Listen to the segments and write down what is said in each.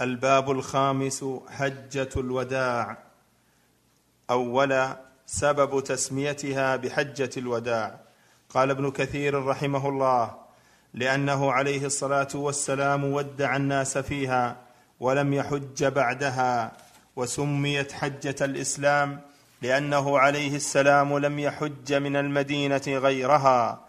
الباب الخامس حجة الوداع. اولا سبب تسميتها بحجة الوداع. قال ابن كثير رحمه الله لأنه عليه الصلاة والسلام ودع الناس فيها ولم يحج بعدها وسميت حجة الإسلام لأنه عليه السلام لم يحج من المدينة غيرها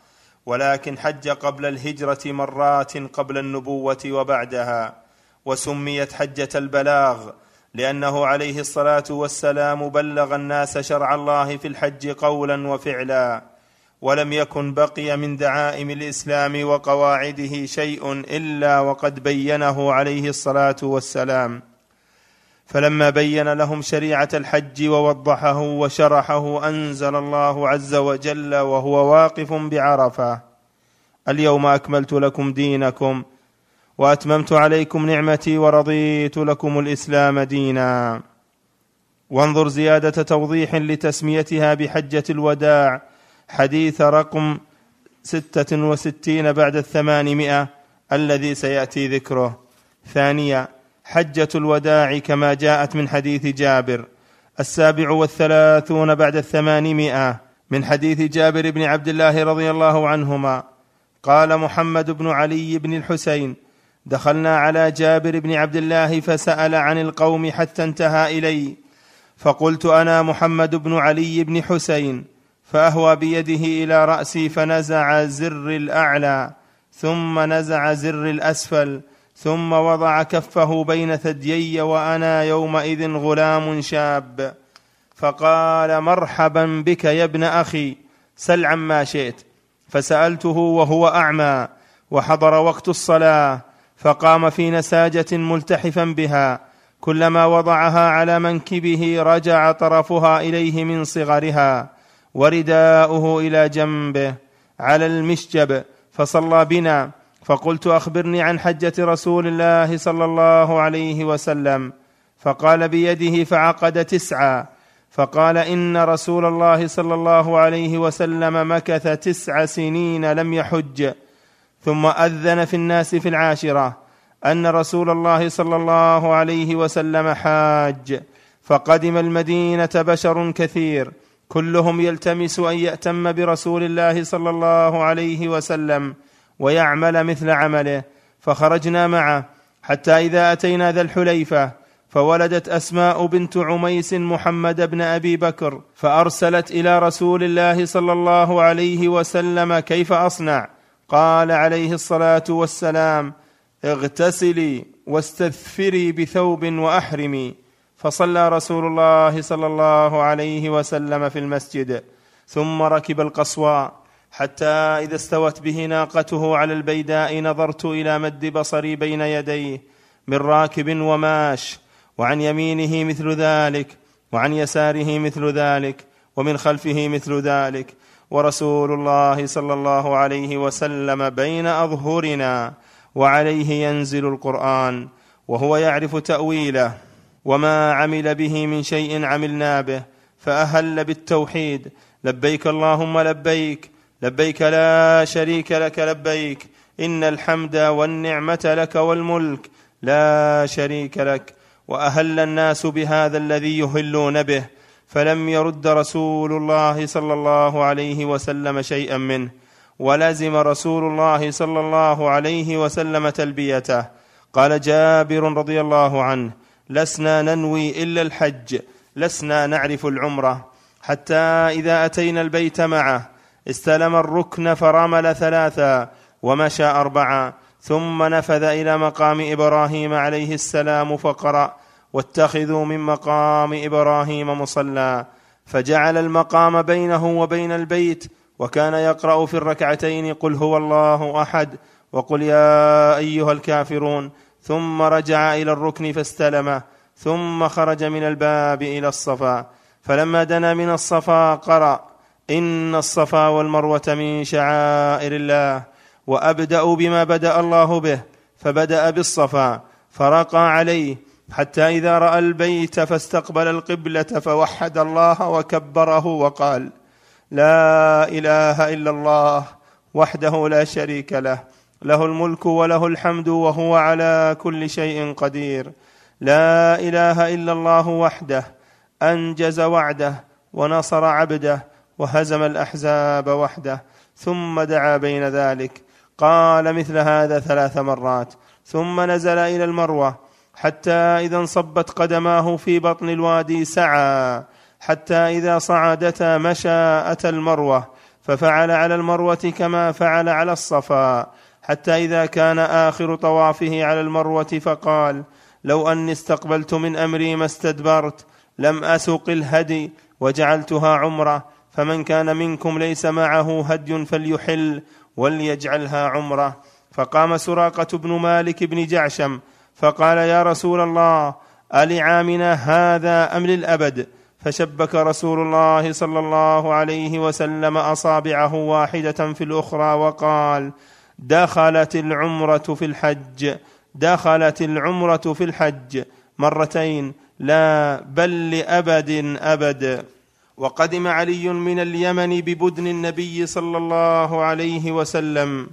ولكن حج قبل الهجرة مرات قبل النبوة وبعدها. وسميت حجة البلاغ لأنه عليه الصلاة والسلام بلغ الناس شرع الله في الحج قولا وفعلا ولم يكن بقي من دعائم الإسلام وقواعده شيء إلا وقد بينه عليه الصلاة والسلام. فلما بين لهم شريعة الحج ووضحه وشرحه أنزل الله عز وجل وهو واقف بعرفة. اليوم أكملت لكم دينكم وأتممت عليكم نعمتي ورضيت لكم الإسلام دينا. وانظر زيادة توضيح لتسميتها بحجة الوداع. حديث رقم ستة وستين بعد الثمانمائة الذي سيأتي ذكره. ثانيا حجة الوداع كما جاءت من حديث جابر. السابع والثلاثون بعد الثمانمائة من حديث جابر بن عبد الله رضي الله عنهما. قال محمد بن علي بن الحسين دخلنا على جابر بن عبد الله فسأل عن القوم حتى انتهى إلي. فقلت أنا محمد بن علي بن حسين فأهوى بيده إلى رأسي فنزع زر الأعلى ثم نزع زر الأسفل ثم وضع كفه بين ثديي وأنا يومئذ غلام شاب. فقال مرحبا بك يا ابن أخي سل عما شئت. فسألته وهو أعمى وحضر وقت الصلاة فقام في نساجة ملتحفا بها. كلما وضعها على منكبه رجع طرفها إليه من صغرها ورداؤه إلى جنبه على المشجب فصلى بنا. فقلت أخبرني عن حجة رسول الله صلى الله عليه وسلم. فقال بيده فعقد تسعا. فقال إن رسول الله صلى الله عليه وسلم مكث تسع سنين لم يحج. ثم أذن في الناس في العاشرة أن رسول الله صلى الله عليه وسلم حاج فقدم المدينة بشر كثير كلهم يلتمس أن يأتم برسول الله صلى الله عليه وسلم ويعمل مثل عمله فخرجنا معه حتى إذا أتينا ذا الحليفة فولدت أسماء بنت عميس محمد بن أبي بكر فأرسلت إلى رسول الله صلى الله عليه وسلم كيف أصنع. قال عليه الصلاة والسلام اغتسلي واستثفري بثوب وأحرمي. فصلى رسول الله صلى الله عليه وسلم في المسجد ثم ركب القصوى حتى إذا استوت به ناقته على البيداء نظرت إلى مد بصري بين يديه من راكب وماش وعن يمينه مثل ذلك وعن يساره مثل ذلك ومن خلفه مثل ذلك. ورسول الله صلى الله عليه وسلم بين أظهرنا وعليه ينزل القرآن وهو يعرف تأويله وما عمل به من شيء عملنا به فأهل بالتوحيد لبيك اللهم لبيك لبيك لا شريك لك لبيك إن الحمد والنعمة لك والملك لا شريك لك وأهل الناس بهذا الذي يهلون به فلم يرد رسول الله صلى الله عليه وسلم شيئا منه ولزم رسول الله صلى الله عليه وسلم تلبيته. قال جابر رضي الله عنه لسنا ننوي إلا الحج لسنا نعرف العمرة. حتى إذا أتينا البيت معه استلم الركن فرمل ثلاثا ومشى أربعا ثم نفذ إلى مقام إبراهيم عليه السلام فقرأ واتخذوا من مقام إبراهيم مصلى فجعل المقام بينه وبين البيت وكان يقرأ في الركعتين قل هو الله أحد وقل يا أيها الكافرون ثم رجع إلى الركن فاستلمه ثم خرج من الباب إلى الصفا فلما دنا من الصفا قرأ إن الصفا والمروة من شعائر الله وابدا بما بدأ الله به فبدأ بالصفا فرقى عليه حتى إذا رأى البيت فاستقبل القبلة فوحد الله وكبره وقال لا إله إلا الله وحده لا شريك له له الملك وله الحمد وهو على كل شيء قدير. لا إله إلا الله وحده أنجز وعده ونصر عبده وهزم الأحزاب وحده ثم دعا بين ذلك. قال مثل هذا ثلاث مرات ثم نزل إلى المروة حتى إذا انصبت قدماه في بطن الوادي سعى حتى إذا صعدتا مشى اتى المروة ففعل على المروة كما فعل على الصفا حتى إذا كان آخر طوافه على المروة فقال لو أني استقبلت من أمري ما استدبرت لم اسق الهدي وجعلتها عمرة فمن كان منكم ليس معه هدي فليحل وليجعلها عمرة. فقام سراقة بن مالك بن جعشم فقال يا رسول الله ألعامنا هذا أم للأبد؟ فشبك رسول الله صلى الله عليه وسلم أصابعه واحدة في الأخرى وقال دخلت العمرة في الحج دخلت العمرة في الحج مرتين لا بل لأبد أبد. وقدم علي من اليمن ببدن النبي صلى الله عليه وسلم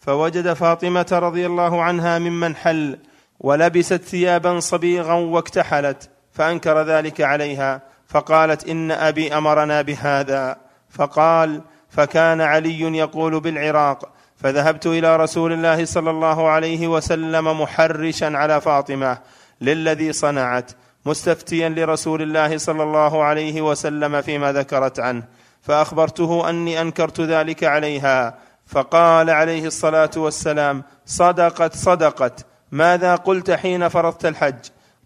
فوجد فاطمة رضي الله عنها ممن حل ولبست ثيابا صبيغا واكتحلت فأنكر ذلك عليها فقالت إن أبي أمرنا بهذا. فقال فكان علي يقول بالعراق فذهبت إلى رسول الله صلى الله عليه وسلم محرشا على فاطمة للذي صنعت مستفتيا لرسول الله صلى الله عليه وسلم فيما ذكرت عنه فأخبرته أني أنكرت ذلك عليها. فقال عليه الصلاة والسلام صدقت صدقت. ماذا قلت حين فرضت الحج؟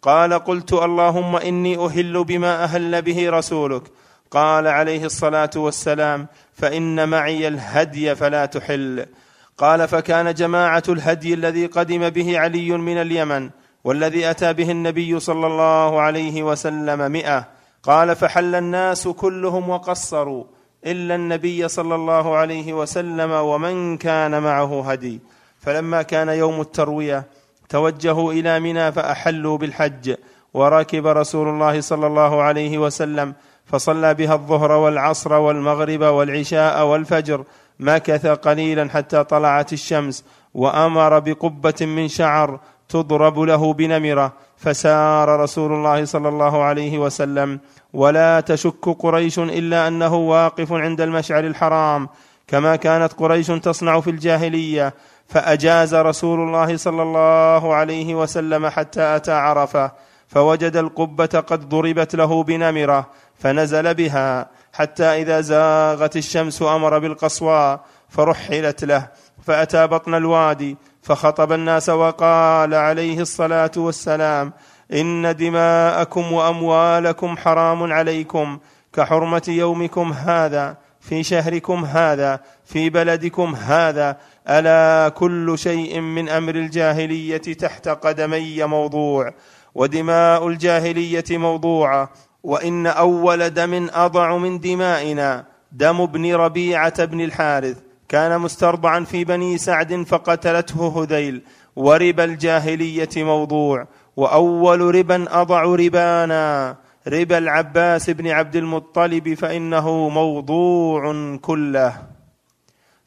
قال قلت اللهم إني أهل بما أهل به رسولك. قال عليه الصلاة والسلام فإن معي الهدي فلا تحل. قال فكان جماعة الهدي الذي قدم به علي من اليمن والذي أتى به النبي صلى الله عليه وسلم مئة. قال فحل الناس كلهم وقصروا إلا النبي صلى الله عليه وسلم ومن كان معه هدي. فلما كان يوم التروية توجهوا إلى منى فأحلوا بالحج. وركب رسول الله صلى الله عليه وسلم فصلى بها الظهر والعصر والمغرب والعشاء والفجر. مكث قليلا حتى طلعت الشمس وأمر بقبة من شعر تضرب له بنمرة. فسار رسول الله صلى الله عليه وسلم. ولا تشك قريش إلا أنه واقف عند المشعر الحرام كما كانت قريش تصنع في الجاهلية. فأجاز رسول الله صلى الله عليه وسلم حتى أتى عرفة فوجد القبة قد ضربت له بنمرة فنزل بها حتى إذا زاغت الشمس أمر بالقصواء فرحلت له فأتى بطن الوادي فخطب الناس وقال عليه الصلاة والسلام إن دماءكم وأموالكم حرام عليكم كحرمة يومكم هذا في شهركم هذا في بلدكم هذا ألا كل شيء من أمر الجاهلية تحت قدمي موضوع ودماء الجاهلية موضوعه وإن أول دم أضع من دمائنا دم ابن ربيعة بن الحارث كان مسترضعا في بني سعد فقتلته هذيل وربا الجاهلية موضوع وأول ربا أضع ربانا ربا العباس بن عبد المطلب فإنه موضوع كله.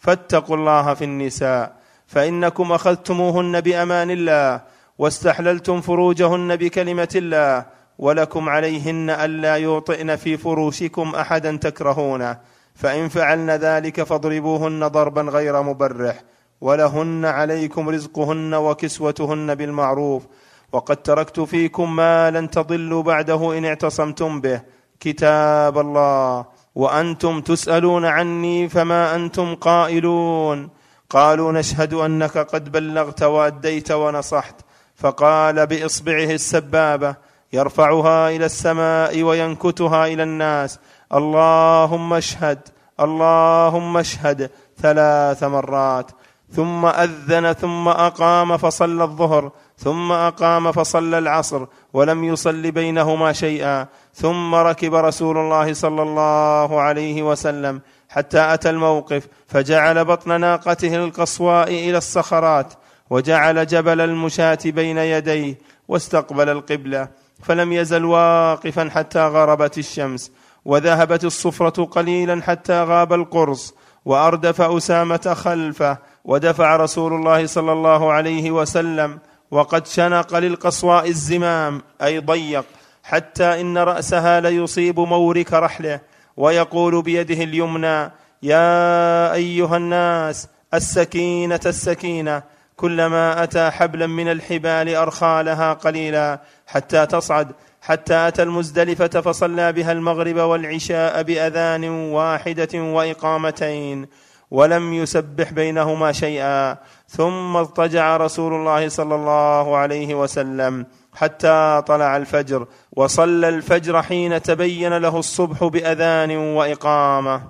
فاتقوا الله في النساء فإنكم أخذتموهن بأمان الله واستحللتم فروجهن بكلمة الله ولكم عليهن ألا يوطئن في فروشكم أحدا تكرهونه فإن فعلن ذلك فاضربوهن ضربا غير مبرح ولهن عليكم رزقهن وكسوتهن بالمعروف وقد تركت فيكم ما لن تضلوا بعده إن اعتصمتم به كتاب الله. وأنتم تسألون عني فما أنتم قائلون. قالوا نشهد أنك قد بلغت وأديت ونصحت. فقال بإصبعه السبابة يرفعها إلى السماء وينكتها إلى الناس. اللهم اشهد اللهم اشهد ثلاث مرات. ثم أذن ثم أقام فصلى الظهر. ثم أقام فصلى العصر ولم يصل بينهما شيئا. ثم ركب رسول الله صلى الله عليه وسلم حتى أتى الموقف فجعل بطن ناقته القصواء إلى الصخرات وجعل جبل المشاة بين يديه واستقبل القبلة فلم يزل واقفا حتى غربت الشمس وذهبت الصفرة قليلا حتى غاب القرص وأردف أسامة خلفه ودفع رسول الله صلى الله عليه وسلم وقد شنق للقصواء الزمام أي ضيق حتى إن رأسها ليصيب مورك رحله ويقول بيده اليمنى يا أيها الناس السكينة السكينة كلما أتى حبلا من الحبال أرخى لها قليلا حتى تصعد حتى أتى المزدلفة فصلى بها المغرب والعشاء بأذان واحدة وإقامتين ولم يسبح بينهما شيئا. ثم اضطجع رسول الله صلى الله عليه وسلم حتى طلع الفجر وصلى الفجر حين تبين له الصبح بأذان وإقامة.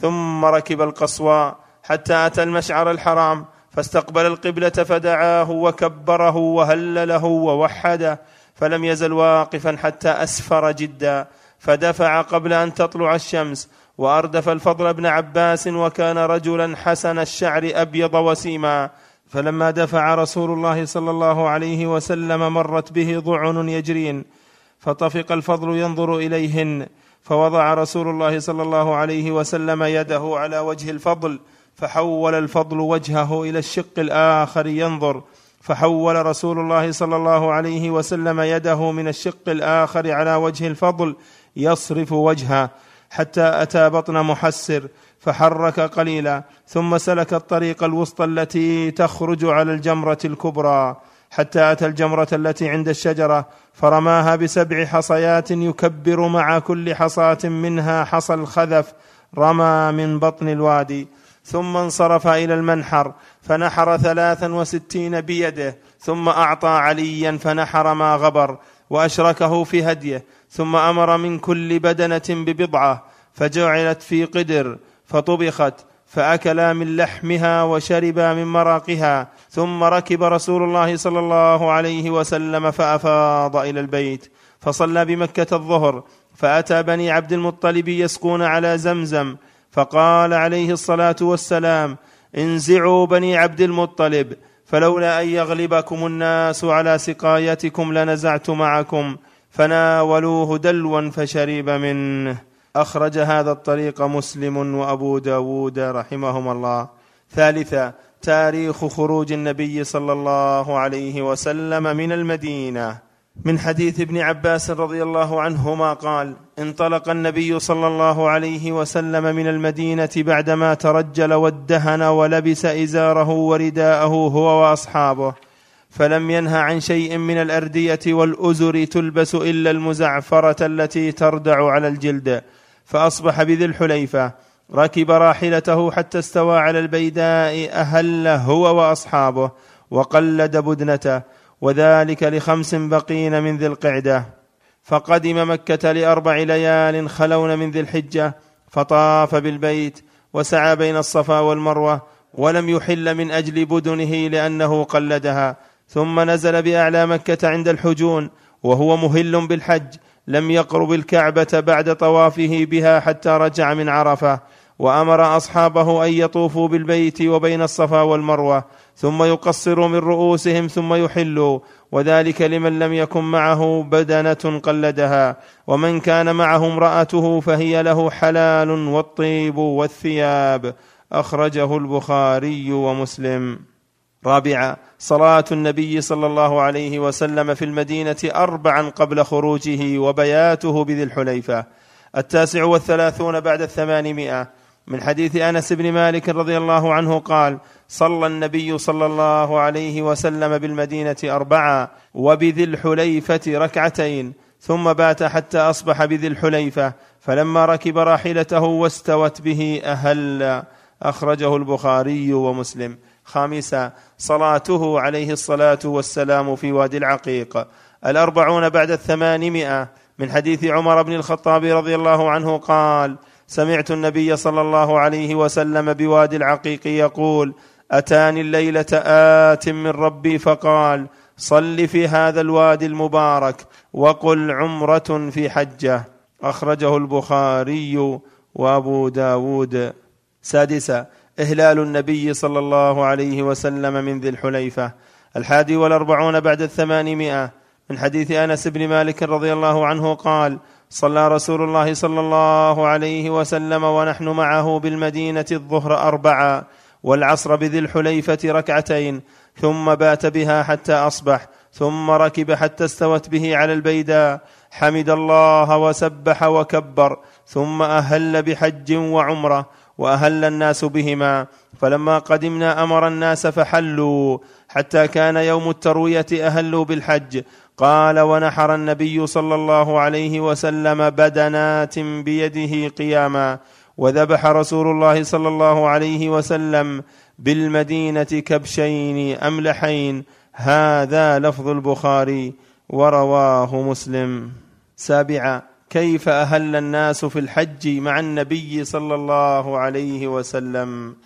ثم ركب القصوى حتى أتى المشعر الحرام فاستقبل القبلة فدعاه وكبره وهلله ووحده فلم يزل واقفا حتى أسفر جدا فدفع قبل أن تطلع الشمس وأردف الفضل بن عباس وكان رجلا حسن الشعر أبيض وسيما فلما دفع رسول الله صلى الله عليه وسلم مرت به ضعن يجرين فطفق الفضل ينظر إليهن فوضع رسول الله صلى الله عليه وسلم يده على وجه الفضل فحول الفضل وجهه إلى الشق الآخر ينظر فحول رسول الله صلى الله عليه وسلم يده من الشق الآخر على وجه الفضل يصرف وجهه حتى أتى بطن محسر فحرك قليلا ثم سلك الطريق الوسطى التي تخرج على الجمرة الكبرى. حتى أتى الجمرة التي عند الشجرة فرماها بسبع حصيات يكبر مع كل حصاة منها حصى الخذف رمى من بطن الوادي. ثم انصرف إلى المنحر فنحر ثلاثا وستين بيده ثم أعطى عليا فنحر ما غبر وأشركه في هديه. ثم أمر من كل بدنة ببضعة فجعلت في قدر فطبخت فأكلا من لحمها وشربا من مراقها ثم ركب رسول الله صلى الله عليه وسلم فأفاض إلى البيت فصلى بمكة الظهر فأتى بني عبد المطلب يسقون على زمزم فقال عليه الصلاة والسلام انزعوا بني عبد المطلب فلولا أن يغلبكم الناس على سقايتكم لنزعت معكم فناولوه دلوا فشرب منه. أخرج هذا الطريق مسلم وأبو داود رحمهما الله. ثالثا تاريخ خروج النبي صلى الله عليه وسلم من المدينة. من حديث ابن عباس رضي الله عنهما قال انطلق النبي صلى الله عليه وسلم من المدينة بعدما ترجل وادهن ولبس إزاره ورداءه هو وأصحابه. فلم ينه عن شيء من الأردية والأزر تلبس إلا المزعفرة التي تردع على الجلد فأصبح بذي الحليفة ركب راحلته حتى استوى على البيداء أهل هو وأصحابه وقلد بدنته وذلك لخمس بقين من ذي القعدة. فقدم مكة لأربع ليال خلون من ذي الحجة فطاف بالبيت وسعى بين الصفا والمروة ولم يحل من أجل بدنه لأنه قلدها. ثم نزل بأعلى مكة عند الحجون وهو مهل بالحج لم يقرب الكعبة بعد طوافه بها حتى رجع من عرفة وأمر أصحابه أن يطوفوا بالبيت وبين الصفا والمروة ثم يقصروا من رؤوسهم ثم يحلوا وذلك لمن لم يكن معه بدنة قلدها ومن كان معه امرأته فهي له حلال والطيب والثياب أخرجه البخاري ومسلم. رابعا صلاة النبي صلى الله عليه وسلم في المدينة اربعا قبل خروجه وبياته بذي الحليفة. التاسع والثلاثون بعد الثمانمائة. من حديث أنس بن مالك رضي الله عنه قال صلى النبي صلى الله عليه وسلم بالمدينة اربعا وبذي الحليفة ركعتين ثم بات حتى أصبح بذي الحليفة. فلما ركب راحلته واستوت به أهل. أخرجه البخاري ومسلم. خامسا صلاته عليه الصلاة والسلام في وادي العقيق. الأربعون بعد الثمانمائة من حديث عمر بن الخطاب رضي الله عنه قال سمعت النبي صلى الله عليه وسلم بوادي العقيق يقول أتاني الليلة آت من ربي فقال صل في هذا الوادي المبارك وقل عمرة في حجة. أخرجه البخاري وأبو داود. سادسا إهلال النبي صلى الله عليه وسلم من ذي الحليفة الحادي والأربعون بعد الثمانمائة من حديث أنس بن مالك رضي الله عنه قال صلى رسول الله صلى الله عليه وسلم ونحن معه بالمدينة الظهر أربعا والعصر بذي الحليفة ركعتين ثم بات بها حتى أصبح ثم ركب حتى استوت به على البيداء حمد الله وسبح وكبر ثم أهل بحج وعمرة وأهل الناس بهما فلما قدمنا أمر الناس فحلوا حتى كان يوم التروية اهلوا بالحج. قال ونحر النبي صلى الله عليه وسلم بدنات بيده قياما وذبح رسول الله صلى الله عليه وسلم بالمدينة كبشين أملحين. هذا لفظ البخاري ورواه مسلم. سابعا كيف أهل الناس في الحج مع النبي صلى الله عليه وسلم؟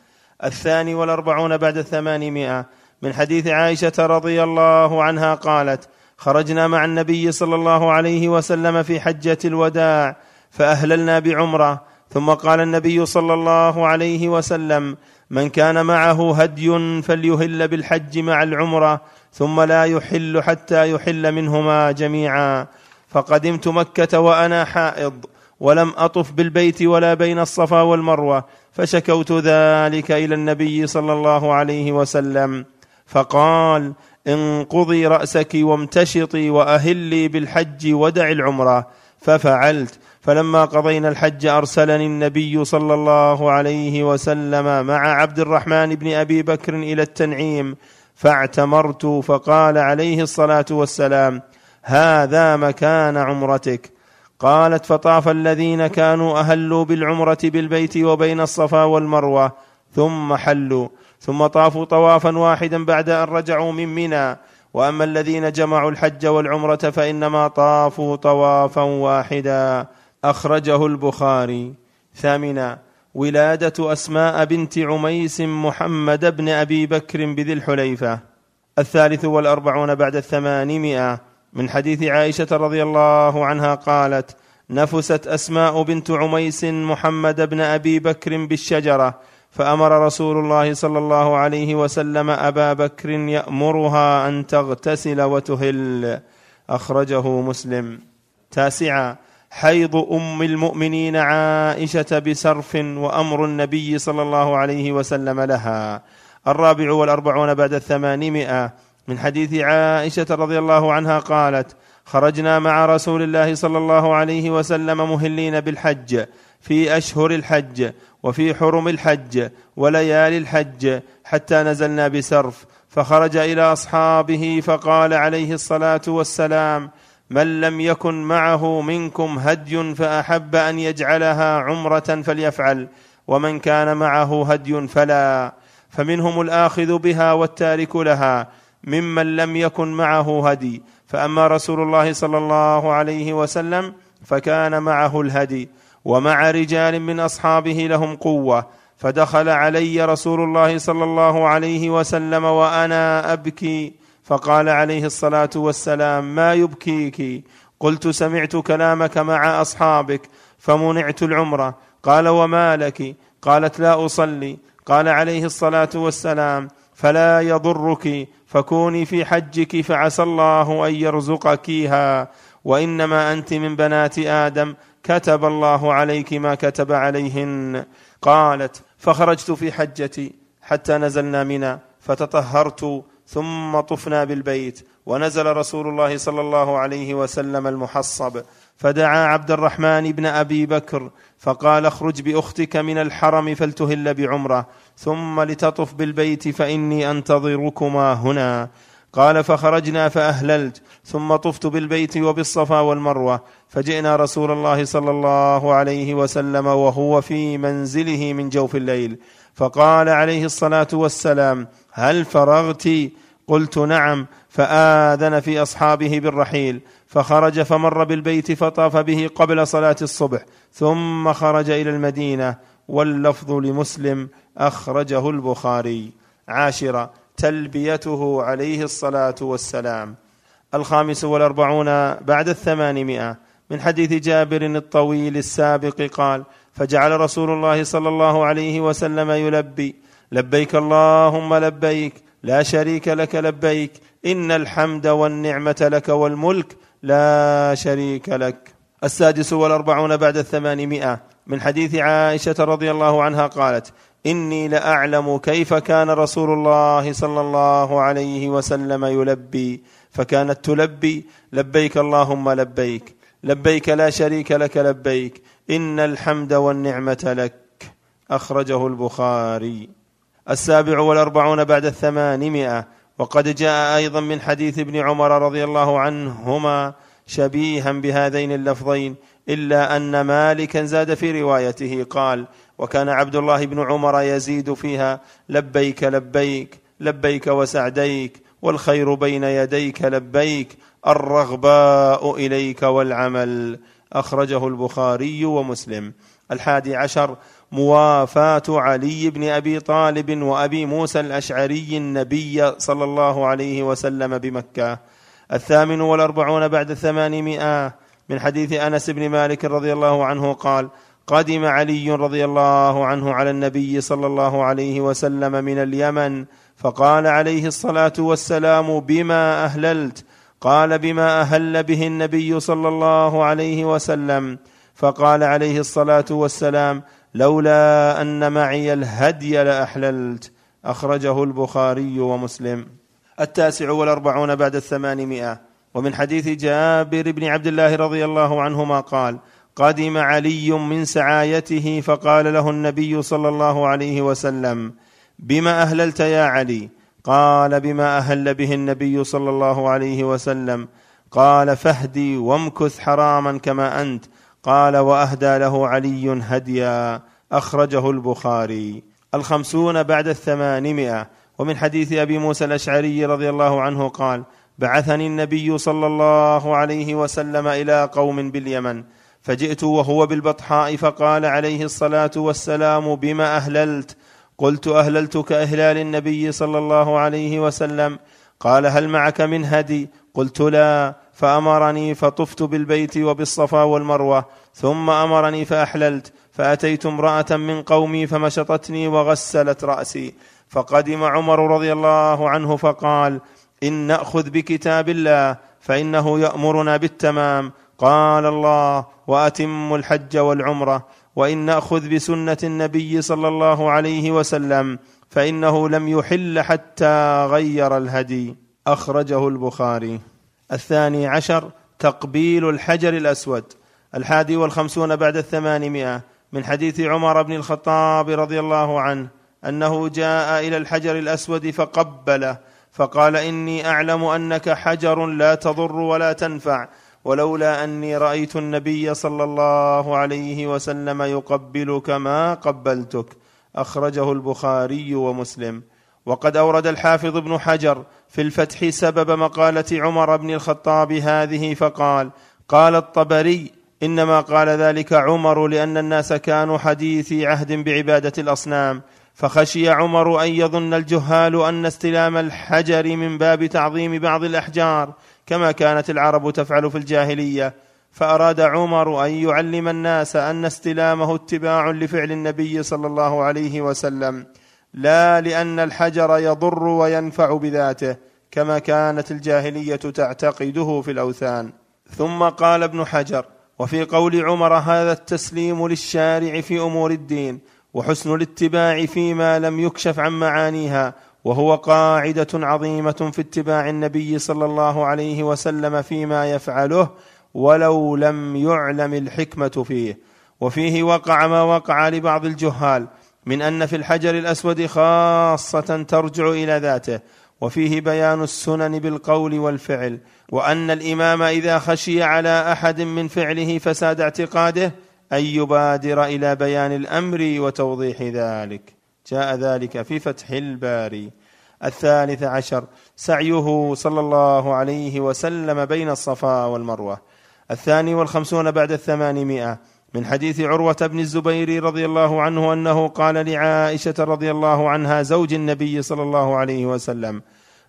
الثاني والأربعون بعد الثمانمائة. من حديث عائشة رضي الله عنها قالت خرجنا مع النبي صلى الله عليه وسلم في حجة الوداع فأهللنا بعمرة. ثم قال النبي صلى الله عليه وسلم من كان معه هدي فليهل بالحج مع العمرة ثم لا يحل حتى يحل منهما جميعا. فقدمت مكة وأنا حائض ولم أطف بالبيت ولا بين الصفا والمروة فشكوت ذلك إلى النبي صلى الله عليه وسلم فقال انقضي رأسك وامتشطي وأهلي بالحج ودع العمرة ففعلت. فلما قضينا الحج أرسلني النبي صلى الله عليه وسلم مع عبد الرحمن بن أبي بكر إلى التنعيم فاعتمرت فقال عليه الصلاة والسلام هذا مكان عمرتك. قالت فطاف الذين كانوا أهلوا بالعمرة بالبيت وبين الصفا والمروة ثم حلوا. ثم طافوا طوافا واحدا بعد أن رجعوا من منى. وأما الذين جمعوا الحج والعمرة فإنما طافوا طوافا واحدا. أخرجه البخاري. ثامنا ولادة أسماء بنت عميس محمد بن أبي بكر بذي الحليفة. الثالث والأربعون بعد الثمانمائة. من حديث عائشة رضي الله عنها قالت نفست أسماء بنت عميس محمد بن أبي بكر بالشجرة فأمر رسول الله صلى الله عليه وسلم أبا بكر يأمرها أن تغتسل وتهل. أخرجه مسلم. تاسعا حيض أم المؤمنين عائشة بسرف وأمر النبي صلى الله عليه وسلم لها. الرابع والأربعون بعد الثمانمائة من حديث عائشة رضي الله عنها قالت خرجنا مع رسول الله صلى الله عليه وسلم مهلين بالحج في أشهر الحج وفي حرم الحج وليالي الحج حتى نزلنا بسرف فخرج إلى أصحابه فقال عليه الصلاة والسلام من لم يكن معه منكم هدي فأحب أن يجعلها عمرة فليفعل ومن كان معه هدي فلا فمنهم الآخذ بها والتارك لها ممن لم يكن معه هدي. فأما رسول الله صلى الله عليه وسلم فكان معه الهدي. ومع رجال من أصحابه لهم قوة. فدخل علي رسول الله صلى الله عليه وسلم وأنا أبكي. فقال عليه الصلاة والسلام ما يبكيك؟ قلت سمعت كلامك مع أصحابك فمنعت العمره قال وما لك؟ قالت لا أصلي. قال عليه الصلاة والسلام فلا يضرك. فكوني في حجك فعسى الله أن يرزقكيها وإنما أنت من بنات آدم كتب الله عليك ما كتب عليهن. قالت فخرجت في حجتي حتى نزلنا منى فتطهرت ثم طفنا بالبيت. ونزل رسول الله صلى الله عليه وسلم المحصب. فدعا عبد الرحمن بن أبي بكر فقال اخرج بأختك من الحرم فلتهل بعمرة. ثم لتطف بالبيت فإني أنتظركما هنا. قال فخرجنا فأهللت ثم طفت بالبيت وبالصفا والمروة فجئنا رسول الله صلى الله عليه وسلم وهو في منزله من جوف الليل فقال عليه الصلاة والسلام هل فرغت؟ قلت نعم. فآذن في أصحابه بالرحيل فخرج فمر بالبيت فطاف به قبل صلاة الصبح ثم خرج إلى المدينة واللفظ لمسلم أخرجه البخاري. عاشرا تلبيته عليه الصلاة والسلام. الخامس والأربعون بعد الثمانمائة. من حديث جابر الطويل السابق قال فجعل رسول الله صلى الله عليه وسلم يلبي. لبيك اللهم لبيك. لا شريك لك لبيك. إن الحمد والنعمة لك والملك. لا شريك لك. السادس والأربعون بعد الثمانمائة. من حديث عائشة رضي الله عنها قالت إني لأعلم كيف كان رسول الله صلى الله عليه وسلم يلبي. فكانت تلبي لبيك اللهم لبيك لبيك لا شريك لك لبيك إن الحمد والنعمة لك أخرجه البخاري. السابع والأربعون بعد الثمانمائة. وقد جاء أيضا من حديث ابن عمر رضي الله عنهما شبيها بهذين اللفظين إلا أن مالكا زاد في روايته قال وكان عبد الله بن عمر يزيد فيها لبيك لبيك لبيك وسعديك والخير بين يديك لبيك الرغباء إليك والعمل. أخرجه البخاري ومسلم. الحادي عشر موافاة علي بن أبي طالب وأبي موسى الأشعري النبي صلى الله عليه وسلم بمكة. الثامن والأربعون بعد الثمانمائة. من حديث أنس بن مالك رضي الله عنه قال قدم علي رضي الله عنه على النبي صلى الله عليه وسلم من اليمن فقال عليه الصلاة والسلام بما أهللت؟ قال بما أهل به النبي صلى الله عليه وسلم. فقال عليه الصلاة والسلام لولا أن معي الهدي لأحللت. أخرجه البخاري ومسلم. التاسع والأربعون بعد الثمانمائة. ومن حديث جابر بن عبد الله رضي الله عنهما قال قدم علي من سعايته فقال له النبي صلى الله عليه وسلم بما أهللت يا علي؟ قال بما أهل به النبي صلى الله عليه وسلم. قال فهدي وامكث حراما كما أنت. قال وأهدى له علي هديا. أخرجه البخاري. الخمسون بعد الثمانمائة. ومن حديث أبي موسى الأشعري رضي الله عنه قال بعثني النبي صلى الله عليه وسلم إلى قوم باليمن. فجئت وهو بالبطحاء فقال عليه الصلاة والسلام بما أهللت؟ قلت اهللت كاهلال النبي صلى الله عليه وسلم. قال هل معك من هدي؟ قلت لا. فأمرني فطفت بالبيت وبالصفا والمروة ثم أمرني فأحللت. فأتيت امرأة من قومي فمشطتني وغسلت رأسي. فقدم عمر رضي الله عنه فقال إن نأخذ بكتاب الله فإنه يأمرنا بالتمام. قال الله واتم الحج والعمرة وإن نأخذ بسنة النبي صلى الله عليه وسلم فإنه لم يحل حتى غير الهدي. أخرجه البخاري. الثاني عشر تقبيل الحجر الأسود. الحادي والخمسون بعد الثمانمائة من حديث عمر بن الخطاب رضي الله عنه أنه جاء إلى الحجر الأسود فقبله فقال إني أعلم أنك حجر لا تضر ولا تنفع ولولا أني رأيت النبي صلى الله عليه وسلم يقبلك ما قبلتك. أخرجه البخاري ومسلم. وقد أورد الحافظ ابن حجر في الفتح سبب مقالة عمر بن الخطاب هذه فقال قال الطبري إنما قال ذلك عمر لأن الناس كانوا حديثي عهد بعبادة الأصنام. فخشي عمر أن يظن الجهال أن استلام الحجر من باب تعظيم بعض الأحجار. كما كانت العرب تفعل في الجاهلية. فأراد عمر أن يعلم الناس أن استلامه اتباع لفعل النبي صلى الله عليه وسلم لا لأن الحجر يضر وينفع بذاته كما كانت الجاهلية تعتقده في الأوثان. ثم قال ابن حجر وفي قول عمر هذا التسليم للشارع في أمور الدين وحسن الاتباع فيما لم يكشف عن معانيها وهو قاعدة عظيمة في اتباع النبي صلى الله عليه وسلم فيما يفعله ولو لم يعلم الحكمة فيه. وفيه وقع ما وقع لبعض الجهال من أن في الحجر الأسود خاصة ترجع إلى ذاته. وفيه بيان السنن بالقول والفعل وأن الإمام إذا خشي على أحد من فعله فساد اعتقاده أن يبادر إلى بيان الأمر وتوضيح ذلك. جاء ذلك في فتح الباري. الثالث عشر سعيه صلى الله عليه وسلم بين الصفا والمروة. الثاني والخمسون بعد الثمانمائة من حديث عروة بن الزبير رضي الله عنه أنه قال لعائشة رضي الله عنها زوج النبي صلى الله عليه وسلم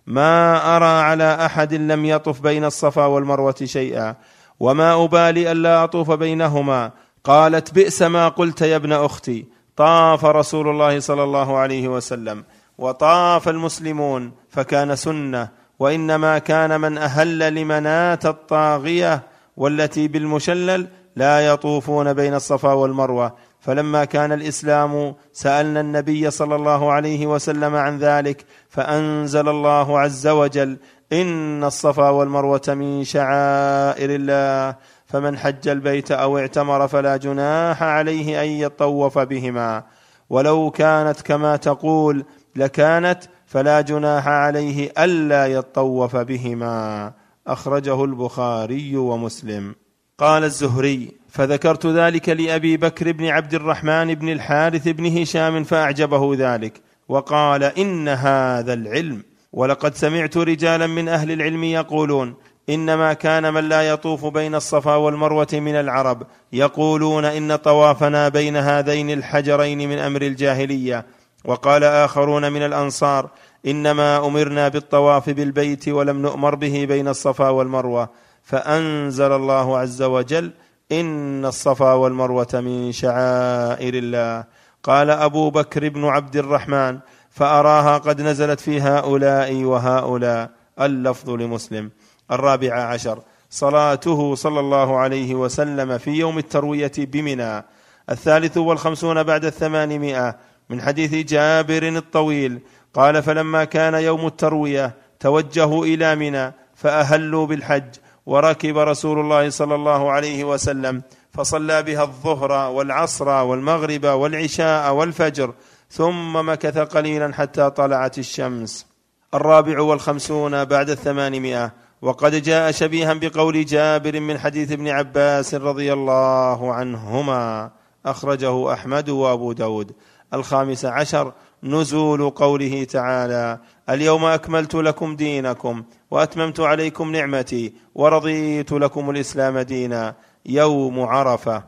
ما أرى على أحد لم يطف بين الصفا والمروة شيئا وما أبالي ألا أطوف بينهما قالت بئس ما قلت يا ابن أختي. طاف رسول الله صلى الله عليه وسلم وطاف المسلمون فكان سنة وإنما كان من أهل لمناة الطاغية والتي بالمشلل لا يطوفون بين الصفا والمروة. فلما كان الإسلام سألنا النبي صلى الله عليه وسلم عن ذلك فأنزل الله عز وجل إن الصفا والمروة من شعائر الله. فمن حج البيت أو اعتمر فلا جناح عليه أن يطوف بهما. ولو كانت كما تقول لكانت فلا جناح عليه ألا يطوف بهما. أخرجه البخاري ومسلم. قال الزهري فذكرت ذلك لأبي بكر بن عبد الرحمن بن الحارث بن هشام فأعجبه ذلك. وقال إن هذا العلم. ولقد سمعت رجالا من أهل العلم يقولون إنما كان من لا يطوف بين الصفا والمروة من العرب يقولون إن طوافنا بين هذين الحجرين من أمر الجاهلية. وقال آخرون من الأنصار إنما أمرنا بالطواف بالبيت ولم نؤمر به بين الصفا والمروة. فأنزل الله عز وجل إن الصفا والمروة من شعائر الله. قال أبو بكر بن عبد الرحمن فأراها قد نزلت في هؤلاء وهؤلاء. اللفظ لمسلم. الرابع عشر. صلاته صلى الله عليه وسلم في يوم التروية بمنى. الثالث والخمسون بعد الثمانمائة. من حديث جابر الطويل قال فلما كان يوم التروية توجهوا إلى منى فأهلوا بالحج وركب رسول الله صلى الله عليه وسلم فصلى بها الظهر والعصر والمغرب والعشاء والفجر ثم مكث قليلا حتى طلعت الشمس. الرابع والخمسون بعد الثمانمائة. وقد جاء شبيها بقول جابر من حديث ابن عباس رضي الله عنهما. أخرجه أحمد وأبو داود. الخامس عشر نزول قوله تعالى اليوم أكملت لكم دينكم وأتممت عليكم نعمتي ورضيت لكم الإسلام دينا. يوم عرفة.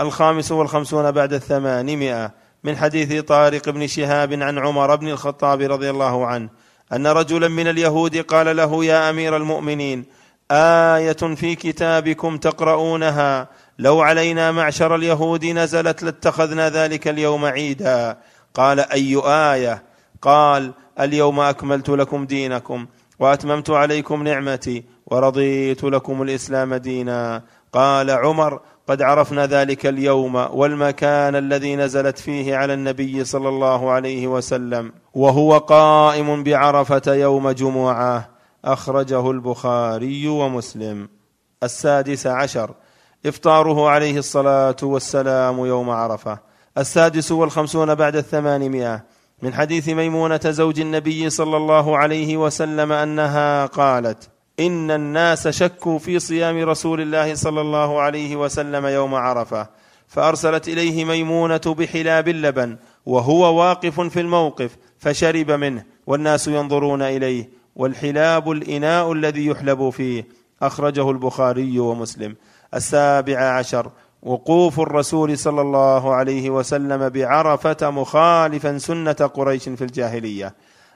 الخامس والخمسون بعد الثمانمائة. من حديث طارق بن شهاب عن عمر بن الخطاب رضي الله عنه أن رجلا من اليهود قال له يا أمير المؤمنين آية في كتابكم تقرؤونها؟ لو علينا معشر اليهود نزلت لاتخذنا ذلك اليوم عيدا. قال أي آية؟ قال اليوم أكملت لكم دينكم وأتممت عليكم نعمتي ورضيت لكم الإسلام دينا. قال عمر قد عرفنا ذلك اليوم والمكان الذي نزلت فيه على النبي صلى الله عليه وسلم وهو قائم بعرفة يوم جمعة أخرجه البخاري ومسلم. السادس عشر إفطاره عليه الصلاة والسلام يوم عرفة. السادس والخمسون بعد الثمانمائة. من حديث ميمونة زوج النبي صلى الله عليه وسلم أنها قالت إن الناس شكوا في صيام رسول الله صلى الله عليه وسلم يوم عرفة فأرسلت إليه ميمونة بحلاب اللبن وهو واقف في الموقف فشرب منه والناس ينظرون إليه والحلاب الإناء الذي يحلب فيه أخرجه البخاري ومسلم. السابع عشر وقوف الرسول صلى الله عليه وسلم بعرفة مخالفا سنة قريش في الجاهلية.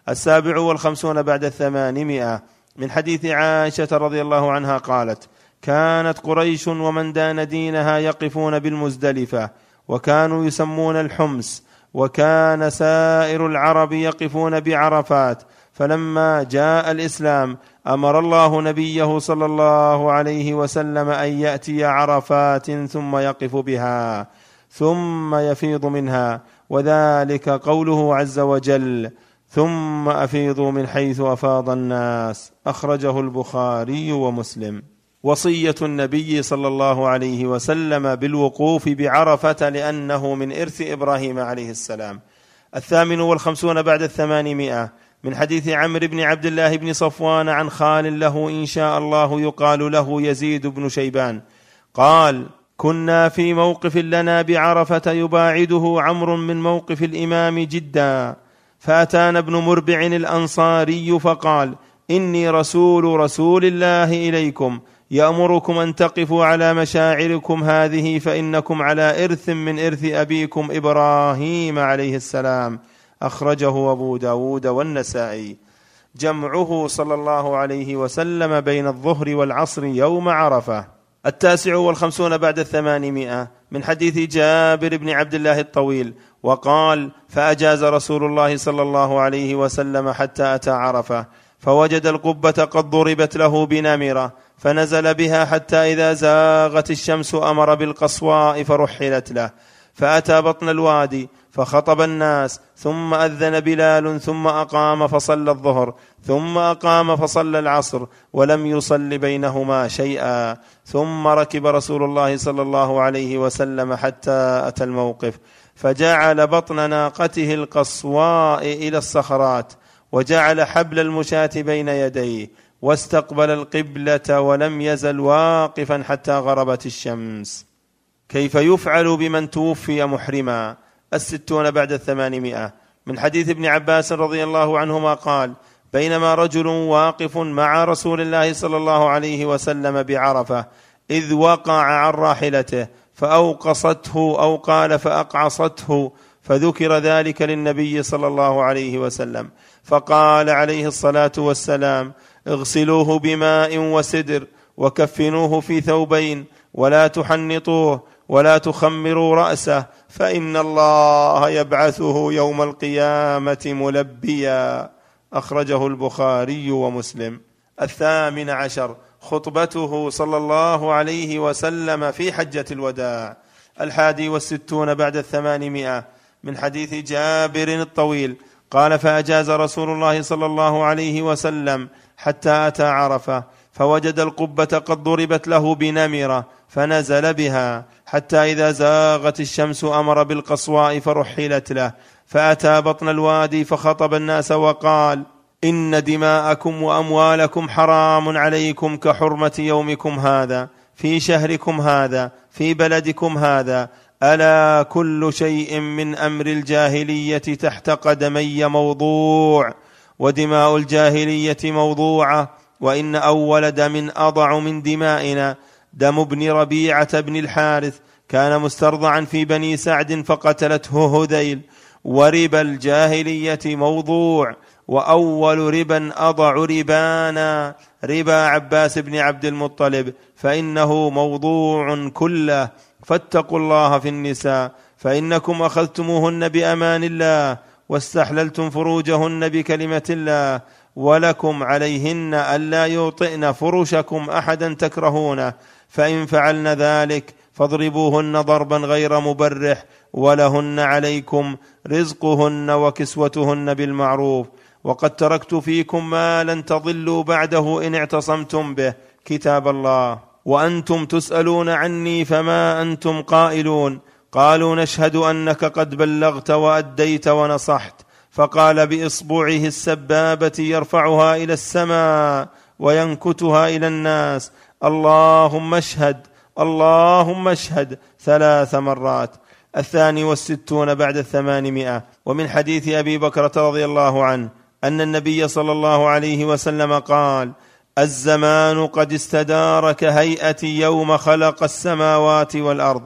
السابع والخمسون بعد الثمانمائة من حديث عائشة رضي الله عنها قالت كانت قريش ومن دان دينها يقفون بالمزدلفة وكانوا يسمون الحمس وكان سائر العرب يقفون بعرفات فلما جاء الإسلام أمر الله نبيه صلى الله عليه وسلم أن يأتي عرفات ثم يقف بها ثم يفيض منها وذلك قوله عز وجل ثم أفيضوا من حيث أفاض الناس. أخرجه البخاري ومسلم. وصية النبي صلى الله عليه وسلم بالوقوف بعرفة لأنه من إرث إبراهيم عليه السلام. الثامن والخمسون بعد الثمانمائة. من حديث عمرو بن عبد الله بن صفوان عن خال له إن شاء الله يقال له يزيد بن شيبان. قال كنا في موقف لنا بعرفة يباعده عمرو من موقف الإمام جدا. فأتانا ابن مربع الأنصاري فقال إني رسول رسول الله إليكم. يأمركم أن تقفوا على مشاعركم هذه فإنكم على إرث من إرث أبيكم إبراهيم عليه السلام. أخرجه أبو داود والنسائي. جمعه صلى الله عليه وسلم بين الظهر والعصر يوم عرفة. التاسع والخمسون بعد الثمانمائة من حديث جابر بن عبد الله الطويل. وقال فأجاز رسول الله صلى الله عليه وسلم حتى أتى عرفة فوجد القبة قد ضربت له بنمرة فنزل بها حتى إذا زاغت الشمس أمر بالقصواء فرحلت له. فأتى بطن الوادي فخطب الناس ثم أذن بلال ثم أقام فصلى الظهر ثم أقام فصلى العصر ولم يصل بينهما شيئا. ثم ركب رسول الله صلى الله عليه وسلم حتى أتى الموقف. فجعل بطن ناقته القصواء إلى الصخرات وجعل حبل المشاة بين يديه واستقبل القبلة ولم يزل واقفا حتى غربت الشمس. كيف يفعل بمن توفي محرما؟ الستون بعد الثمانمائة. من حديث ابن عباس رضي الله عنهما قال بينما رجل واقف مع رسول الله صلى الله عليه وسلم بعرفة إذ وقع عن راحلته فأوقصته أو قال فأقعصته فذكر ذلك للنبي صلى الله عليه وسلم. فقال عليه الصلاة والسلام اغسلوه بماء وسدر وكفنوه في ثوبين ولا تحنطوه ولا تخمروا رأسه فإن الله يبعثه يوم القيامة ملبيا. أخرجه البخاري ومسلم. الثامن عشر. خطبته صلى الله عليه وسلم في حجة الوداع الحادي والستون بعد الثمانمائة من حديث جابر الطويل قال فأجاز رسول الله صلى الله عليه وسلم حتى أتى عرفة فوجد القبة قد ضربت له بنمرة فنزل بها حتى إذا زاغت الشمس أمر بالقصواء فرحلت له فأتى بطن الوادي فخطب الناس وقال إن دماءكم وأموالكم حرام عليكم كحرمة يومكم هذا في شهركم هذا في بلدكم هذا. ألا كل شيء من أمر الجاهلية تحت قدمي موضوع ودماء الجاهلية موضوعة. وإن أول دم أضع من دمائنا دم ابن ربيعة بن الحارث. كان مسترضعا في بني سعد فقتلته هذيل. وربا الجاهلية موضوع. وأول ربا أضع ربانا ربا عباس بن عبد المطلب فإنه موضوع كله. فاتقوا الله في النساء فإنكم أخذتموهن بأمان الله واستحللتم فروجهن بكلمة الله ولكم عليهن ألا يوطئن فرشكم أحدا تكرهونه. فإن فعلن ذلك فاضربوهن ضربا غير مبرح ولهن عليكم رزقهن وكسوتهن بالمعروف. وقد تركت فيكم ما لن تضلوا بعده إن اعتصمتم به. كتاب الله. وأنتم تسألون عني فما أنتم قائلون. قالوا نشهد أنك قد بلغت وأديت ونصحت. فقال بإصبعه السبابة يرفعها إلى السماء وينكتها إلى الناس. اللهم اشهد اللهم اشهد ثلاث مرات. الثاني والستون بعد الثمانمائة. ومن حديث أبي بكرة رضي الله عنه. أن النبي صلى الله عليه وسلم قال الزمان قد استدار كهيئة يوم خلق السماوات والأرض.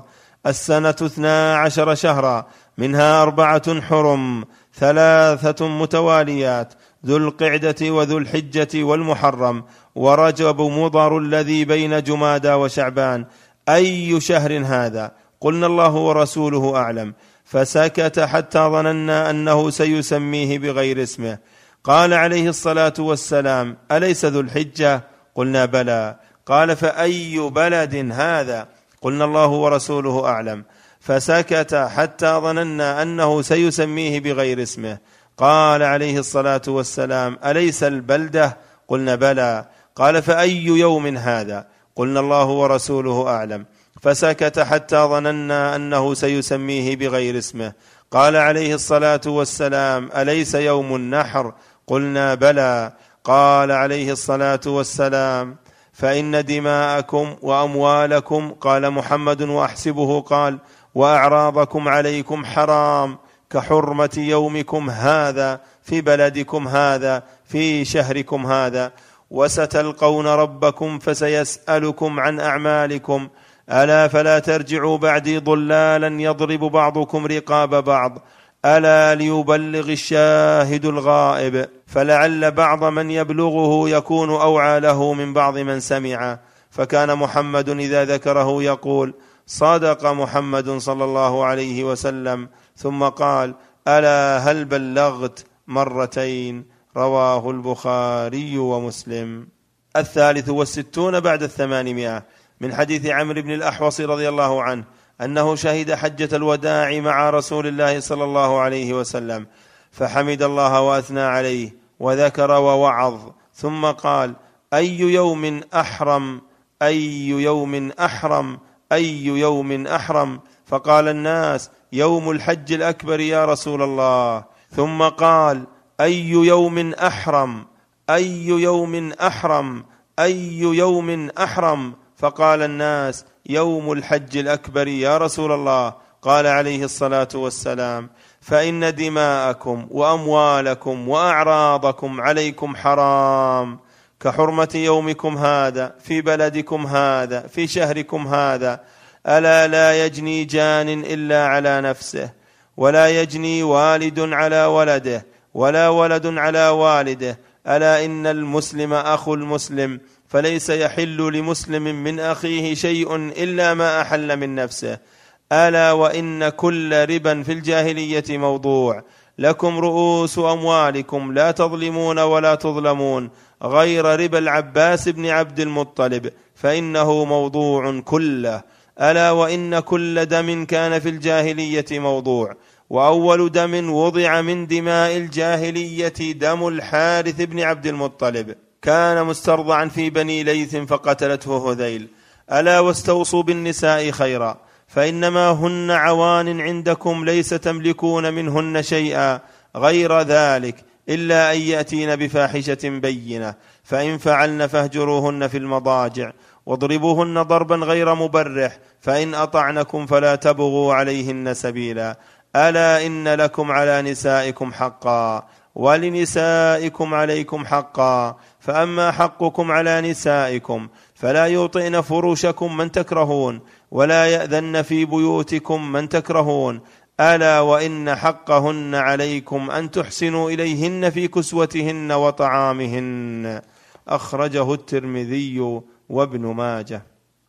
السنة اثنا عشر شهرا منها أربعة حرم ثلاثة متواليات ذو القعدة وذو الحجة والمحرم. ورجب مضر الذي بين جمادى وشعبان. أي شهر هذا؟ قلنا الله ورسوله أعلم. فسكت حتى ظننا أنه سيسميه بغير اسمه. قال عليه الصلاة والسلام أليس ذو الحجة؟ قلنا بلى. قال فأي بلد هذا؟ قلنا الله ورسوله أعلم. فسكت حتى ظننا أنه سيسميه بغير اسمه. قال عليه الصلاة والسلام أليس البلدة؟ قلنا بلى. قال فأي يوم هذا؟ قلنا الله ورسوله أعلم. فسكت حتى ظننا أنه سيسميه بغير اسمه. قال عليه الصلاة والسلام أليس يوم النحر؟ قلنا بلى. قال عليه الصلاة والسلام فإن دماءكم وأموالكم قال محمد وأحسبه قال وأعراضكم عليكم حرام كحرمة يومكم هذا في بلدكم هذا في شهركم هذا. وستلقون ربكم فسيسألكم عن أعمالكم. ألا فلا ترجعوا بعدي ضلالا يضرب بعضكم رقاب بعض. ألا ليبلغ الشاهد الغائب فلعل بعض من يبلغه يكون أوعى له من بعض من سمع. فكان محمد إذا ذكره يقول صدق محمد صلى الله عليه وسلم. ثم قال ألا هل بلغت مرتين؟ رواه البخاري ومسلم. الثالث والستون بعد الثمانمائة. من حديث عمرو بن الأحوص رضي الله عنه أنه شهد حجة الوداع مع رسول الله صلى الله عليه وسلم فحمد الله وأثنى عليه وذكر ووعظ ثم قال أي يوم أحرم؟ أي يوم أحرم؟ أي يوم أحرم؟ فقال الناس يوم الحج الأكبر يا رسول الله. ثم قال أي يوم أحرم؟ أي يوم أحرم؟ أي يوم أحرم؟ فقال الناس يوم الحج الأكبر يا رسول الله. قال عليه الصلاة والسلام فإن دماءكم وأموالكم وأعراضكم عليكم حرام. كحرمة يومكم هذا في بلدكم هذا في شهركم هذا. ألا لا يجني جان إلا على نفسه ولا يجني والد على ولده ولا ولد على والده. ألا إن المسلم أخو المسلم فليس يحل لمسلم من أخيه شيء إلا ما أحل من نفسه. ألا وإن كل ربا في الجاهلية موضوع. لكم رؤوس أموالكم لا تظلمون ولا تظلمون. غير ربا العباس بن عبد المطلب. فإنه موضوع كله. ألا وإن كل دم كان في الجاهلية موضوع. وأول دم وضع من دماء الجاهلية دم الحارث بن عبد المطلب. كان مسترضعا في بني ليث فقتلته هذيل. ألا واستوصوا بالنساء خيرا فإنما هن عوان عندكم ليس تملكون منهن شيئا غير ذلك إلا أن يأتين بفاحشة بينة. فإن فعلن فاهجروهن في المضاجع واضربوهن ضربا غير مبرح فإن أطعنكم فلا تبغوا عليهن سبيلا. ألا إن لكم على نسائكم حقا. ولنسائكم عليكم حقا. فأما حقكم على نسائكم فلا يوطئن فروشكم من تكرهون ولا يأذن في بيوتكم من تكرهون. ألا وإن حقهن عليكم أن تحسنوا إليهن في كسوتهن وطعامهن. أخرجه الترمذي وابن ماجه.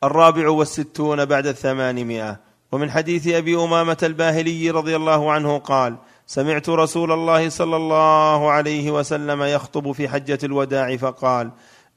الرابع والستون بعد الثمانمائة. ومن حديث أبي أمامة الباهلي رضي الله عنه قال سمعت رسول الله صلى الله عليه وسلم يخطب في حجة الوداع فقال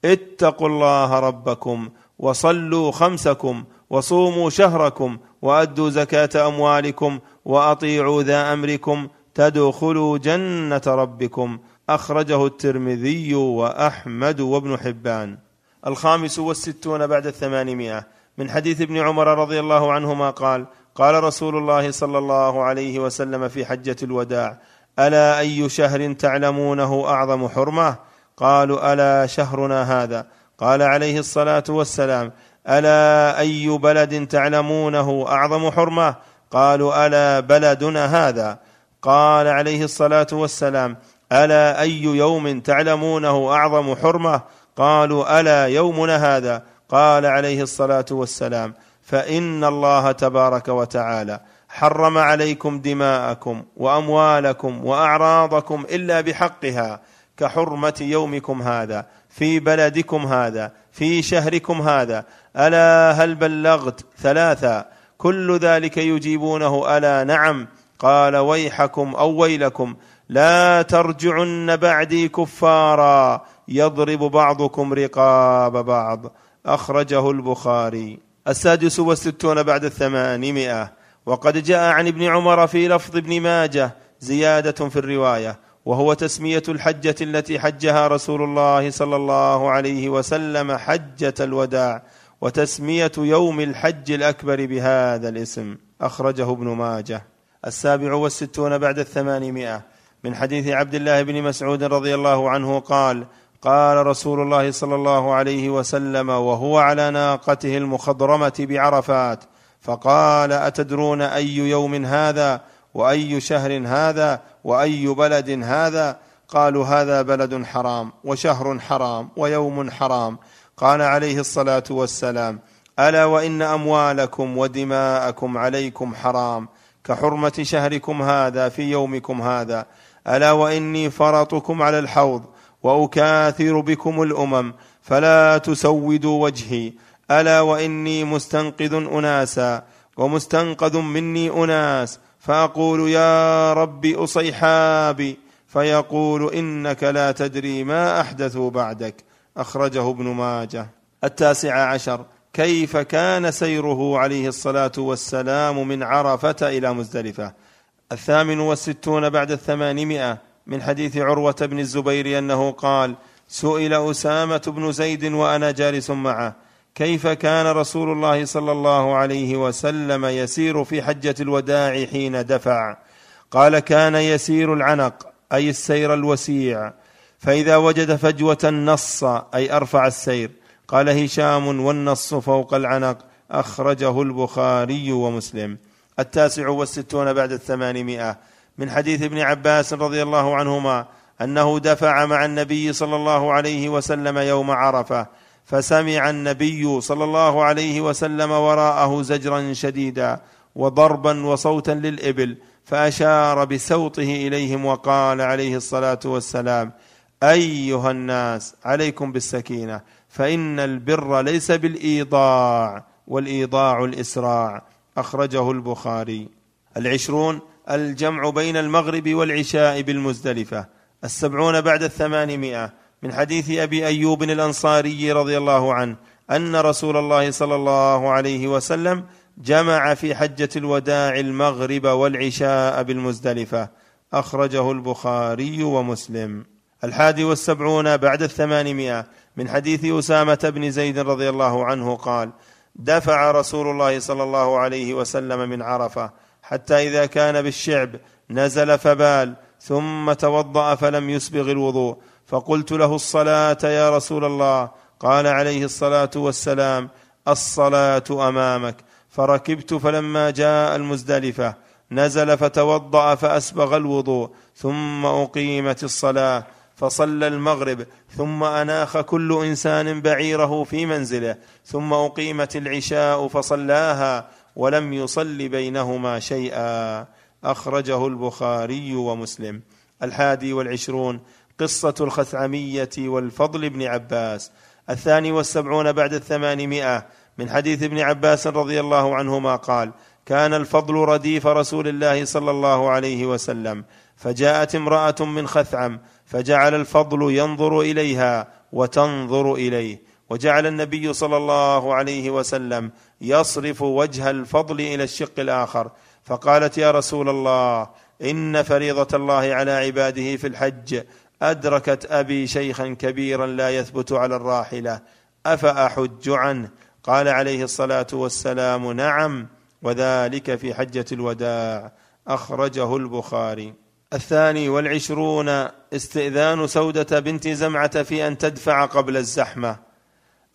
اتقوا الله ربكم وصلوا خمسكم وصوموا شهركم وأدوا زكاة أموالكم وأطيعوا ذا أمركم تدخلوا جنة ربكم. أخرجه الترمذي وأحمد وابن حبان. الخامس والستون بعد الثمانمائة. من حديث ابن عمر رضي الله عنهما قال قال رسول الله صلى الله عليه وسلم في حجة الوداع ألا أي شهر تعلمونه أعظم حرمة؟ قالوا ألا شهرنا هذا. قال عليه الصلاة والسلام ألا أي بلد تعلمونه أعظم حرمة؟ قالوا ألا بلدنا هذا. قال عليه الصلاة والسلام ألا أي يوم تعلمونه أعظم حرمة؟ قالوا ألا يومنا هذا. قال عليه الصلاة والسلام فإن الله تبارك وتعالى حرم عليكم دماءكم وأموالكم وأعراضكم إلا بحقها كحرمة يومكم هذا في بلدكم هذا في شهركم هذا. ألا هل بلغت ثلاثا؟ كل ذلك يجيبونه ألا نعم. قال ويحكم أو ويلكم لا ترجعن بعدي كفارا. يضرب بعضكم رقاب بعض. أخرجه البخاري. السادس والستون بعد الثمانمائة. وقد جاء عن ابن عمر في لفظ ابن ماجه زيادة في الرواية وهو تسمية الحجة التي حجها رسول الله صلى الله عليه وسلم حجة الوداع وتسمية يوم الحج الأكبر بهذا الاسم أخرجه ابن ماجه. السابع والستون بعد الثمانمائة. من حديث عبد الله بن مسعود رضي الله عنه قال قال رسول الله صلى الله عليه وسلم وهو على ناقته المخضرمة بعرفات فقال أتدرون أي يوم هذا؟ وأي شهر هذا؟ وأي بلد هذا؟ قالوا هذا بلد حرام وشهر حرام ويوم حرام. قال عليه الصلاة والسلام ألا وإن أموالكم ودماءكم عليكم حرام كحرمة شهركم هذا في يومكم هذا. ألا وإني فرطكم على الحوض وأكاثر بكم الأمم فلا تسودوا وجهي. ألا وإني مستنقذ أناسا ومستنقذ مني أناس. فأقول يا رب أصيحابي فيقول إنك لا تدري ما احدثوا بعدك. أخرجه ابن ماجه. التاسع عشر. كيف كان سيره عليه الصلاة والسلام من عرفة إلى مزدلفة؟ الثامن والستون بعد الثمانمائة. من حديث عروة بن الزبير أنه قال سئل أسامة بن زيد وأنا جالس معه كيف كان رسول الله صلى الله عليه وسلم يسير في حجة الوداع حين دفع؟ قال كان يسير العنق أي السير الوسيع فإذا وجد فجوة نص أي أرفع السير. قال هشام والنص فوق العنق أخرجه البخاري ومسلم. التاسع والستون بعد الثمانمائة. من حديث ابن عباس رضي الله عنهما أنه دفع مع النبي صلى الله عليه وسلم يوم عرفة فسمع النبي صلى الله عليه وسلم وراءه زجرا شديدا وضربا وصوتا للإبل فأشار بسوطه إليهم وقال عليه الصلاة والسلام أيها الناس عليكم بالسكينة فإن البر ليس بالإيضاع والإيضاع الإسراع أخرجه البخاري. العشرون الجمع بين المغرب والعشاء بالمزدلفة. السبعون بعد الثمانمائة. من حديث أبي أيوب الأنصاري رضي الله عنه أن رسول الله صلى الله عليه وسلم جمع في حجة الوداع المغرب والعشاء بالمزدلفة. أخرجه البخاري ومسلم. الحادي والسبعون بعد الثمانمائة. من حديث أسامة بن زيد رضي الله عنه قال دفع رسول الله صلى الله عليه وسلم من عرفة. حتى إذا كان بالشعب نزل فبال ثم توضأ فلم يسبغ الوضوء. فقلت له الصلاة يا رسول الله. قال عليه الصلاة والسلام الصلاة أمامك. فركبت فلما جاء المزدلفة نزل فتوضأ فأسبغ الوضوء. ثم أقيمت الصلاة فصلى المغرب. ثم أناخ كل إنسان بعيره في منزله. ثم أقيمت العشاء فصلاها. ولم يصل بينهما شيئا. أخرجه البخاري ومسلم. الحادي والعشرون قصة الخثعمية والفضل بن عباس. الثاني والسبعون بعد الثمانمائة من حديث ابن عباس رضي الله عنهما قال كان الفضل رديف رسول الله صلى الله عليه وسلم. فجاءت امرأة من خثعم فجعل الفضل ينظر إليها وتنظر إليه. وجعل النبي صلى الله عليه وسلم يصرف وجه الفضل إلى الشق الآخر. فقالت يا رسول الله إن فريضة الله على عباده في الحج أدركت أبي شيخا كبيرا لا يثبت على الراحلة أفأحج عنه؟ قال عليه الصلاة والسلام نعم وذلك في حجة الوداع. أخرجه البخاري. الثاني والعشرون استئذان سودة بنت زمعة في أن تدفع قبل الزحمة.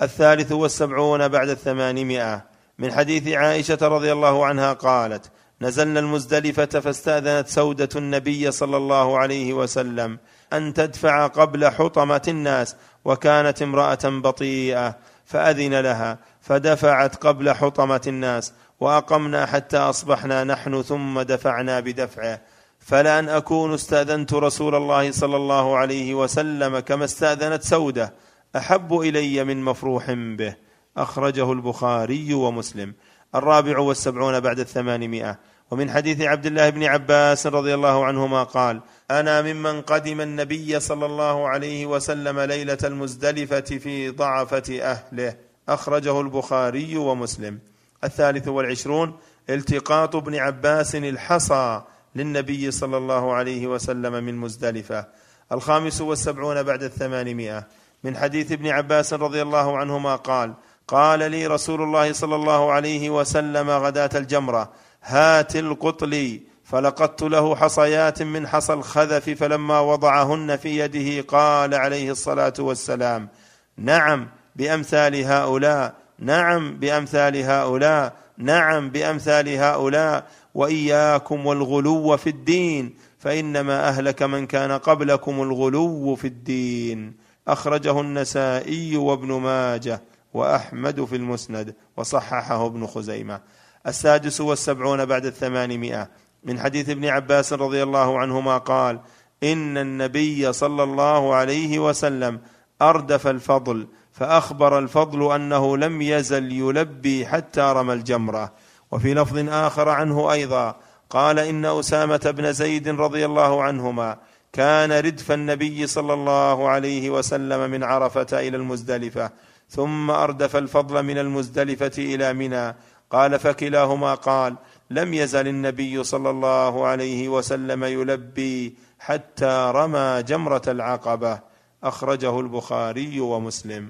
الثالث والسبعون بعد الثمانمائة. من حديث عائشة رضي الله عنها قالت نزلنا المزدلفة فاستأذنت سودة النبي صلى الله عليه وسلم أن تدفع قبل حطمة الناس وكانت امرأة بطيئة فأذن لها فدفعت قبل حطمة الناس وأقمنا حتى أصبحنا نحن ثم دفعنا بدفعه. فلأن أكون استأذنت رسول الله صلى الله عليه وسلم كما استأذنت سودة أحب إلي من مفروح به. أخرجه البخاري ومسلم. الرابع والسبعون بعد الثمانمائة. ومن حديث عبد الله بن عباس رضي الله عنهما قال أنا ممن قدم النبي صلى الله عليه وسلم ليلة المزدلفة في ضعفة أهله. أخرجه البخاري ومسلم. الثالث والعشرون التقاط ابن عباس الحصى للنبي صلى الله عليه وسلم من مزدلفة. الخامس والسبعون بعد الثمانمائة. من حديث ابن عباس رضي الله عنهما قال قال لي رسول الله صلى الله عليه وسلم غداة الجمرة هات القطل فلقدت له حصيات من حصى الخذف فلما وضعهن في يده قال عليه الصلاة والسلام نعم بأمثال هؤلاء نعم بأمثال هؤلاء نعم بأمثال هؤلاء وإياكم والغلو في الدين فإنما أهلك من كان قبلكم الغلو في الدين. أخرجه النسائي وابن ماجه. وأحمد في المسند وصححه ابن خزيمة. السادس والسبعون بعد الثمانمائة. من حديث ابن عباس رضي الله عنهما قال إن النبي صلى الله عليه وسلم أردف الفضل فأخبر الفضل أنه لم يزل يلبي حتى رمى الجمرة. وفي لفظ آخر عنه أيضا قال إن أسامة بن زيد رضي الله عنهما كان ردف النبي صلى الله عليه وسلم من عرفة إلى المزدلفة. ثم أردف الفضل من المزدلفة إلى منى. قال فكلاهما قال لم يزل النبي صلى الله عليه وسلم يلبي حتى رمى جمرة العقبة. أخرجه البخاري ومسلم.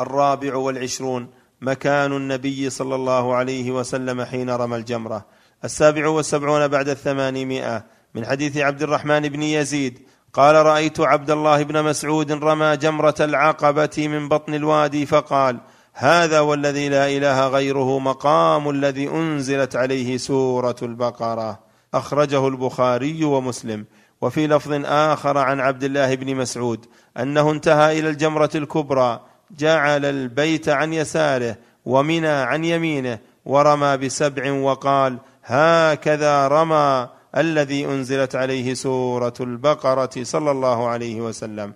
الرابع والعشرون مكان النبي صلى الله عليه وسلم حين رمى الجمرة. السابع والسبعون بعد الثمانمائة. من حديث عبد الرحمن بن يزيد قال رأيت عبد الله بن مسعود رمى جمرة العقبة من بطن الوادي فقال هذا والذي لا إله غيره مقام الذي أنزلت عليه سورة البقرة. أخرجه البخاري ومسلم. وفي لفظ آخر عن عبد الله بن مسعود أنه انتهى إلى الجمرة الكبرى جعل البيت عن يساره ومنى عن يمينه ورمى بسبع وقال هكذا رمى. الذي أنزلت عليه سورة البقرة صلى الله عليه وسلم.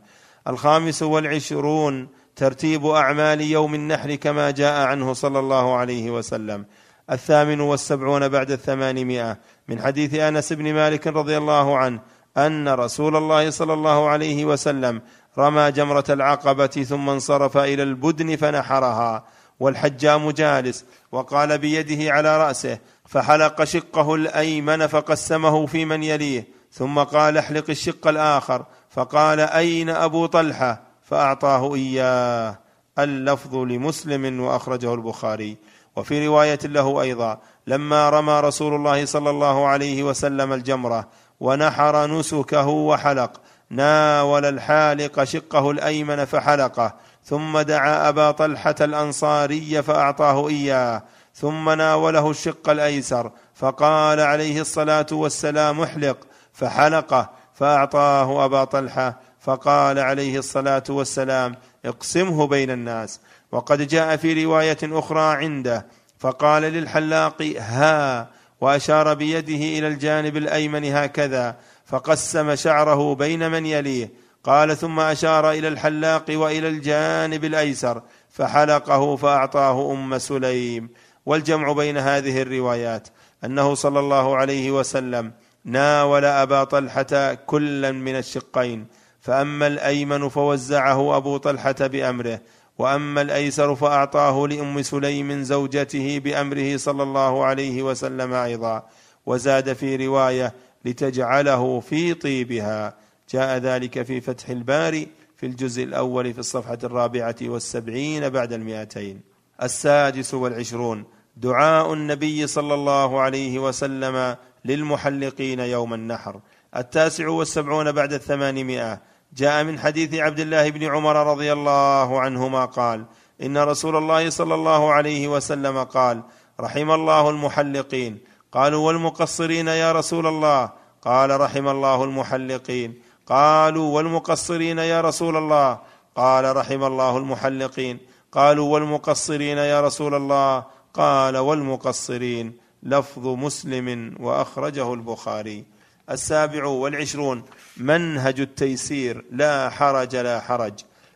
الخامس والعشرون ترتيب أعمال يوم النحر كما جاء عنه صلى الله عليه وسلم. الثامن والسبعون بعد الثمانمائة من حديث أنس بن مالك رضي الله عنه أن رسول الله صلى الله عليه وسلم رمى جمرة العقبة ثم انصرف إلى البدن فنحرها. والحجام جالس وقال بيده على رأسه فحلق شقه الأيمن فقسمه في من يليه ثم قال احلق الشق الآخر فقال أين أبو طلحة؟ فأعطاه إياه. اللفظ لمسلم وأخرجه البخاري. وفي رواية له أيضا لما رمى رسول الله صلى الله عليه وسلم الجمرة ونحر نسكه وحلق ناول الحالق شقه الأيمن فحلقه ثم دعا أبا طلحة الأنصاري فأعطاه إياه ثم ناوله الشق الأيسر فقال عليه الصلاة والسلام احلق فحلقه فأعطاه أبا طلحة فقال عليه الصلاة والسلام اقسمه بين الناس. وقد جاء في رواية أخرى عنده فقال للحلاق ها وأشار بيده إلى الجانب الأيمن هكذا فقسم شعره بين من يليه قال ثم أشار إلى الحلاق وإلى الجانب الأيسر فحلقه فأعطاه أم سليم. والجمع بين هذه الروايات أنه صلى الله عليه وسلم ناول أبا طلحة كلا من الشقين فأما الأيمن فوزعه أبو طلحة بأمره وأما الأيسر فأعطاه لأم سليم زوجته بأمره صلى الله عليه وسلم أيضا. وزاد في رواية لتجعله في طيبها. جاء ذلك في فتح الباري في الجزء الأول في الصفحة الرابعة والسبعين بعد المئتين. السادس والعشرون. دعاء النبي صلى الله عليه وسلم للمحلقين يوم النحر. التاسع والسبعون بعد الثمانمائة. جاء من حديث عبد الله بن عمر رضي الله عنهما قال إن رسول الله صلى الله عليه وسلم قال رحم الله المحلقين. قالوا والمقصرين يا رسول الله؟ قال رحم الله المحلقين. قالوا والمقصرين يا رسول الله. قال رحم الله المحلقين. قالوا والمقصرين يا رسول الله. قال والمقصرين. لفظ مسلم وأخرجه البخاري. السابع والعشرون. منهج التيسير. لا حرج لا حرج.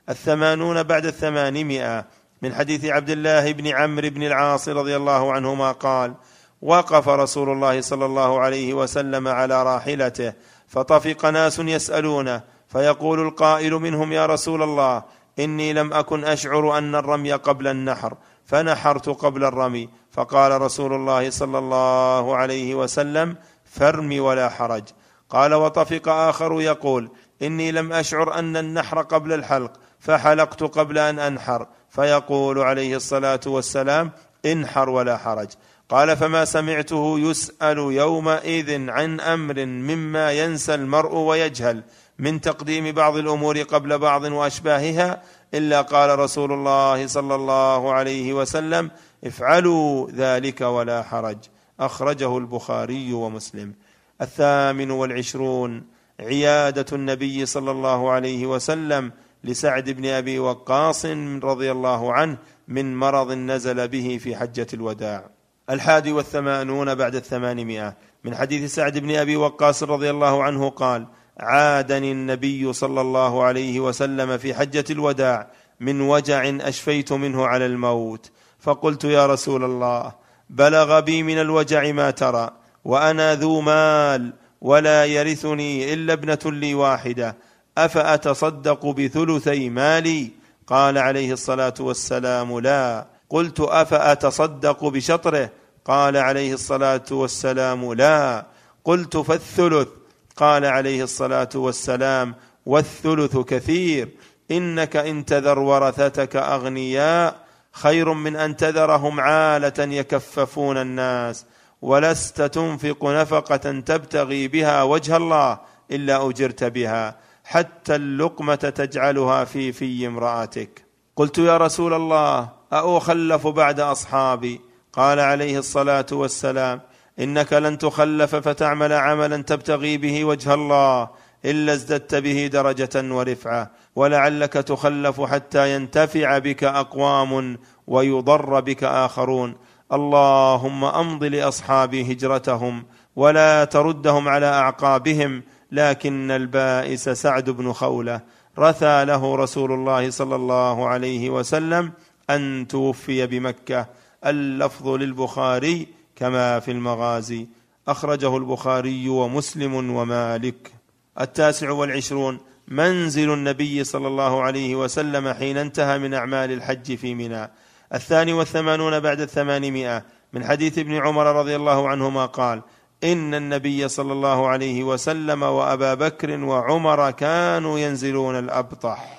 الثمانون بعد الثمانمائة. من حديث عبد الله بن عمرو بن العاص رضي الله عنهما قال وقف رسول الله صلى الله عليه وسلم على راحلته. فطفق ناس يسألونه فيقول القائل منهم يا رسول الله إني لم أكن أشعر أن الرمي قبل النحر فنحرت قبل الرمي. فقال رسول الله صلى الله عليه وسلم فارم ولا حرج. قال وطفق آخر يقول إني لم أشعر أن النحر قبل الحلق فحلقت قبل أن أنحر. فيقول عليه الصلاة والسلام انحر ولا حرج. قال فما سمعته يسأل يومئذ عن أمر مما ينسى المرء ويجهل من تقديم بعض الأمور قبل بعض وأشباهها إلا قال رسول الله صلى الله عليه وسلم افعلوا ذلك ولا حرج. أخرجه البخاري ومسلم. الثامن والعشرون. عيادة النبي صلى الله عليه وسلم لسعد بن أبي وقاص رضي الله عنه من مرض نزل به في حجة الوداع. الحادي والثمانون بعد الثمانمائة. من حديث سعد بن أبي وقاص رضي الله عنه قال عادني النبي صلى الله عليه وسلم في حجة الوداع من وجع أشفيت منه على الموت. فقلت يا رسول الله بلغ بي من الوجع ما ترى وأنا ذو مال ولا يرثني إلا ابنة لي واحدة. أفأتصدق بثلثي مالي؟ قال عليه الصلاة والسلام لا. قلت أفأتصدق بشطره؟ قال عليه الصلاة والسلام لا. قلت فالثلث؟ قال عليه الصلاة والسلام والثلث كثير. إنك إن تذر ورثتك أغنياء خير من أن تذرهم عالة يكففون الناس. ولست تنفق نفقة تبتغي بها وجه الله إلا أجرت بها. حتى اللقمة تجعلها في في امرأتك. قلت يا رسول الله أأخلف بعد أصحابي؟ قال عليه الصلاة والسلام إنك لن تخلف فتعمل عملا تبتغي به وجه الله إلا ازددت به درجة ورفعة ولعلك تخلف حتى ينتفع بك أقوام ويضر بك آخرون. اللهم أمض لأصحابي هجرتهم ولا تردهم على أعقابهم لكن البائس سعد بن خولة رثى له رسول الله صلى الله عليه وسلم أن توفي بمكة. اللفظ للبخاري كما في المغازي. أخرجه البخاري ومسلم ومالك. التاسع والعشرون. منزل النبي صلى الله عليه وسلم حين انتهى من أعمال الحج في منى. الثاني والثمانون بعد الثمانمائة. من حديث ابن عمر رضي الله عنهما قال إن النبي صلى الله عليه وسلم وأبا بكر وعمر كانوا ينزلون الأبطح.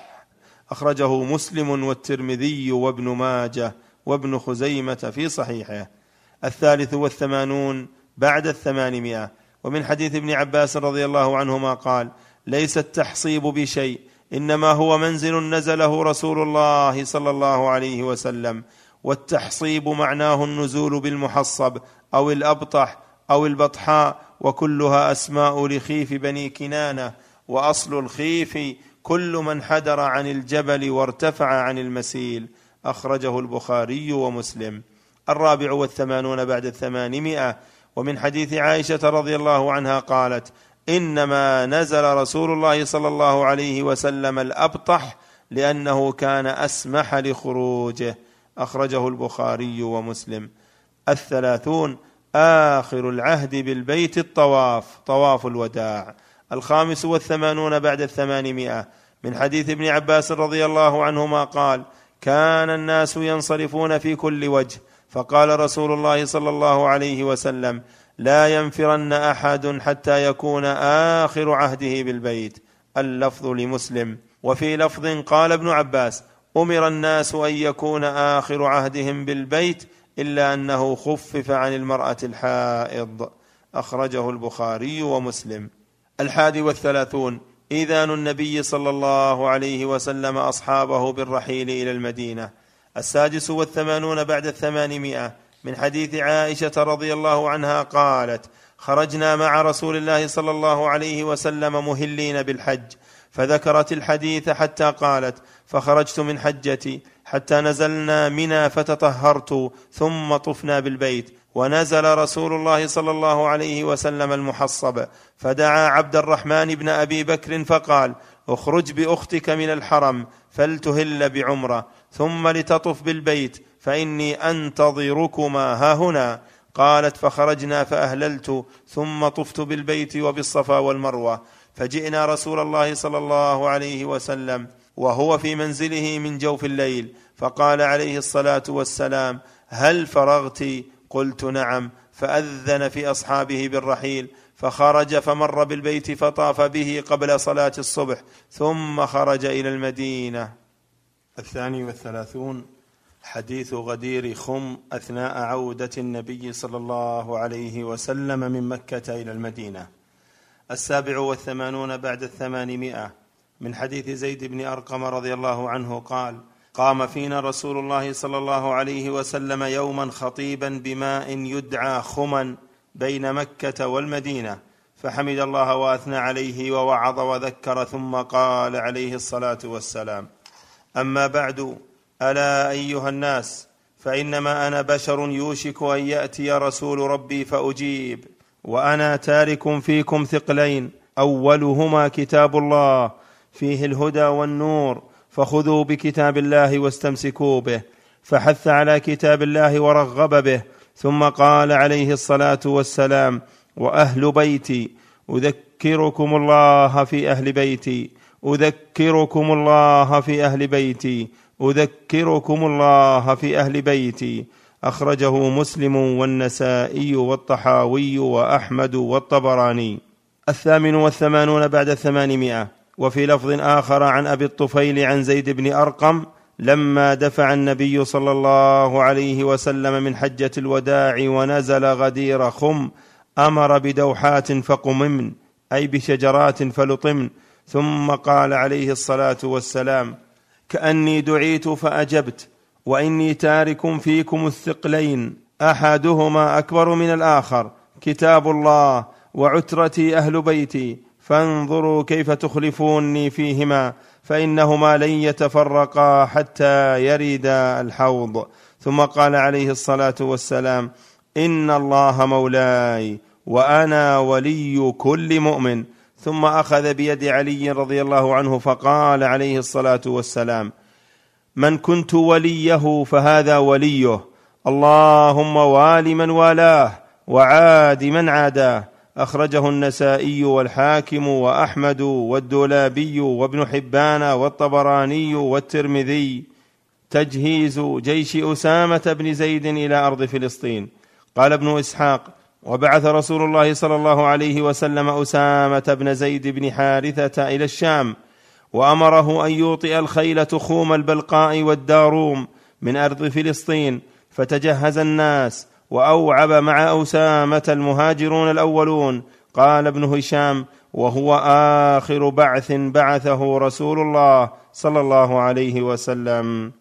أخرجه مسلم والترمذي وابن ماجه وابن خزيمة في صحيحه. الثالث والثمانون بعد الثمانمائة. ومن حديث ابن عباس رضي الله عنهما قال ليس التحصيب بشيء إنما هو منزل نزله رسول الله صلى الله عليه وسلم. والتحصيب معناه النزول بالمحصب أو الأبطح أو البطحاء وكلها أسماء لخيف بني كنانة. وأصل الخيف كل من حدر عن الجبل وارتفع عن المسيل أخرجه البخاري ومسلم. الرابع والثمانون بعد الثمانمائة. ومن حديث عائشة رضي الله عنها قالت إنما نزل رسول الله صلى الله عليه وسلم الأبطح لأنه كان أسمح لخروجه. أخرجه البخاري ومسلم. الثلاثون آخر العهد بالبيت الطواف طواف الوداع. الخامس والثمانون بعد الثمانمائة. من حديث ابن عباس رضي الله عنهما قال كان الناس ينصرفون في كل وجه. فقال رسول الله صلى الله عليه وسلم لا ينفرن أحد حتى يكون آخر عهده بالبيت. اللفظ لمسلم. وفي لفظ قال ابن عباس أمر الناس أن يكون آخر عهدهم بالبيت إلا أنه خفف عن المرأة الحائض. أخرجه البخاري ومسلم. الحادي والثلاثون. اذان النبي صلى الله عليه وسلم أصحابه بالرحيل إلى المدينة. السادس والثمانون بعد الثمانمائة. من حديث عائشة رضي الله عنها قالت خرجنا مع رسول الله صلى الله عليه وسلم مهلين بالحج. فذكرت الحديث حتى قالت فخرجت من حجتي حتى نزلنا منى فتطهرت ثم طفنا بالبيت. ونزل رسول الله صلى الله عليه وسلم المحصب فدعا عبد الرحمن بن أبي بكر فقال اخرج بأختك من الحرم فلتهل بعمرة ثم لتطف بالبيت فإني أنتظركما ها هنا. قالت فخرجنا فأهللت ثم طفت بالبيت وبالصفا والمروة فجئنا رسول الله صلى الله عليه وسلم وهو في منزله من جوف الليل فقال عليه الصلاة والسلام هل فرغت؟ قلت نعم فأذن في أصحابه بالرحيل فخرج فمر بالبيت فطاف به قبل صلاة الصبح ثم خرج إلى المدينة. الثاني والثلاثون حديث غدير خم أثناء عودة النبي صلى الله عليه وسلم من مكة إلى المدينة. السابع والثمانون بعد الثمانمائة من حديث زيد بن أرقم رضي الله عنه قال قام فينا رسول الله صلى الله عليه وسلم يوما خطيبا بماء يدعى خما بين مكة والمدينة فحمد الله وأثنى عليه ووعظ وذكر ثم قال عليه الصلاة والسلام. أما بعد ألا أيها الناس فإنما أنا بشر يوشك أن يأتي رسول ربي فأجيب وأنا تارك فيكم ثقلين أولهما كتاب الله فيه الهدى والنور فخذوا بكتاب الله واستمسكوا به فحث على كتاب الله ورغب به ثم قال عليه الصلاة والسلام وأهل بيتي أذكركم الله في أهل بيتي أذكركم الله في أهل بيتي أذكركم الله في أهل بيتي. أخرجه مسلم والنسائي والطحاوي وأحمد والطبراني. الثامن والثمانون بعد الثمانمائة. وفي لفظ آخر عن أبي الطفيل عن زيد بن أرقم لما دفع النبي صلى الله عليه وسلم من حجة الوداع ونزل غدير خم أمر بدوحات فقممن أي بشجرات فلطمن ثم قال عليه الصلاة والسلام كأني دعيت فأجبت وإني تارك فيكم الثقلين أحدهما أكبر من الآخر كتاب الله وعترتي أهل بيتي فانظروا كيف تخلفوني فيهما فإنهما لن يتفرقا حتى يردا الحوض. ثم قال عليه الصلاة والسلام إن الله مولاي وأنا ولي كل مؤمن. ثم أخذ بيد علي رضي الله عنه فقال عليه الصلاة والسلام من كنت وليه فهذا وليه. اللهم وال من والاه وعاد من عاداه. أخرجه النسائي والحاكم وأحمد والدولابي وابن حبان والطبراني والترمذي. تجهيز جيش أسامة بن زيد إلى أرض فلسطين. قال ابن إسحاق وبعث رسول الله صلى الله عليه وسلم أسامة بن زيد بن حارثة إلى الشام وأمره أن يوطئ الخيل تخوم البلقاء والداروم من أرض فلسطين فتجهز الناس وأوعب مع أسامة المهاجرون الأولون. قال ابن هشام وهو آخر بعث بعثه رسول الله صلى الله عليه وسلم.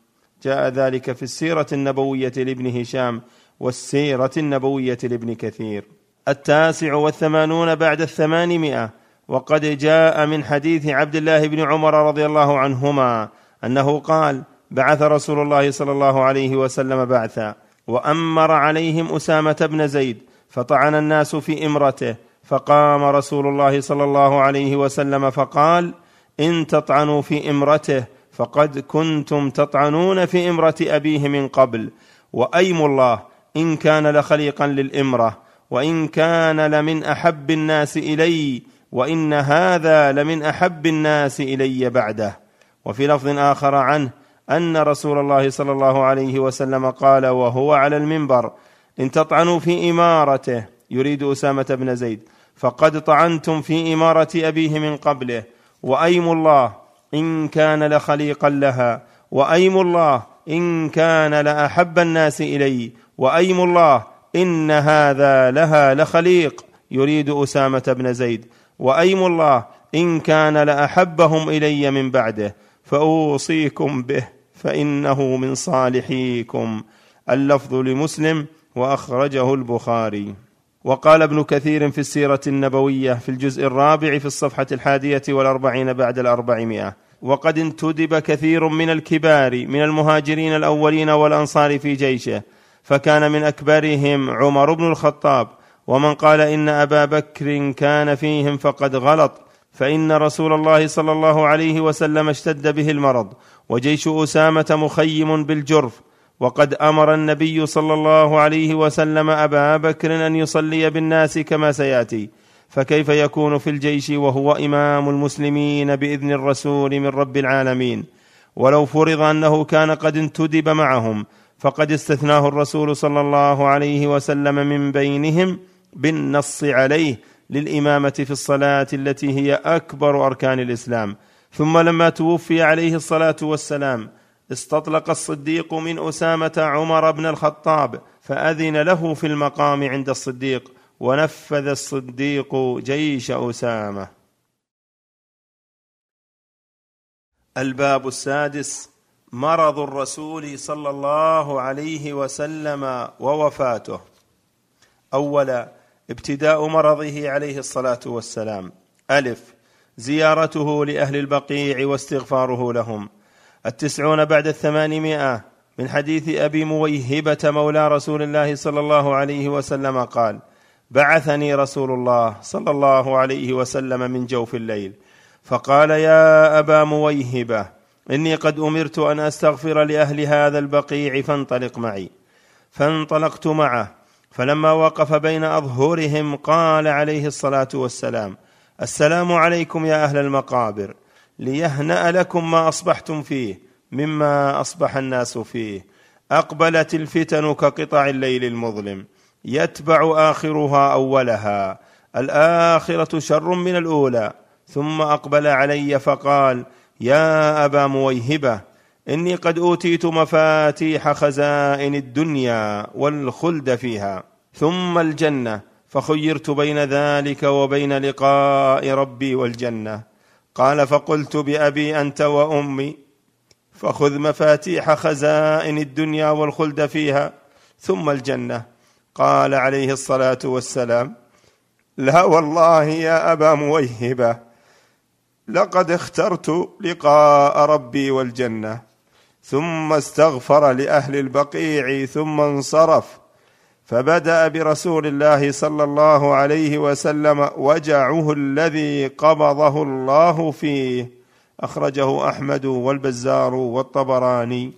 جاء ذلك في السيرة النبوية لابن هشام والسيرة النبوية لابن كثير. التاسع والثمانون بعد الثمانمائة. وقد جاء من حديث عبد الله بن عمر رضي الله عنهما أنه قال بعث رسول الله صلى الله عليه وسلم بعثا. وأمر عليهم أسامة بن زيد فطعن الناس في إمرته فقام رسول الله صلى الله عليه وسلم فقال إن تطعنوا في إمرته فقد كنتم تطعنون في إمرة أبيه من قبل وأيم الله إن كان لخليقا للإمرة وإن كان لمن أحب الناس إلي وإن هذا لمن أحب الناس إلي بعده. وفي لفظ آخر عنه أن رسول الله صلى الله عليه وسلم قال وهو على المنبر إن تطعنوا في إمارته يريد أسامة بن زيد فقد طعنتم في إمارة أبيه من قبله وأيم الله إن كان لخليقا لها وأيم الله إن كان لأحب الناس إلي وأيم الله إن هذا لها لخليق يريد أسامة بن زيد وأيم الله إن كان لأحبهم إلي من بعده فأوصيكم به فإنه من صالحيكم. اللفظ لمسلم وأخرجه البخاري. وقال ابن كثير في السيرة النبوية في الجزء الرابع في الصفحة الحادية والأربعين بعد الأربعمائة. وقد انتدب كثير من الكبار من المهاجرين الأولين والأنصار في جيشه فكان من أكبرهم عمر بن الخطاب. ومن قال إن أبا بكر كان فيهم فقد غلط فإن رسول الله صلى الله عليه وسلم اشتد به المرض وجيش أسامة مخيم بالجرف وقد أمر النبي صلى الله عليه وسلم أبا بكر أن يصلي بالناس كما سيأتي. فكيف يكون في الجيش وهو إمام المسلمين بإذن الرسول من رب العالمين؟ ولو فرض أنه كان قد انتدب معهم فقد استثناه الرسول صلى الله عليه وسلم من بينهم بالنص عليه للإمامة في الصلاة التي هي أكبر أركان الإسلام. ثم لما توفي عليه الصلاة والسلام استطلق الصديق من أسامة عمر بن الخطاب فأذن له في المقام عند الصديق ونفذ الصديق جيش أسامة. الباب السادس مرض الرسول صلى الله عليه وسلم ووفاته. أولا ابتداء مرضه عليه الصلاة والسلام. ألف زيارته لأهل البقيع واستغفاره لهم. التسعون بعد الثمانمائة من حديث أبي مويهبة مولى رسول الله صلى الله عليه وسلم قال بعثني رسول الله صلى الله عليه وسلم من جوف الليل. فقال يا أبا مويهبة إني قد أمرت أن أستغفر لأهل هذا البقيع فانطلق معي. فانطلقت معه. فلما وقف بين اظهرهم قال عليه الصلاة والسلام السلام عليكم يا أهل المقابر ليهنأ لكم ما أصبحتم فيه مما أصبح الناس فيه أقبلت الفتن كقطع الليل المظلم يتبع آخرها أولها الآخرة شر من الأولى ثم أقبل علي فقال يا أبا مويهبة إني قد أوتيت مفاتيح خزائن الدنيا والخلد فيها ثم الجنة فخيرت بين ذلك وبين لقاء ربي والجنة. قال فقلت بأبي أنت وأمي فخذ مفاتيح خزائن الدنيا والخلد فيها ثم الجنة. قال عليه الصلاة والسلام لا والله يا أبا مويهبة لقد اخترت لقاء ربي والجنة. ثم استغفر لأهل البقيع ثم انصرف. فبدأ برسول الله صلى الله عليه وسلم وجعه الذي قبضه الله فيه. أخرجه أحمد والبزار والطبراني.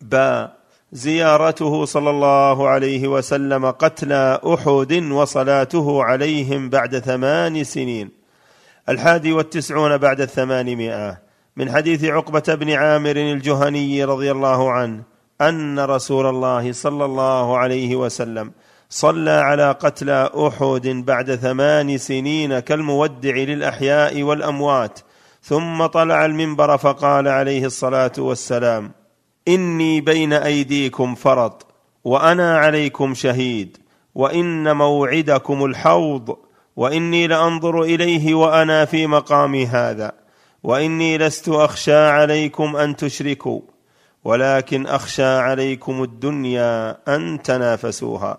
با زيارته صلى الله عليه وسلم قتلى أحد وصلاته عليهم بعد ثمان سنين. الحادي والتسعون بعد الثمانمائة. من حديث عقبة بن عامر الجهني رضي الله عنه أن رسول الله صلى الله عليه وسلم صلى على قتلى أحد بعد ثمان سنين كالمودع للأحياء والأموات ثم طلع المنبر فقال عليه الصلاة والسلام إني بين أيديكم فرط وأنا عليكم شهيد وإن موعدكم الحوض وإني لأنظر إليه وأنا في مقامي هذا وإني لست أخشى عليكم أن تشركوا ولكن أخشى عليكم الدنيا أن تنافسوها.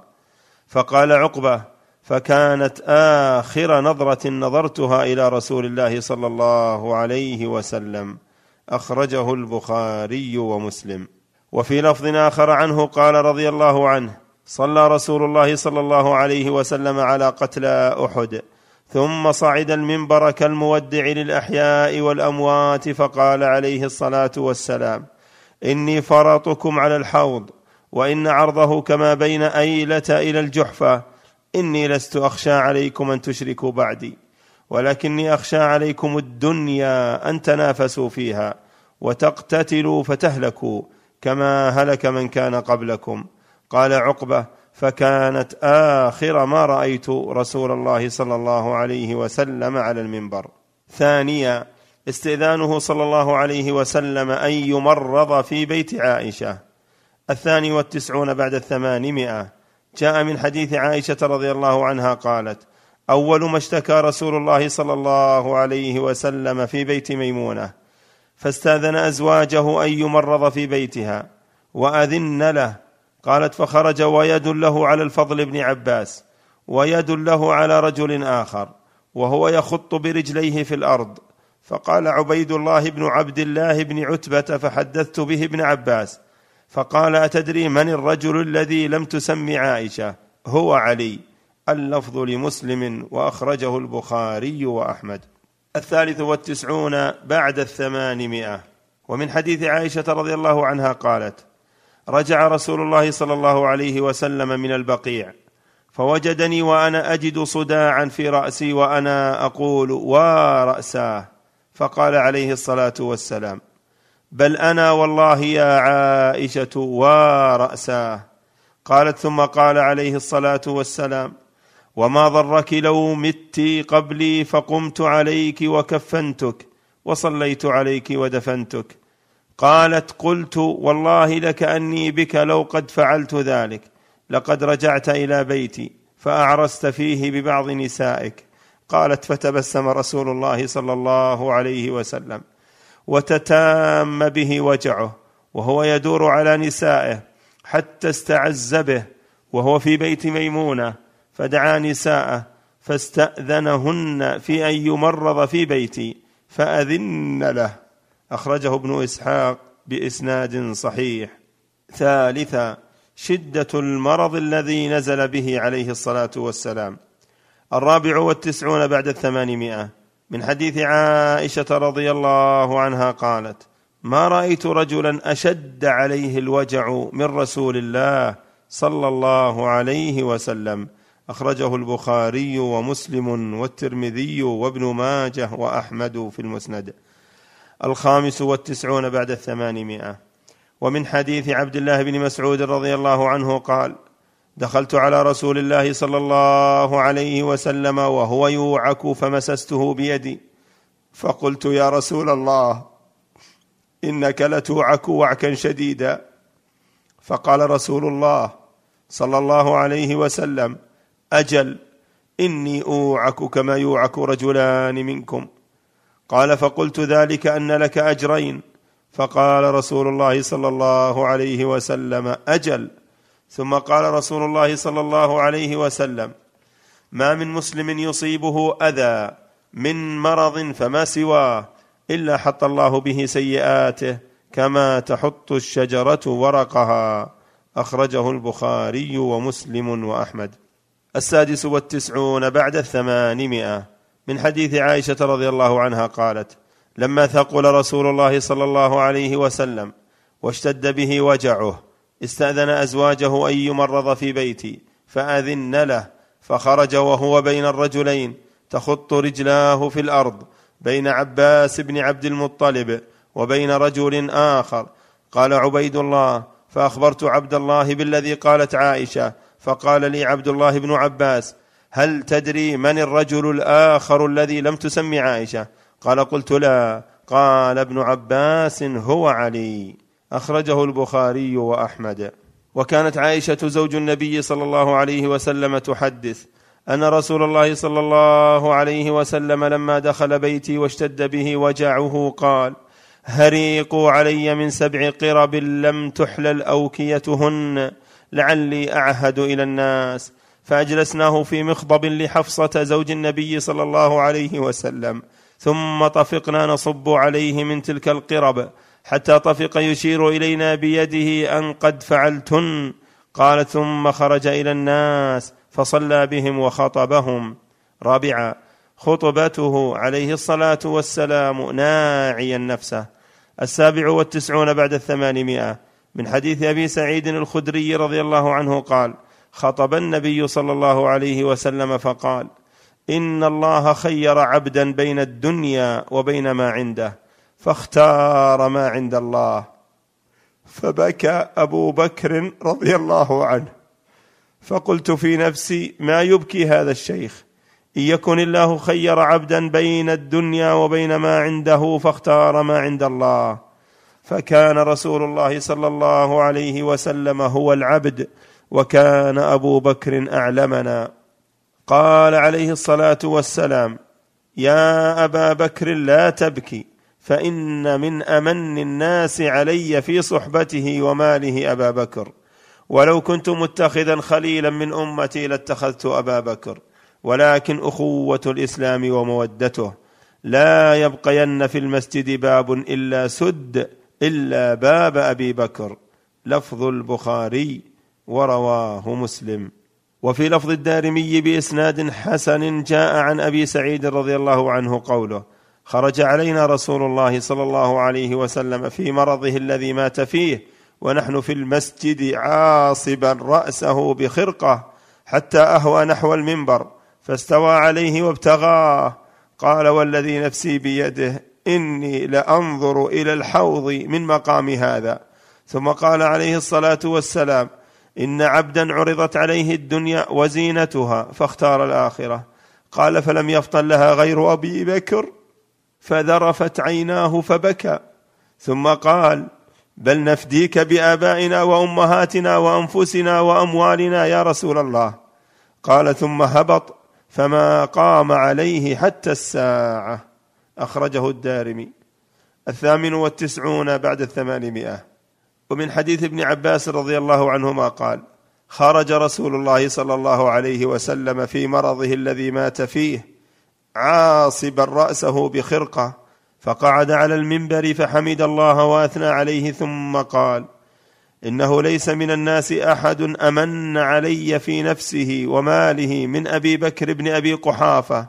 فقال عقبة فكانت آخر نظرة نظرتها إلى رسول الله صلى الله عليه وسلم أخرجه البخاري ومسلم. وفي لفظ آخر عنه قال رضي الله عنه صلى رسول الله صلى الله عليه وسلم على قتلى أحد. ثم صعد المنبر كالمودع للأحياء والأموات فقال عليه الصلاة والسلام إني فرطكم على الحوض وإن عرضه كما بين أيلة إلى الجحفة إني لست أخشى عليكم أن تشركوا بعدي ولكني أخشى عليكم الدنيا أن تنافسوا فيها وتقتتلوا فتهلكوا كما هلك من كان قبلكم. قال عقبة فكانت آخر ما رأيت رسول الله صلى الله عليه وسلم على المنبر. ثانيا استئذانه صلى الله عليه وسلم أن يمرض في بيت عائشة. الثاني والتسعون بعد الثمانمائة. جاء من حديث عائشة رضي الله عنها قالت أول ما اشتكى رسول الله صلى الله عليه وسلم في بيت ميمونة فاستأذن أزواجه أن يمرض في بيتها وأذن له قالت فخرج ويد له على الفضل بن عباس ويد له على رجل آخر وهو يخط برجليه في الأرض. فقال عبيد الله بن عبد الله بن عتبة فحدثت به ابن عباس. فقال أتدري من الرجل الذي لم تسم عائشة؟ هو علي. اللفظ لمسلم وأخرجه البخاري وأحمد. الثالث والتسعون بعد الثمانمائة. ومن حديث عائشة رضي الله عنها قالت رجع رسول الله صلى الله عليه وسلم من البقيع. فوجدني وأنا أجد صداعا في رأسي وأنا أقول وراساه فقال عليه الصلاة والسلام بل أنا والله يا عائشة وراساه قالت ثم قال عليه الصلاة والسلام وما ضرك لو مت قبلي فقمت عليك وكفنتك وصليت عليك ودفنتك قالت قلت والله لكاني بك لو قد فعلت ذلك لقد رجعت إلى بيتي فأعرست فيه ببعض نسائك. قالت فتبسم رسول الله صلى الله عليه وسلم وتتام به وجعه وهو يدور على نسائه حتى استعز به وهو في بيت ميمونة فدعا نساءه فاستأذنهن في أن يمرض في بيتي فأذن له. أخرجه ابن إسحاق بإسناد صحيح. ثالثا شدة المرض الذي نزل به عليه الصلاة والسلام. الرابع والتسعون بعد الثمانمائة. من حديث عائشة رضي الله عنها قالت ما رأيت رجلا أشد عليه الوجع من رسول الله صلى الله عليه وسلم. أخرجه البخاري ومسلم والترمذي وابن ماجه وأحمد في المسند. الخامس والتسعون بعد الثمانمائة. ومن حديث عبد الله بن مسعود رضي الله عنه قال دخلت على رسول الله صلى الله عليه وسلم وهو يوعك فمسسته بيدي. فقلت يا رسول الله إنك لتوعك وعكا شديدا. فقال رسول الله صلى الله عليه وسلم أجل إني أوعك كما يوعك رجلان منكم. قال فقلت ذلك أن لك أجرين. فقال رسول الله صلى الله عليه وسلم أجل. ثم قال رسول الله صلى الله عليه وسلم ما من مسلم يصيبه أذى من مرض فما سواه إلا حط الله به سيئاته كما تحط الشجرة ورقها. أخرجه البخاري ومسلم وأحمد. السادس والتسعون بعد الثمانمائة. من حديث عائشة رضي الله عنها قالت لما ثقل رسول الله صلى الله عليه وسلم واشتد به وجعه استأذن أزواجه أن يمرض في بيتي فأذن له فخرج وهو بين الرجلين تخط رجلاه في الأرض بين عباس بن عبد المطلب وبين رجل آخر. قال عبيد الله فأخبرت عبد الله بالذي قالت عائشة فقال لي عبد الله بن عباس هل تدري من الرجل الآخر الذي لم تسم عائشة؟ قال قلت لا. قال ابن عباس هو علي. أخرجه البخاري وأحمد. وكانت عائشة زوج النبي صلى الله عليه وسلم تحدث. أن رسول الله صلى الله عليه وسلم لما دخل بيتي واشتد به وجعه قال هريقوا علي من سبع قرب لم تحلل أوكيتهن. لعلي أعهد إلى الناس. فأجلسناه في مخضب لحفصة زوج النبي صلى الله عليه وسلم. ثم طفقنا نصب عليه من تلك القرب حتى طفق يشير إلينا بيده أن قد فعلتن. قال ثم خرج إلى الناس فصلى بهم وخطبهم. رابعا خطبته عليه الصلاة والسلام ناعيا نفسه. السابع والتسعون بعد الثمانمائة. من حديث أبي سعيد الخدري رضي الله عنه قال خطب النبي صلى الله عليه وسلم فقال إن الله خير عبدا بين الدنيا وبين ما عنده فاختار ما عند الله. فبكى أبو بكر رضي الله عنه. فقلت في نفسي ما يبكي هذا الشيخ؟ إن يكن الله خير عبدا بين الدنيا وبين ما عنده فاختار ما عند الله. فكان رسول الله صلى الله عليه وسلم هو العبد وكان أبو بكر أعلمنا. قال عليه الصلاة والسلام يا أبا بكر لا تبكي فإن من أمن الناس علي في صحبته وماله أبا بكر. ولو كنت متخذا خليلا من أمتي لاتخذت أبا بكر ولكن أخوة الإسلام ومودته. لا يبقين في المسجد باب إلا سد إلا باب أبي بكر. لفظ البخاري. ورواه مسلم. وفي لفظ الدارمي بإسناد حسن جاء عن أبي سعيد رضي الله عنه قوله خرج علينا رسول الله صلى الله عليه وسلم في مرضه الذي مات فيه ونحن في المسجد عاصبا رأسه بخرقة حتى أهوى نحو المنبر فاستوى عليه وابتغاه. قال والذي نفسي بيده إني لأنظر إلى الحوض من مقام هذا. ثم قال عليه الصلاة والسلام إن عبدا عرضت عليه الدنيا وزينتها فاختار الآخرة. قال فلم يفطن لها غير أبي بكر فذرفت عيناه فبكى. ثم قال بل نفديك بآبائنا وأمهاتنا وأنفسنا وأموالنا يا رسول الله. قال ثم هبط فما قام عليه حتى الساعة. أخرجه الدارمي. الثامن والتسعون بعد الثمانمائة. ومن حديث ابن عباس رضي الله عنهما قال خرج رسول الله صلى الله عليه وسلم في مرضه الذي مات فيه عاصبا رأسه بخرقة فقعد على المنبر فحمد الله وأثنى عليه ثم قال إنه ليس من الناس أحد أمن علي في نفسه وماله من أبي بكر بن أبي قحافة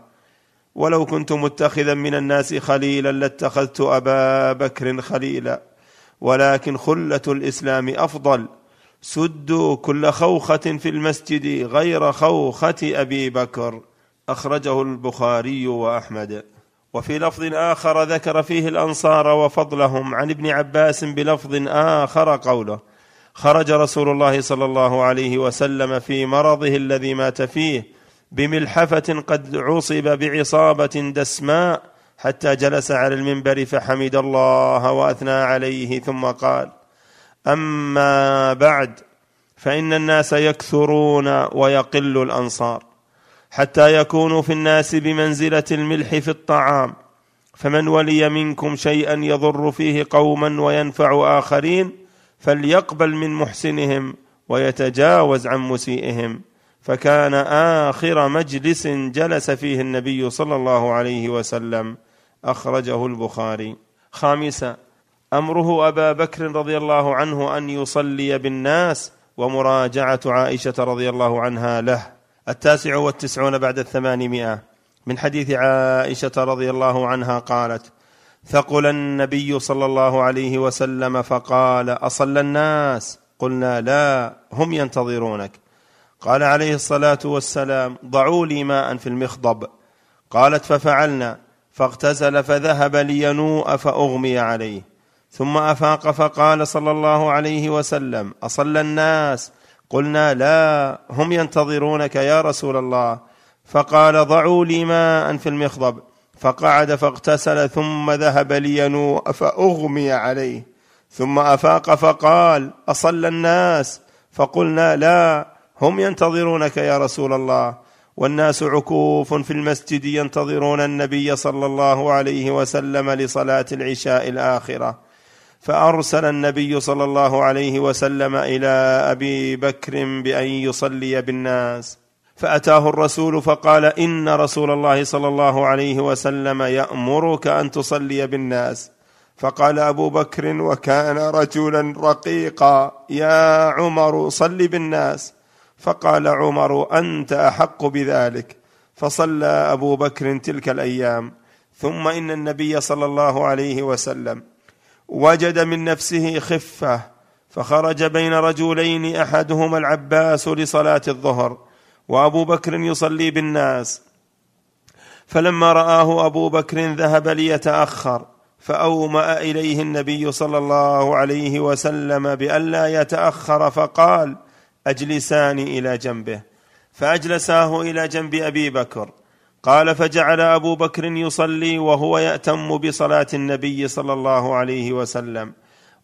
ولو كنت متخذا من الناس خليلا لاتخذت أبا بكر خليلا. ولكن خلة الإسلام أفضل. سدوا كل خوخة في المسجد غير خوخة أبي بكر. أخرجه البخاري وأحمد. وفي لفظ آخر ذكر فيه الأنصار وفضلهم عن ابن عباس بلفظ آخر قوله. خرج رسول الله صلى الله عليه وسلم في مرضه الذي مات فيه بملحفة قد عصب بعصابة دسماء حتى جلس على المنبر فحمد الله وأثنى عليه ثم قال أما بعد فإن الناس يكثرون ويقل الأنصار حتى يكونوا في الناس بمنزلة الملح في الطعام فمن ولي منكم شيئا يضر فيه قوما وينفع آخرين فليقبل من محسنهم ويتجاوز عن مسيئهم. فكان آخر مجلس جلس فيه النبي صلى الله عليه وسلم. أخرجه البخاري. خامسا أمره أبا بكر رضي الله عنه أن يصلي بالناس ومراجعة عائشة رضي الله عنها له. التاسع والتسعون بعد الثمانمائة. من حديث عائشة رضي الله عنها قالت ثقل النبي صلى الله عليه وسلم فقال أصلى الناس؟ قلنا لا هم ينتظرونك. قال عليه الصلاة والسلام ضعوا لي ماء في المخضب. قالت ففعلنا. فاغتسل فذهب لينوء فأغمي عليه. ثم أفاق فقال صلى الله عليه وسلم أصلى الناس؟ قلنا لا هم ينتظرونك يا رسول الله. فقال ضعوا لي ماء في المخضب. فقعد فاغتسل ثم ذهب لينوء فأغمي عليه. ثم أفاق فقال أصلى الناس؟ فقلنا لا هم ينتظرونك يا رسول الله. والناس عكوف في المسجد ينتظرون النبي صلى الله عليه وسلم لصلاة العشاء الآخرة. فأرسل النبي صلى الله عليه وسلم إلى أبي بكر بأن يصلي بالناس. فأتاه الرسول فقال إن رسول الله صلى الله عليه وسلم يأمرك أن تصلي بالناس. فقال أبو بكر وكان رجلا رقيقا يا عمر صل بالناس. فقال عمر أنت أحق بذلك. فصلى أبو بكر تلك الأيام. ثم إن النبي صلى الله عليه وسلم وجد من نفسه خفة فخرج بين رجلين أحدهما العباس لصلاة الظهر وأبو بكر يصلي بالناس. فلما رآه أبو بكر ذهب ليتأخر فأومأ إليه النبي صلى الله عليه وسلم بألا يتأخر فقال اجلساني إلى جنبه فأجلساه إلى جنب أبي بكر. قال فجعل أبو بكر يصلي وهو يأتم بصلاة النبي صلى الله عليه وسلم.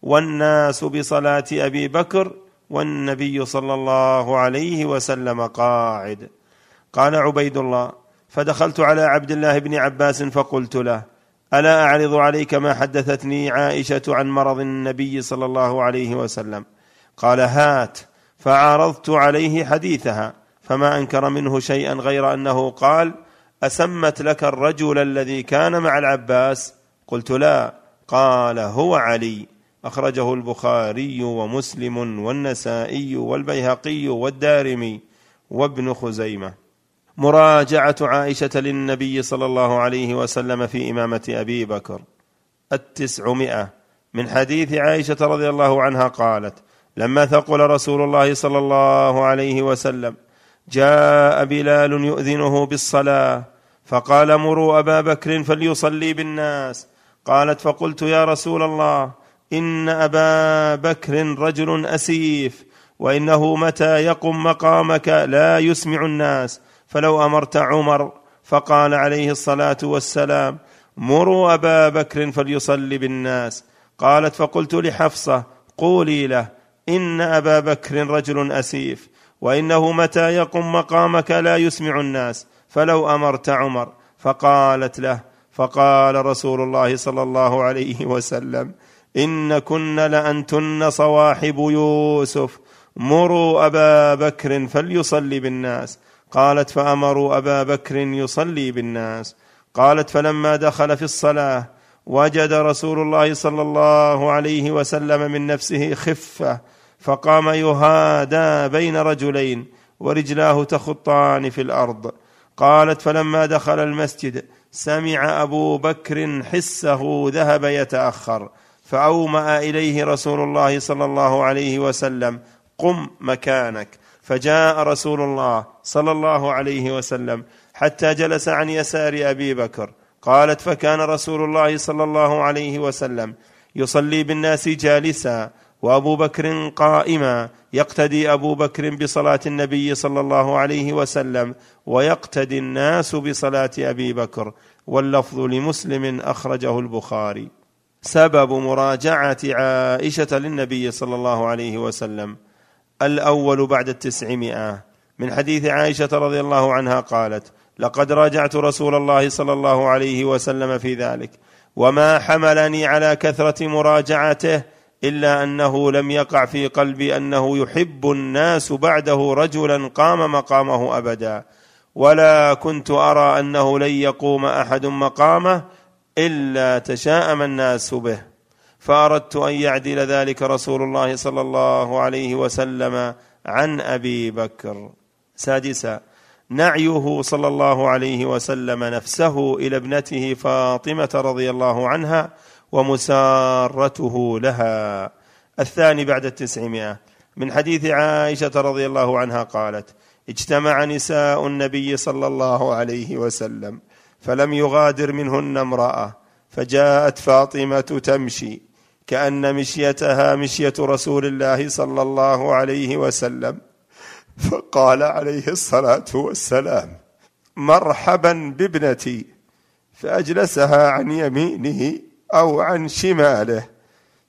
والناس بصلاة أبي بكر والنبي صلى الله عليه وسلم قاعد. قال عبيد الله فدخلت على عبد الله بن عباس فقلت له ألا أعرض عليك ما حدثتني عائشة عن مرض النبي صلى الله عليه وسلم؟ قال هات. فعارضت عليه حديثها فما أنكر منه شيئا غير أنه قال أسمت لك الرجل الذي كان مع العباس؟ قلت لا. قال هو علي. أخرجه البخاري ومسلم والنسائي والبيهقي والدارمي وابن خزيمة. مراجعة عائشة للنبي صلى الله عليه وسلم في إمامة أبي بكر. التسعمائة. من حديث عائشة رضي الله عنها قالت لما ثقل رسول الله صلى الله عليه وسلم جاء بلال يؤذنه بالصلاة فقال مروا أبا بكر فليصلي بالناس. قالت فقلت يا رسول الله إن أبا بكر رجل أسيف وإنه متى يقم مقامك لا يسمع الناس فلو أمرت عمر. فقال عليه الصلاة والسلام مروا أبا بكر فليصلي بالناس. قالت فقلت لحفصة قولي له إن أبا بكر رجل أسيف وإنه متى يقم مقامك لا يسمع الناس فلو أمرت عمر فقالت له فقال رسول الله صلى الله عليه وسلم إن كن لأنتن صواحب يوسف مروا أبا بكر فليصلي بالناس. قالت فأمروا أبا بكر يصلي بالناس. قالت فلما دخل في الصلاة وجد رسول الله صلى الله عليه وسلم من نفسه خفة فقام يهادى بين رجلين ورجلاه تخطان في الأرض. قالت فلما دخل المسجد سمع أبو بكر حسه ذهب يتأخر فأومأ إليه رسول الله صلى الله عليه وسلم قم مكانك فجاء رسول الله صلى الله عليه وسلم حتى جلس عن يسار أبي بكر قالت فكان رسول الله صلى الله عليه وسلم يصلي بالناس جالسا وأبو بكر قائما يقتدي أبو بكر بصلاة النبي صلى الله عليه وسلم ويقتدي الناس بصلاة أبي بكر واللفظ لمسلم أخرجه البخاري. سبب مراجعة عائشة للنبي صلى الله عليه وسلم الأول بعد التسعمائة. من حديث عائشة رضي الله عنها قالت لقد راجعت رسول الله صلى الله عليه وسلم في ذلك وما حملني على كثرة مراجعته إلا أنه لم يقع في قلبي أنه يحب الناس بعده رجلا قام مقامه ابدا. ولا كنت أرى أنه لن يقوم أحد مقامه إلا تشاءم الناس به. فأردت أن يعدل ذلك رسول الله صلى الله عليه وسلم عن أبي بكر. سادسا. نعيه صلى الله عليه وسلم نفسه إلى ابنته فاطمة رضي الله عنها ومسارته لها. الثاني بعد التسعمائة. من حديث عائشة رضي الله عنها قالت اجتمع نساء النبي صلى الله عليه وسلم فلم يغادر منهن امرأة فجاءت فاطمة تمشي كأن مشيتها مشية رسول الله صلى الله عليه وسلم. فقال عليه الصلاة والسلام مرحبا بابنتي فأجلسها عن يمينه أو عن شماله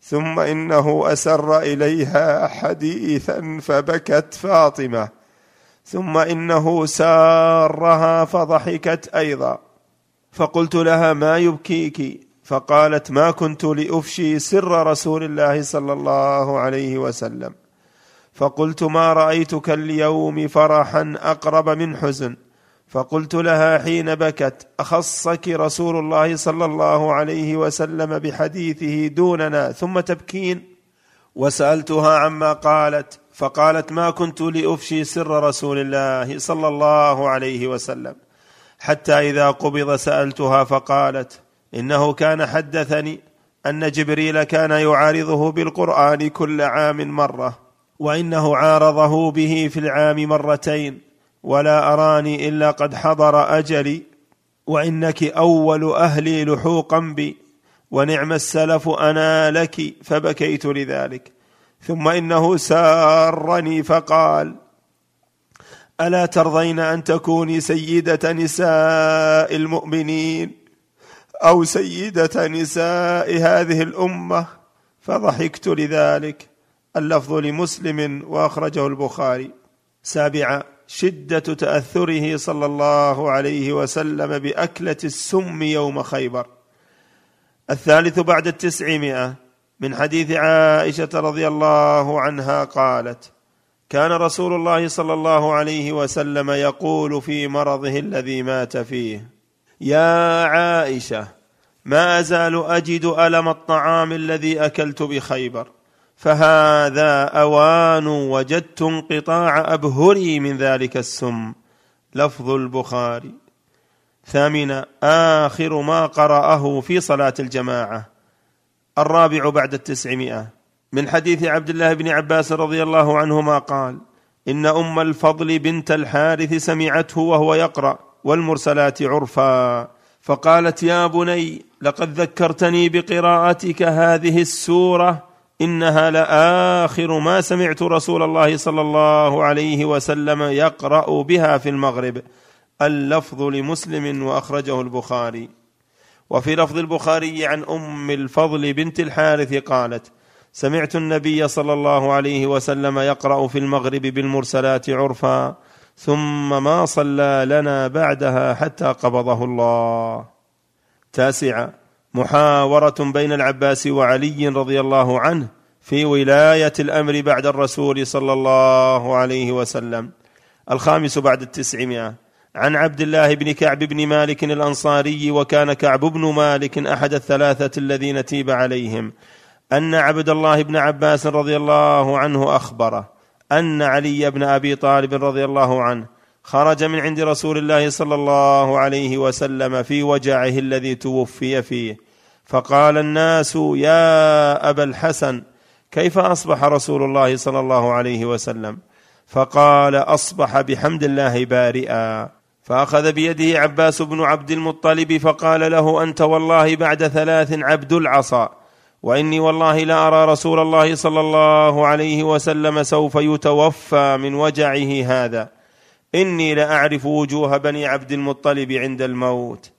ثم إنه أسر إليها حديثا فبكت فاطمة ثم إنه سارها فضحكت أيضا فقلت لها ما يبكيك؟ فقالت ما كنت لأفشي سر رسول الله صلى الله عليه وسلم. فقلت ما رأيتك اليوم فرحا أقرب من حزن. فقلت لها حين بكت أخصك رسول الله صلى الله عليه وسلم بحديثه دوننا ثم تبكين؟ وسألتها عما قالت فقالت ما كنت لأفشي سر رسول الله صلى الله عليه وسلم. حتى إذا قبض سألتها فقالت إنه كان حدثني أن جبريل كان يعارضه بالقرآن كل عام مرة. وإنه عارضه به في العام مرتين ولا أراني إلا قد حضر أجلي وإنك أول أهلي لحوقا بي ونعم السلف أنا لك فبكيت لذلك. ثم إنه سارني فقال ألا ترضين أن تكوني سيدة نساء المؤمنين أو سيدة نساء هذه الأمة؟ فضحكت لذلك. اللفظ لمسلم وأخرجه البخاري. سابعا شدة تأثره صلى الله عليه وسلم بأكلة السم يوم خيبر. الثالث بعد التسعمائة من حديث عائشة رضي الله عنها قالت كان رسول الله صلى الله عليه وسلم يقول في مرضه الذي مات فيه يا عائشة ما أزال أجد ألم الطعام الذي أكلت بخيبر؟ فهذا أوان وجدت انقطاع أبهري من ذلك السم. لفظ البخاري. ثامنا آخر ما قرأه في صلاة الجماعة. الرابع بعد التسعمائة. من حديث عبد الله بن عباس رضي الله عنهما قال إن أم الفضل بنت الحارث سمعته وهو يقرأ والمرسلات عرفا. فقالت يا بني لقد ذكرتني بقراءتك هذه السورة إنها لآخر ما سمعت رسول الله صلى الله عليه وسلم يقرأ بها في المغرب اللفظ لمسلم وأخرجه البخاري. وفي لفظ البخاري عن أم الفضل بنت الحارث قالت سمعت النبي صلى الله عليه وسلم يقرأ في المغرب بالمرسلات عرفا ثم ما صلى لنا بعدها حتى قبضه الله. تاسعا محاورة بين العباس وعلي رضي الله عنه في ولاية الأمر بعد الرسول صلى الله عليه وسلم. الخامس بعد التسعمائة. عن عبد الله بن كعب بن مالك الأنصاري وكان كعب بن مالك أحد الثلاثة الذين تيب عليهم. أن عبد الله بن عباس رضي الله عنه أخبره أن علي بن أبي طالب رضي الله عنه خرج من عند رسول الله صلى الله عليه وسلم في وجعه الذي توفي فيه. فقال الناس يا أبا الحسن كيف أصبح رسول الله صلى الله عليه وسلم؟ فقال أصبح بحمد الله بارئا. فأخذ بيده عباس بن عبد المطلب فقال له أنت والله بعد ثلاث عبد العصا وإني والله لا أرى رسول الله صلى الله عليه وسلم سوف يتوفى من وجعه هذا. إني لأعرف وجوه بني عبد المطلب عند الموت.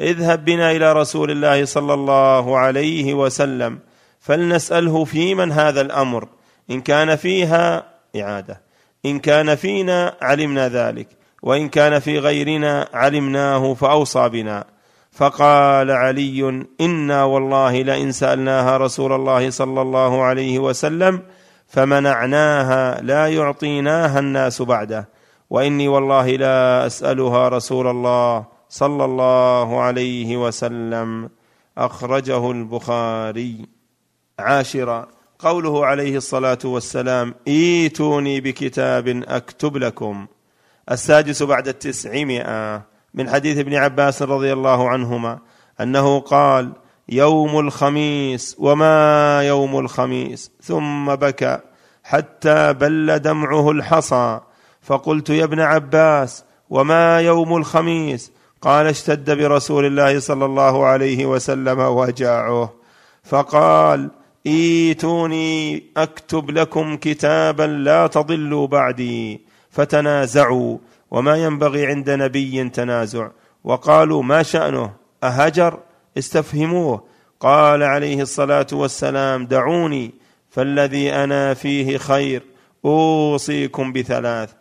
اذهب بنا إلى رسول الله صلى الله عليه وسلم فلنسأله في من هذا الأمر. إن كان فيها إعادة إن كان فينا علمنا ذلك وإن كان في غيرنا علمناه فأوصى بنا. فقال علي إنا والله لئن سألناها رسول الله صلى الله عليه وسلم فمنعناها لا يعطيناها الناس بعده. وإني والله لا أسألها رسول الله صلى الله عليه وسلم. أخرجه البخاري. عاشرا قوله عليه الصلاة والسلام إيتوني بكتاب أكتب لكم. السادس بعد التسعمائة. من حديث ابن عباس رضي الله عنهما أنه قال يوم الخميس وما يوم الخميس. ثم بكى حتى بل دمعه الحصى. فقلت يا ابن عباس وما يوم الخميس؟ قال اشتد برسول الله صلى الله عليه وسلم وجاعه. فقال إيتوني أكتب لكم كتابا لا تضلوا بعدي فتنازعوا وما ينبغي عند نبي تنازع. وقالوا ما شأنه؟ أهجر؟ استفهموه. قال عليه الصلاة والسلام دعوني فالذي أنا فيه خير أوصيكم بثلاث.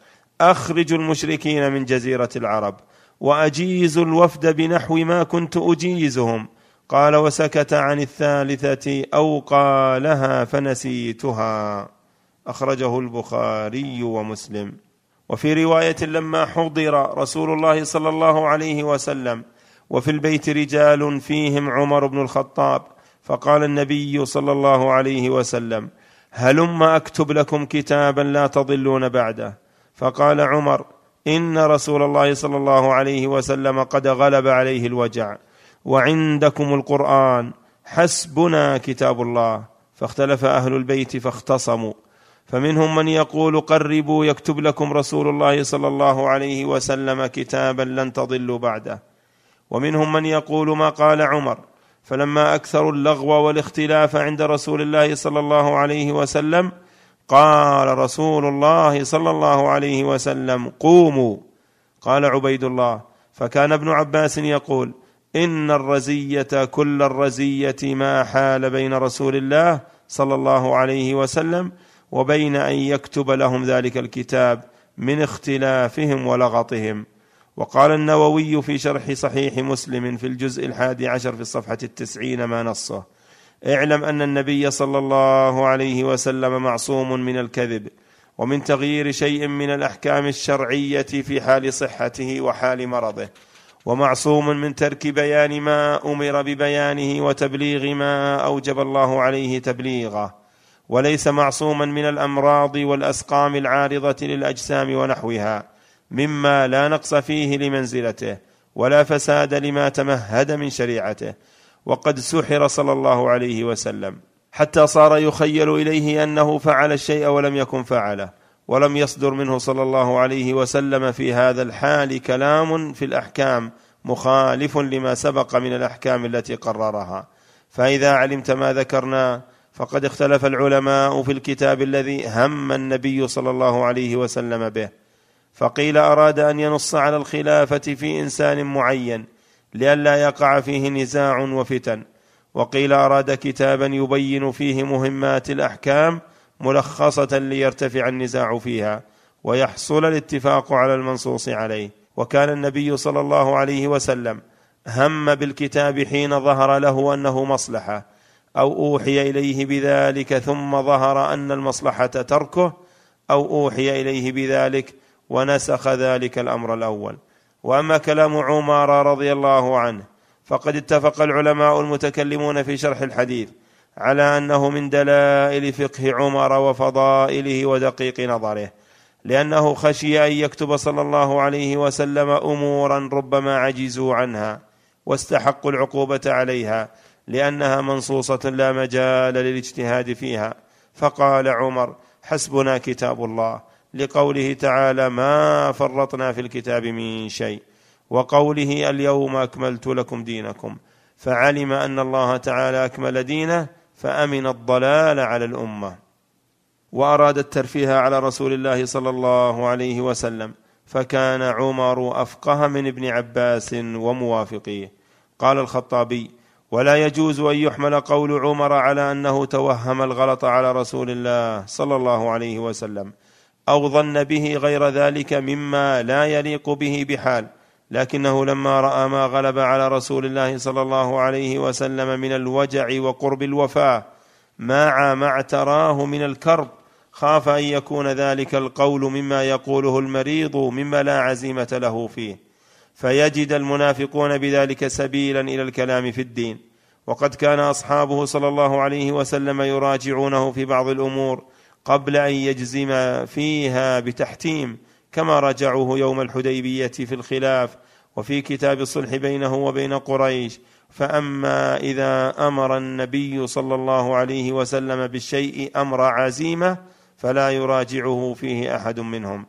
اخرجوا المشركين من جزيرة العرب واجيزوا الوفد بنحو ما كنت أجيزهم. قال وسكت عن الثالثة أو قالها فنسيتها. أخرجه البخاري ومسلم. وفي رواية لما حضر رسول الله صلى الله عليه وسلم وفي البيت رجال فيهم عمر بن الخطاب فقال النبي صلى الله عليه وسلم هلم أكتب لكم كتابا لا تضلون بعده. فقال عمر إن رسول الله صلى الله عليه وسلم قد غلب عليه الوجع وعندكم القرآن حسبنا كتاب الله. فاختلف أهل البيت فاختصموا. فمنهم من يقول قربوا يكتب لكم رسول الله صلى الله عليه وسلم كتابا لن تضلوا بعده. ومنهم من يقول ما قال عمر فلما أكثروا اللغو والاختلاف عند رسول الله صلى الله عليه وسلم قال رسول الله صلى الله عليه وسلم قوموا. قال عبيد الله فكان ابن عباس يقول إن الرزية كل الرزية ما حال بين رسول الله صلى الله عليه وسلم وبين أن يكتب لهم ذلك الكتاب من اختلافهم ولغطهم. وقال النووي في شرح صحيح مسلم في الجزء الحادي عشر في الصفحة التسعين ما نصه. اعلم أن النبي صلى الله عليه وسلم معصوم من الكذب ومن تغيير شيء من الأحكام الشرعية في حال صحته وحال مرضه ومعصوم من ترك بيان ما أمر ببيانه وتبليغ ما أوجب الله عليه تبليغه وليس معصوما من الأمراض والأسقام العارضة للأجسام ونحوها مما لا نقص فيه لمنزلته ولا فساد لما تمهد من شريعته وقد سحر صلى الله عليه وسلم حتى صار يخيل إليه أنه فعل الشيء ولم يكن فعله ولم يصدر منه صلى الله عليه وسلم في هذا الحال كلام في الأحكام مخالف لما سبق من الأحكام التي قررها. فإذا علمت ما ذكرنا فقد اختلف العلماء في الكتاب الذي هم النبي صلى الله عليه وسلم به فقيل أراد أن ينص على الخلافة في إنسان معين لئلا يقع فيه نزاع وفتن. وقيل أراد كتابا يبين فيه مهمات الأحكام ملخصة ليرتفع النزاع فيها ويحصل الاتفاق على المنصوص عليه. وكان النبي صلى الله عليه وسلم هم بالكتاب حين ظهر له أنه مصلحة أو أوحي إليه بذلك ثم ظهر أن المصلحة تركه أو أوحي إليه بذلك ونسخ ذلك الأمر الأول. وأما كلام عمر رضي الله عنه فقد اتفق العلماء المتكلمون في شرح الحديث على أنه من دلائل فقه عمر وفضائله ودقيق نظره لأنه خشي أن يكتب صلى الله عليه وسلم أمورا ربما عجزوا عنها واستحقوا العقوبة عليها لأنها منصوصة لا مجال للاجتهاد فيها فقال عمر حسبنا كتاب الله. لقوله تعالى ما فرطنا في الكتاب من شيء وقوله اليوم أكملت لكم دينكم فعلم أن الله تعالى أكمل دينه فأمن الضلال على الأمة وأراد الترفيه على رسول الله صلى الله عليه وسلم فكان عمر أفقه من ابن عباس وموافقيه قال الخطابي ولا يجوز أن يحمل قول عمر على أنه توهم الغلط على رسول الله صلى الله عليه وسلم أو ظن به غير ذلك مما لا يليق به بحال. لكنه لما رأى ما غلب على رسول الله صلى الله عليه وسلم من الوجع وقرب الوفاة مع ما اعتراه من الكرب خاف أن يكون ذلك القول مما يقوله المريض مما لا عزيمة له فيه. فيجد المنافقون بذلك سبيلا إلى الكلام في الدين. وقد كان أصحابه صلى الله عليه وسلم يراجعونه في بعض الأمور قبل أن يجزم فيها بتحتيم كما راجعوه يوم الحديبية في الخلاف وفي كتاب الصلح بينه وبين قريش. فأما إذا أمر النبي صلى الله عليه وسلم بالشيء أمر عزيمة فلا يراجعه فيه أحد منهم.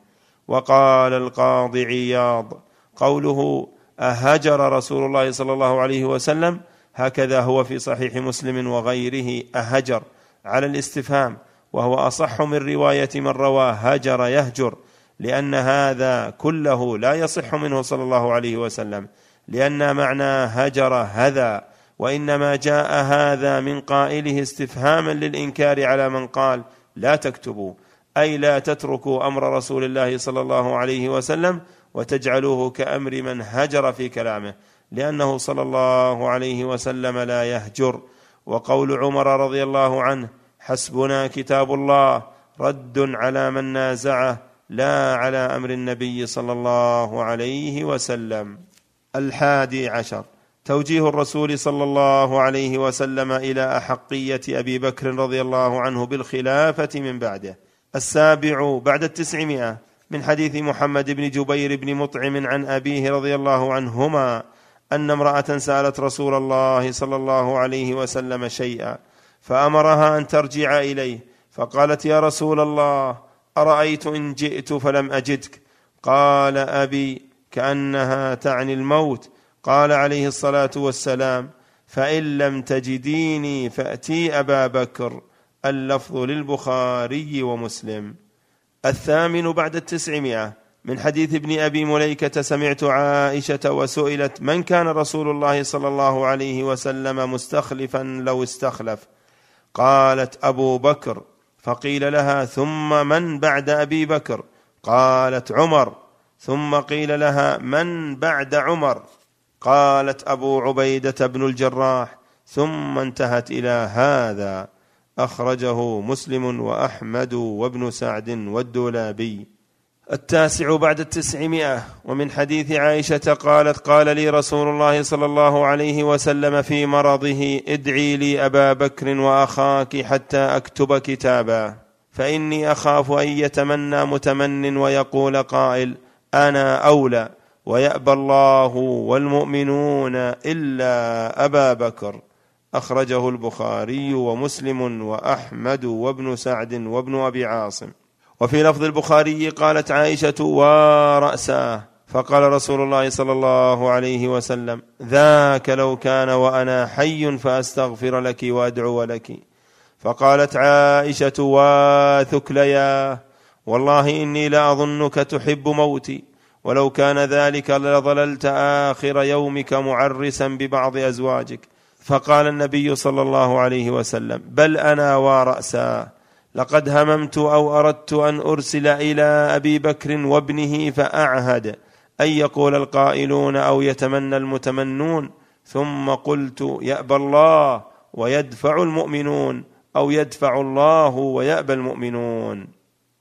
وقال القاضي عياض قوله أهجر رسول الله صلى الله عليه وسلم؟ هكذا هو في صحيح مسلم وغيره أهجر على الاستفهام. وهو أصح من رواية من روى هجر يهجر لأن هذا كله لا يصح منه صلى الله عليه وسلم لأن معنى هجر هذا وإنما جاء هذا من قائله استفهاما للإنكار على من قال لا تكتبوا أي لا تتركوا أمر رسول الله صلى الله عليه وسلم وتجعلوه كأمر من هجر في كلامه لأنه صلى الله عليه وسلم لا يهجر. وقول عمر رضي الله عنه حسبنا كتاب الله رد على من نازعه لا على أمر النبي صلى الله عليه وسلم. الحادي عشر. توجيه الرسول صلى الله عليه وسلم إلى أحقية أبي بكر رضي الله عنه بالخلافة من بعده. السابع بعد التسعمائة من حديث محمد بن جبير بن مطعم عن أبيه رضي الله عنهما أن امرأة سألت رسول الله صلى الله عليه وسلم شيئا. فأمرها أن ترجع إليه. فقالت يا رسول الله أرأيت إن جئت فلم أجدك؟ قال أبي كأنها تعني الموت. قال عليه الصلاة والسلام فإن لم تجديني فأتي أبا بكر اللفظ للبخاري ومسلم. الثامن بعد التسعمائة من حديث ابن أبي مليكة سمعت عائشة وسئلت من كان رسول الله صلى الله عليه وسلم مستخلفا لو استخلف؟ قالت أبو بكر فقيل لها ثم من بعد أبي بكر؟ قالت عمر. ثم قيل لها من بعد عمر؟ قالت أبو عبيدة بن الجراح. ثم انتهت إلى هذا. أخرجه مسلم وأحمد وابن سعد والدولابي. التاسع بعد التسعمائة ومن حديث عائشة قالت قال لي رسول الله صلى الله عليه وسلم في مرضه ادعي لي أبا بكر وأخاك حتى أكتب كتابا فإني أخاف أن يتمنى متمن ويقول قائل أنا أولى ويأبى الله والمؤمنون إلا أبا بكر. أخرجه البخاري ومسلم وأحمد وابن سعد وابن أبي عاصم. وفي لفظ البخاري قالت عائشة وراساه فقال رسول الله صلى الله عليه وسلم ذاك لو كان وأنا حي فأستغفر لك وأدعو لك. فقالت عائشة واثكليا والله إني لاظنك تحب موتي ولو كان ذلك لظللت آخر يومك معرسا ببعض أزواجك. فقال النبي صلى الله عليه وسلم بل أنا وراسا لقد هممت أو أردت أن أرسل إلى أبي بكر وابنه فأعهد أن يقول القائلون أو يتمنى المتمنون ثم قلت يأبى الله ويدفع المؤمنون أو يدفع الله ويأبى المؤمنون.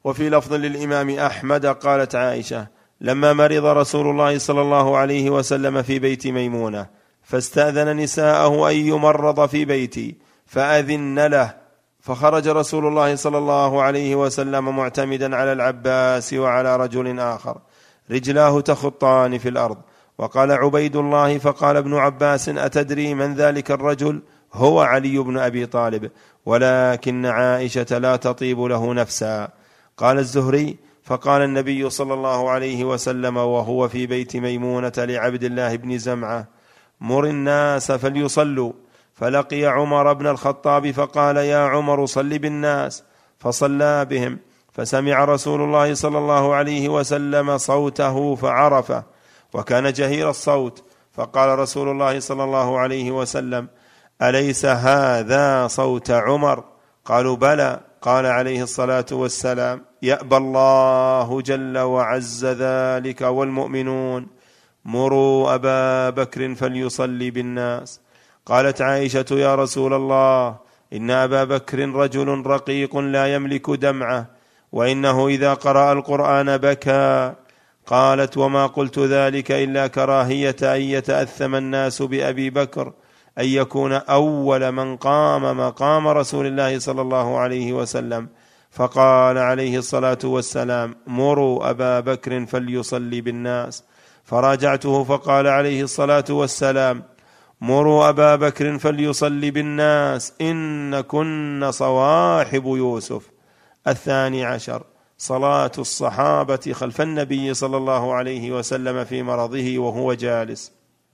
وفي لفظ للإمام أحمد قالت عائشة لما مرض رسول الله صلى الله عليه وسلم في بيت ميمونة فاستأذن نساءه أن يمرض في بيتي فأذن له فخرج رسول الله صلى الله عليه وسلم معتمدا على العباس وعلى رجل آخر. رجلاه تخطان في الأرض. وقال عبيد الله فقال ابن عباس أتدري من ذلك الرجل؟ هو علي بن أبي طالب. ولكن عائشة لا تطيب له نفسا. قال الزهري فقال النبي صلى الله عليه وسلم وهو في بيت ميمونة لعبد الله بن زمعة مر الناس فليصلوا. فلقي عمر بن الخطاب فقال يا عمر صل بالناس فصلى بهم فسمع رسول الله صلى الله عليه وسلم صوته فعرفه وكان جهير الصوت فقال رسول الله صلى الله عليه وسلم أليس هذا صوت عمر؟ قالوا بلى. قال عليه الصلاة والسلام يأبى الله جل وعز ذلك والمؤمنون. مروا أبا بكر فليصلي بالناس. قالت عائشة يا رسول الله إن أبا بكر رجل رقيق لا يملك دمعه وإنه إذا قرأ القرآن بكى. قالت وما قلت ذلك إلا كراهية أن يتأثم الناس بأبي بكر أن يكون أول من قام مقام رسول الله صلى الله عليه وسلم. فقال عليه الصلاة والسلام مروا أبا بكر فليصلي بالناس. فراجعته فقال عليه الصلاة والسلام مروا أبا بكر فليصلي بالناس إن كن صواحب يوسف. الثاني عشر صلاة الصحابة خلف النبي صلى الله عليه وسلم في مرضه وهو جالس.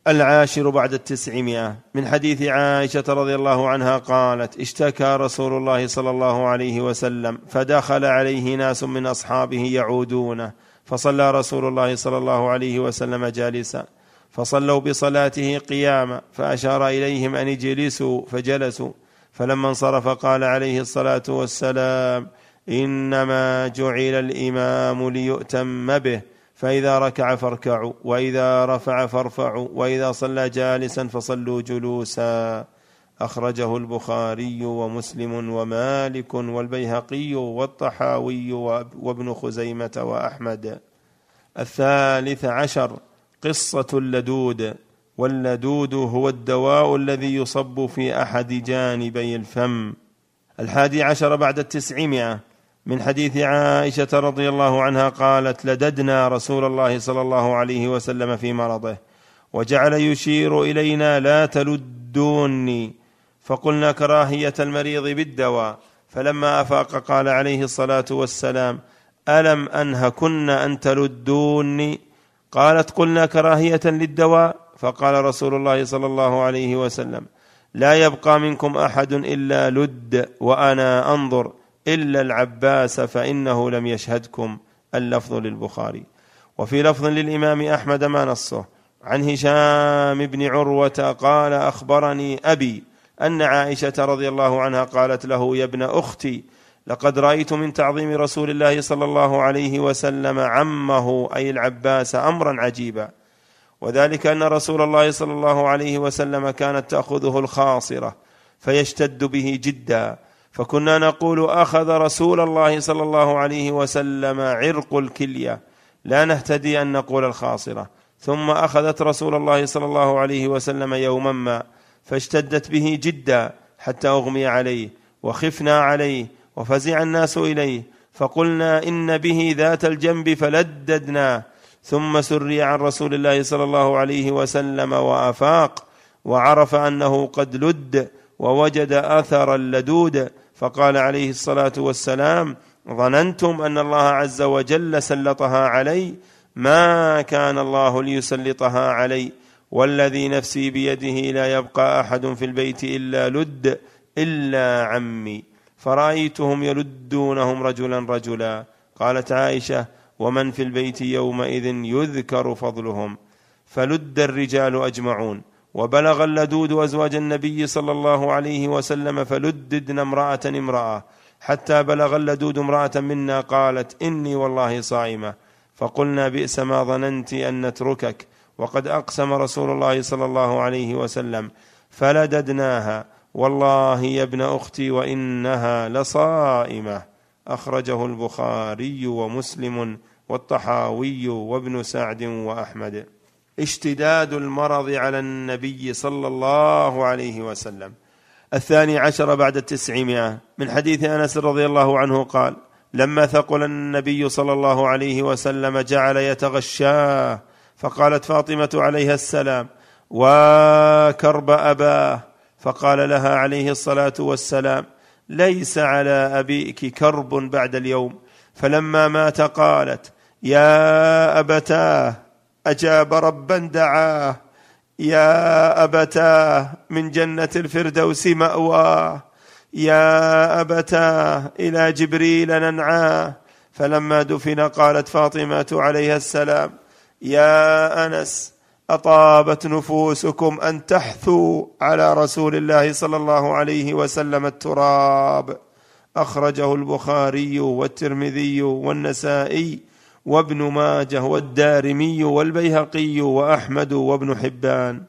العاشر بعد التسعمائة من حديث عائشة رضي الله عنها قالت اشتكى رسول الله صلى الله عليه وسلم فدخل عليه ناس من أصحابه يعودونه فصلى رسول الله صلى الله عليه وسلم جالسا. فصلوا بصلاته قياما فأشار إليهم أن اجلسوا فجلسوا. فلما انصرف قال عليه الصلاة والسلام إنما جعل الإمام ليؤتم به فإذا ركع فاركعوا وإذا رفع فارفعوا وإذا صلى جالسا فصلوا جلوسا. أخرجه البخاري ومسلم ومالك والبيهقي والطحاوي وابن خزيمة وأحمد. الثالث عشر. قصة اللدود واللدود هو الدواء الذي يصب في أحد جانبي الفم. الحادي عشر بعد التسعمائة من حديث عائشة رضي الله عنها قالت لددنا رسول الله صلى الله عليه وسلم في مرضه وجعل يشير إلينا لا تلدوني. فقلنا كراهية المريض بالدواء. فلما أفاق قال عليه الصلاة والسلام ألم أنهكن أن تلدوني؟ قالت قلنا كراهية للدواء. فقال رسول الله صلى الله عليه وسلم لا يبقى منكم أحد إلا لد وأنا أنظر إلا العباس فإنه لم يشهدكم. اللفظ للبخاري. وفي لفظ للإمام أحمد ما نصه عن هشام بن عروة قال أخبرني أبي أن عائشة رضي الله عنها قالت له يا ابن أختي لقد رأيت من تعظيم رسول الله صلى الله عليه وسلم عمه أي العباس امرا عجيبا. وذلك أن رسول الله صلى الله عليه وسلم كانت تأخذه الخاصرة فيشتد به جدا. فكنا نقول أخذ رسول الله صلى الله عليه وسلم عرق الكلية. لا نهتدي أن نقول الخاصرة. ثم أخذت رسول الله صلى الله عليه وسلم يوما ما فاشتدت به جدا حتى أغمي عليه وخفنا عليه وفزع الناس إليه. فقلنا إن به ذات الجنب فلددناه ثم سري عن رسول الله صلى الله عليه وسلم وأفاق. وعرف أنه قد لد ووجد أثر اللدود. فقال عليه الصلاة والسلام ظننتم أن الله عز وجل سلطها علي؟ ما كان الله ليسلطها علي. والذي نفسي بيده لا يبقى أحد في البيت إلا لد إلا عمي. فرأيتهم يلدونهم رجلا رجلا. قالت عائشة ومن في البيت يومئذ يذكر فضلهم. فلد الرجال أجمعون. وبلغ اللدود أزواج النبي صلى الله عليه وسلم فلددن امرأة امرأة. حتى بلغ اللدود امرأة منا قالت إني والله صائمة. فقلنا بئس ما ظننت أن نتركك. وقد أقسم رسول الله صلى الله عليه وسلم. فلددناها. والله يا ابن أختي وإنها لصائمة. أخرجه البخاري ومسلم والطحاوي وابن سعد وأحمد. اشتداد المرض على النبي صلى الله عليه وسلم. الثاني عشر بعد التسعمائة. من حديث أنس رضي الله عنه قال لما ثقل النبي صلى الله عليه وسلم جعل يتغشاه فقالت فاطمة عليها السلام وكرب أباه. فقال لها عليه الصلاة والسلام ليس على أبيك كرب بعد اليوم. فلما مات قالت يا أبتاه أجاب ربا دعاه. يا أبتاه من جنة الفردوس مأواه. يا أبتاه إلى جبريل ننعاه. فلما دفن قالت فاطمة عليها السلام يا أنس أطابت نفوسكم أن تحثوا على رسول الله صلى الله عليه وسلم التراب. أخرجه البخاري والترمذي والنسائي وابن ماجه والدارمي والبيهقي وأحمد وابن حبان.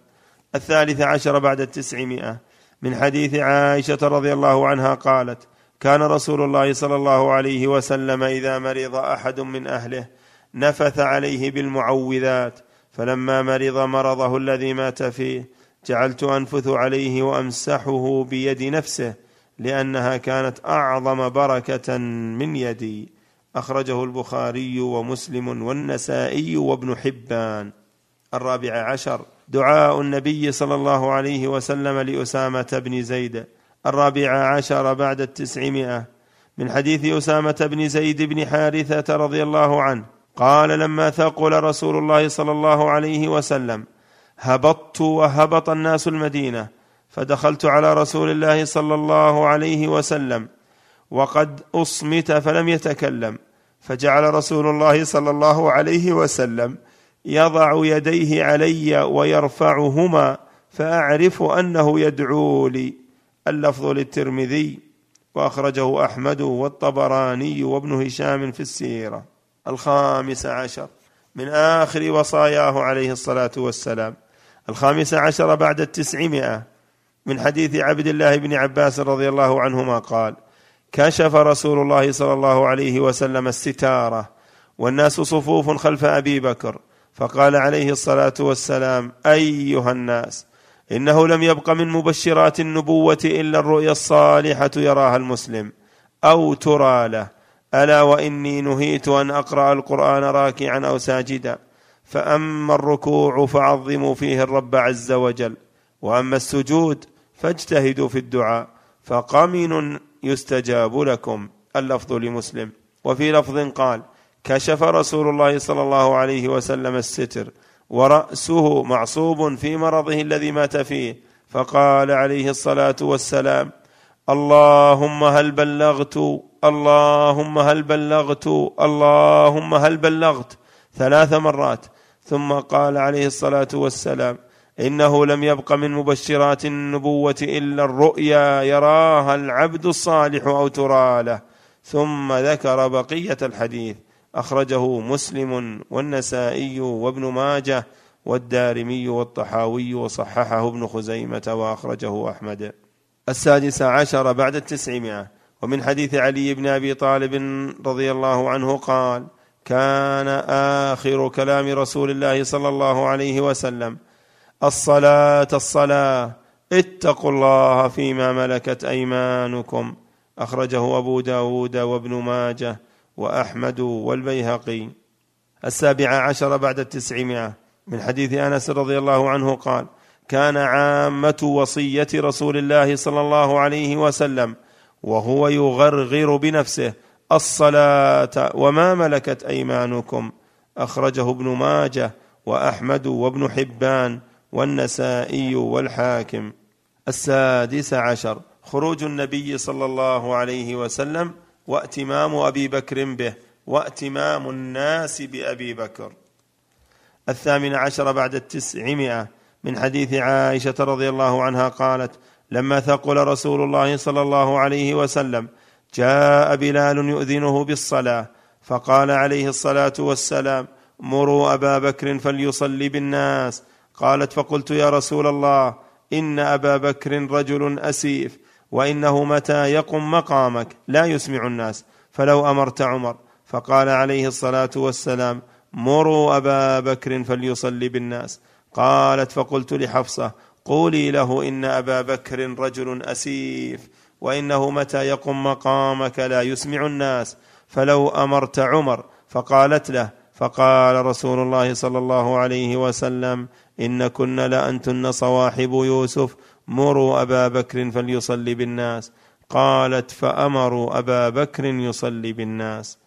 الثالث عشر بعد التسعمائة. من حديث عائشة رضي الله عنها قالت كان رسول الله صلى الله عليه وسلم إذا مرض أحد من أهله نفث عليه بالمعوذات. فلما مرض مرضه الذي مات فيه جعلت أنفث عليه وأمسحه بيد نفسه لأنها كانت أعظم بركة من يدي. أخرجه البخاري ومسلم والنسائي وابن حبان. الرابع عشر. دعاء النبي صلى الله عليه وسلم لأسامة بن زيد. الرابع عشر بعد التسعمائة. من حديث أسامة بن زيد بن حارثة رضي الله عنه قال لما ثقل رسول الله صلى الله عليه وسلم هبطت وهبط الناس المدينة فدخلت على رسول الله صلى الله عليه وسلم وقد أصمت فلم يتكلم فجعل رسول الله صلى الله عليه وسلم يضع يديه علي ويرفعهما فأعرف أنه يدعو لي. اللفظ للترمذي وأخرجه أحمد والطبراني وابن هشام في السيرة. الخامس عشر من آخر وصاياه عليه الصلاة والسلام. الخامس عشر بعد التسعمائة من حديث عبد الله بن عباس رضي الله عنهما قال كشف رسول الله صلى الله عليه وسلم الستارة والناس صفوف خلف أبي بكر فقال عليه الصلاة والسلام أيها الناس إنه لم يبق من مبشرات النبوة إلا الرؤيا الصالحة يراها المسلم أو ترى له. ألا وإني نهيت أن أقرأ القرآن راكعا أو ساجدا؟ فأما الركوع فعظموا فيه الرب عز وجل وأما السجود فاجتهدوا في الدعاء فقمن يستجاب لكم اللفظ لمسلم. وفي لفظ قال كشف رسول الله صلى الله عليه وسلم الستر ورأسه معصوب في مرضه الذي مات فيه فقال عليه الصلاة والسلام اللهم هل بلغت اللهم هل بلغت اللهم هل بلغت. ثلاث مرات. ثم قال عليه الصلاة والسلام إنه لم يبق من مبشرات النبوة إلا الرؤيا يراها العبد الصالح أو ترى له. ثم ذكر بقية الحديث. أخرجه مسلم والنسائي وابن ماجه والدارمي والطحاوي وصححه ابن خزيمة وأخرجه أحمد. السادس عشر بعد التسعمائة. ومن حديث علي بن أبي طالب رضي الله عنه قال كان آخر كلام رسول الله صلى الله عليه وسلم الصلاة الصلاة اتقوا الله فيما ملكت أيمانكم. أخرجه أبو داود وابن ماجه وأحمد والبيهقي. السابع عشر بعد التسعمائة. من حديث أنس رضي الله عنه قال كان عامة وصية رسول الله صلى الله عليه وسلم وهو يغرغر بنفسه الصلاة وما ملكت أيمانكم. أخرجه ابن ماجه وأحمد وابن حبان والنسائي والحاكم. السادس عشر. خروج النبي صلى الله عليه وسلم واتمام أبي بكر به واتمام الناس بأبي بكر. الثامن عشر بعد التسعمائة. من حديث عائشة رضي الله عنها قالت لما ثقل رسول الله صلى الله عليه وسلم جاء بلال يؤذنه بالصلاة فقال عليه الصلاة والسلام مروا أبا بكر فليصلي بالناس. قالت فقلت يا رسول الله إن أبا بكر رجل أسيف وإنه متى يقم مقامك؟ لا يسمع الناس فلو أمرت عمر. فقال عليه الصلاة والسلام مروا أبا بكر فليصلي بالناس. قالت فقلت لحفصة قولي له إن أبا بكر رجل أسيف وإنه متى يقم مقامك لا يسمع الناس؟ فلو أمرت عمر فقالت له فقال رسول الله صلى الله عليه وسلم إن كن لأنتن صواحب يوسف مروا أبا بكر فليصلي بالناس. قالت فأمروا أبا بكر يصلي بالناس.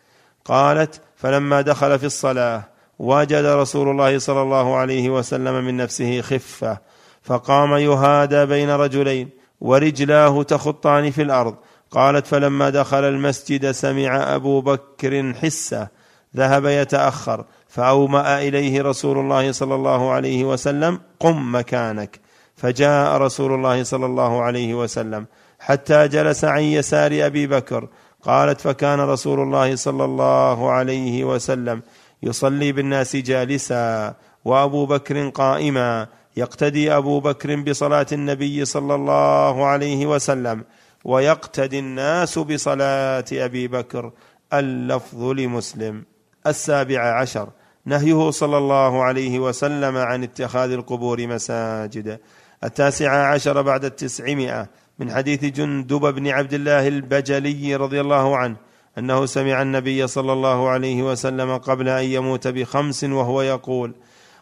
قالت فلما دخل في الصلاة وجد رسول الله صلى الله عليه وسلم من نفسه خفة فقام يهادى بين رجلين ورجلاه تخطان في الأرض. قالت فلما دخل المسجد سمع أبو بكر حسة ذهب يتأخر فأومأ إليه رسول الله صلى الله عليه وسلم قم مكانك فجاء رسول الله صلى الله عليه وسلم حتى جلس عن يسار أبي بكر. قالت فكان رسول الله صلى الله عليه وسلم يصلي بالناس جالسا وابو بكر قائما يقتدي ابو بكر بصلاة النبي صلى الله عليه وسلم ويقتدي الناس بصلاة ابي بكر اللفظ لمسلم. السابع عشر. نهيه صلى الله عليه وسلم عن اتخاذ القبور مساجد. التاسع عشر بعد التسعمائة. من حديث جندب بن عبد الله البجلي رضي الله عنه أنه سمع النبي صلى الله عليه وسلم قبل أن يموت بخمس وهو يقول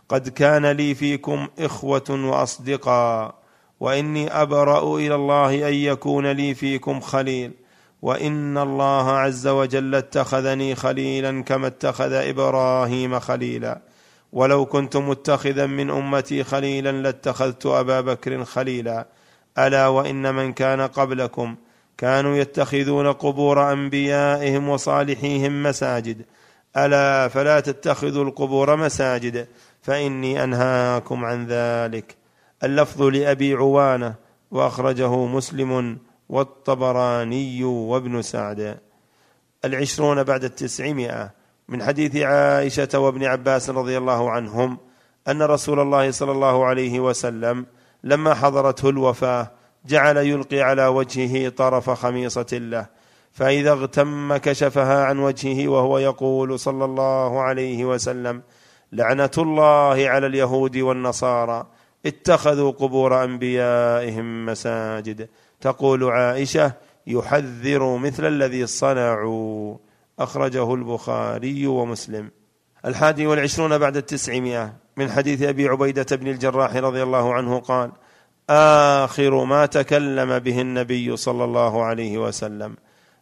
قد كان لي فيكم إخوة وأصدقاء وإني أبرأ إلى الله أن يكون لي فيكم خليل وإن الله عز وجل اتخذني خليلا كما اتخذ إبراهيم خليلا ولو كنت متخذا من أمتي خليلا لاتخذت أبا بكر خليلا ألا وإن من كان قبلكم كانوا يتخذون قبور أنبيائهم وصالحيهم مساجد. ألا فلا تتخذوا القبور مساجد فإني أنهاكم عن ذلك. اللفظ لأبي عوانة وأخرجه مسلم والطبراني وابن سعد. العشرون بعد التسعمائة. من حديث عائشة وابن عباس رضي الله عنهم أن رسول الله صلى الله عليه وسلم لما حضرته الوفاة جعل يلقي على وجهه طرف خميصة له فإذا اغتم كشفها عن وجهه وهو يقول صلى الله عليه وسلم لعنة الله على اليهود والنصارى اتخذوا قبور أنبيائهم مساجد تقول عائشة يحذر مثل الذي صنعوا أخرجه البخاري ومسلم. الحادي والعشرون بعد التسعمائة من حديث أبي عبيدة بن الجراح رضي الله عنه قال آخر ما تكلم به النبي صلى الله عليه وسلم.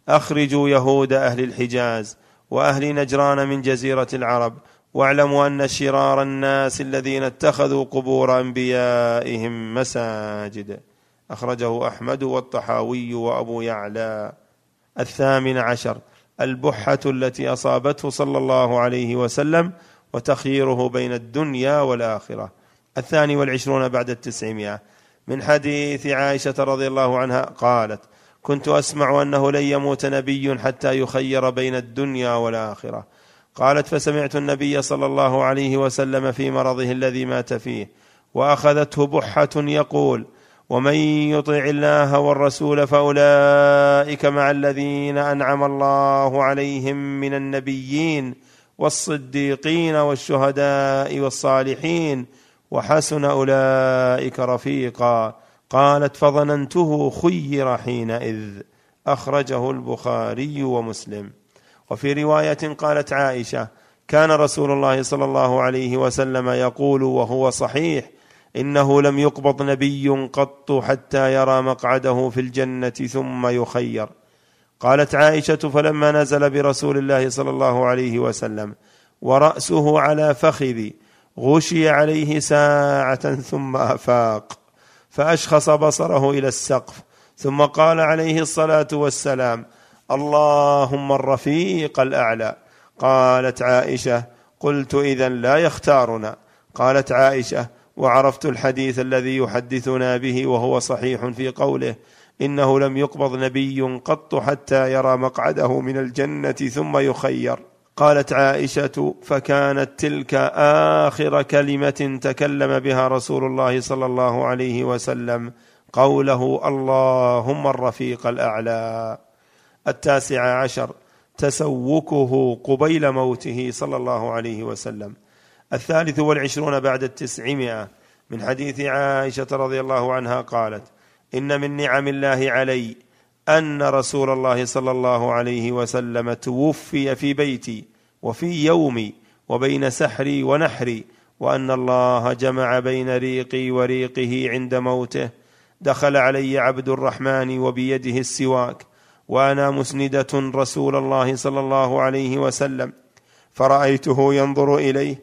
أخرجوا يهود أهل الحجاز وأهل نجران من جزيرة العرب واعلموا أن شرار الناس الذين اتخذوا قبور أنبيائهم مساجد. أخرجه أحمد والطحاوي وأبو يعلى. الثامن عشر البحة التي أصابته صلى الله عليه وسلم وتخييره بين الدنيا والآخرة. الثاني والعشرون بعد التسعمائة. من حديث عائشة رضي الله عنها قالت كنت أسمع أنه لن يموت نبي حتى يخير بين الدنيا والآخرة. قالت فسمعت النبي صلى الله عليه وسلم في مرضه الذي مات فيه وأخذته بحة يقول ومن يطع الله والرسول فأولئك مع الذين أنعم الله عليهم من النبيين والصديقين والشهداء والصالحين وحسن أولئك رفيقا. قالت فظننته خير حينئذ. أخرجه البخاري ومسلم. وفي رواية قالت عائشة كان رسول الله صلى الله عليه وسلم يقول وهو صحيح إنه لم يقبض نبي قط حتى يرى مقعده في الجنة ثم يخير. قالت عائشة فلما نزل برسول الله صلى الله عليه وسلم ورأسه على فخذي غشي عليه ساعة ثم أفاق فأشخص بصره إلى السقف ثم قال عليه الصلاة والسلام اللهم الرفيق الأعلى. قالت عائشة قلت إذا لا يختارنا. قالت عائشة وعرفت الحديث الذي يحدثنا به وهو صحيح في قوله إنه لم يقبض نبي قط حتى يرى مقعده من الجنة ثم يخير. قالت عائشة فكانت تلك آخر كلمة تكلم بها رسول الله صلى الله عليه وسلم قوله اللهم الرفيق الأعلى التاسع عشر تسوكه قبيل موته صلى الله عليه وسلم. الثالث والعشرون بعد التسعمائة من حديث عائشة رضي الله عنها قالت إن من نعم الله علي أن رسول الله صلى الله عليه وسلم توفي في بيتي وفي يومي وبين سحري ونحري وأن الله جمع بين ريقي وريقه عند موته دخل علي عبد الرحمن وبيده السواك وأنا مسندة رسول الله صلى الله عليه وسلم فرأيته ينظر إليه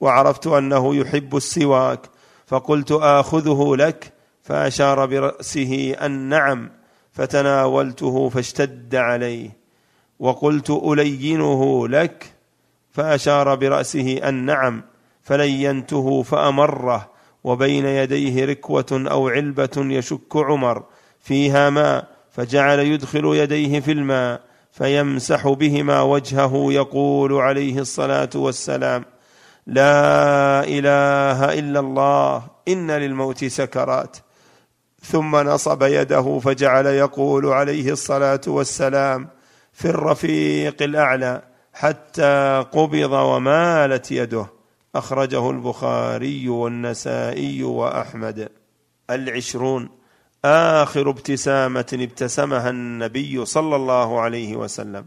وعرفت أنه يحب السواك فقلت آخذه لك فأشار برأسه أن نعم. فتناولته فاشتد عليه. وقلت ألينه لك؟ فأشار برأسه أن نعم فلينته فأمره وبين يديه ركوة أو علبة يشك عمر فيها ماء فجعل يدخل يديه في الماء فيمسح بهما وجهه يقول عليه الصلاة والسلام لا إله إلا الله إن للموت سكرات. ثم نصب يده فجعل يقول عليه الصلاة والسلام في الرفيق الأعلى حتى قبض ومالت يده. أخرجه البخاري والنسائي وأحمد. العشرون. آخر ابتسامة ابتسمها النبي صلى الله عليه وسلم.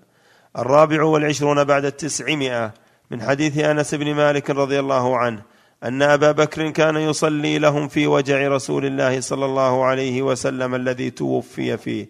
الرابع والعشرون بعد التسعمائة من حديث أنس بن مالك رضي الله عنه أن أبا بكر كان يصلي لهم في وجع رسول الله صلى الله عليه وسلم الذي توفي فيه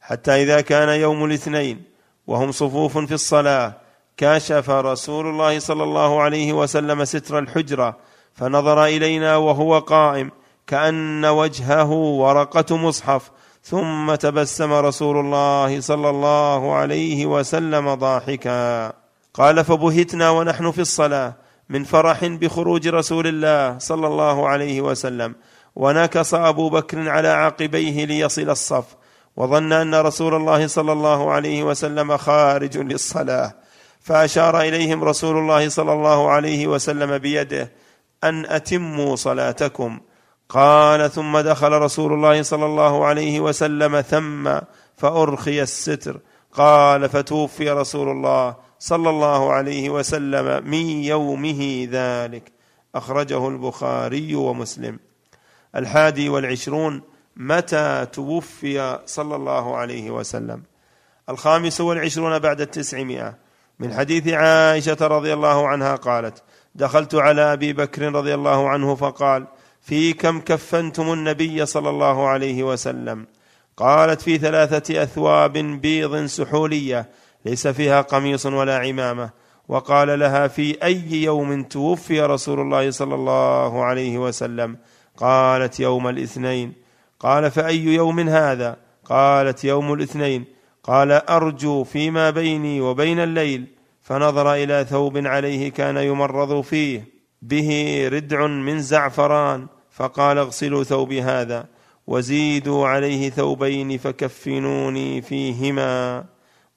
حتى إذا كان يوم الاثنين وهم صفوف في الصلاة كشف رسول الله صلى الله عليه وسلم ستر الحجرة فنظر إلينا وهو قائم كأن وجهه ورقة مصحف ثم تبسم رسول الله صلى الله عليه وسلم ضاحكا. قال فبهتنا ونحن في الصلاة. من فرح بخروج رسول الله صلى الله عليه وسلم. ونكص أبو بكر على عقبيه ليصل الصف. وظن أن رسول الله صلى الله عليه وسلم خارج للصلاة. فأشار إليهم رسول الله صلى الله عليه وسلم بيده أن أتموا صلاتكم. قال ثم دخل رسول الله صلى الله عليه وسلم ثم فأرخي الستر. قال فتوفي رسول الله. صلى الله عليه وسلم من يومه ذلك. أخرجه البخاري ومسلم. الحادي والعشرون متى توفي صلى الله عليه وسلم؟ الخامس والعشرون بعد التسعمائة. من حديث عائشة رضي الله عنها قالت دخلت على أبي بكر رضي الله عنه فقال في كم كفنتم النبي صلى الله عليه وسلم؟ قالت في ثلاثة أثواب بيض سحولية ليس فيها قميص ولا عمامة. وقال لها في أي يوم توفي رسول الله صلى الله عليه وسلم؟ قالت يوم الاثنين. قال فأي يوم هذا؟ قالت يوم الاثنين. قال أرجو فيما بيني وبين الليل. فنظر إلى ثوب عليه كان يمرض فيه. به ردع من زعفران. فقال اغسلوا ثوبي هذا. وزيدوا عليه ثوبين فكفنوني فيهما.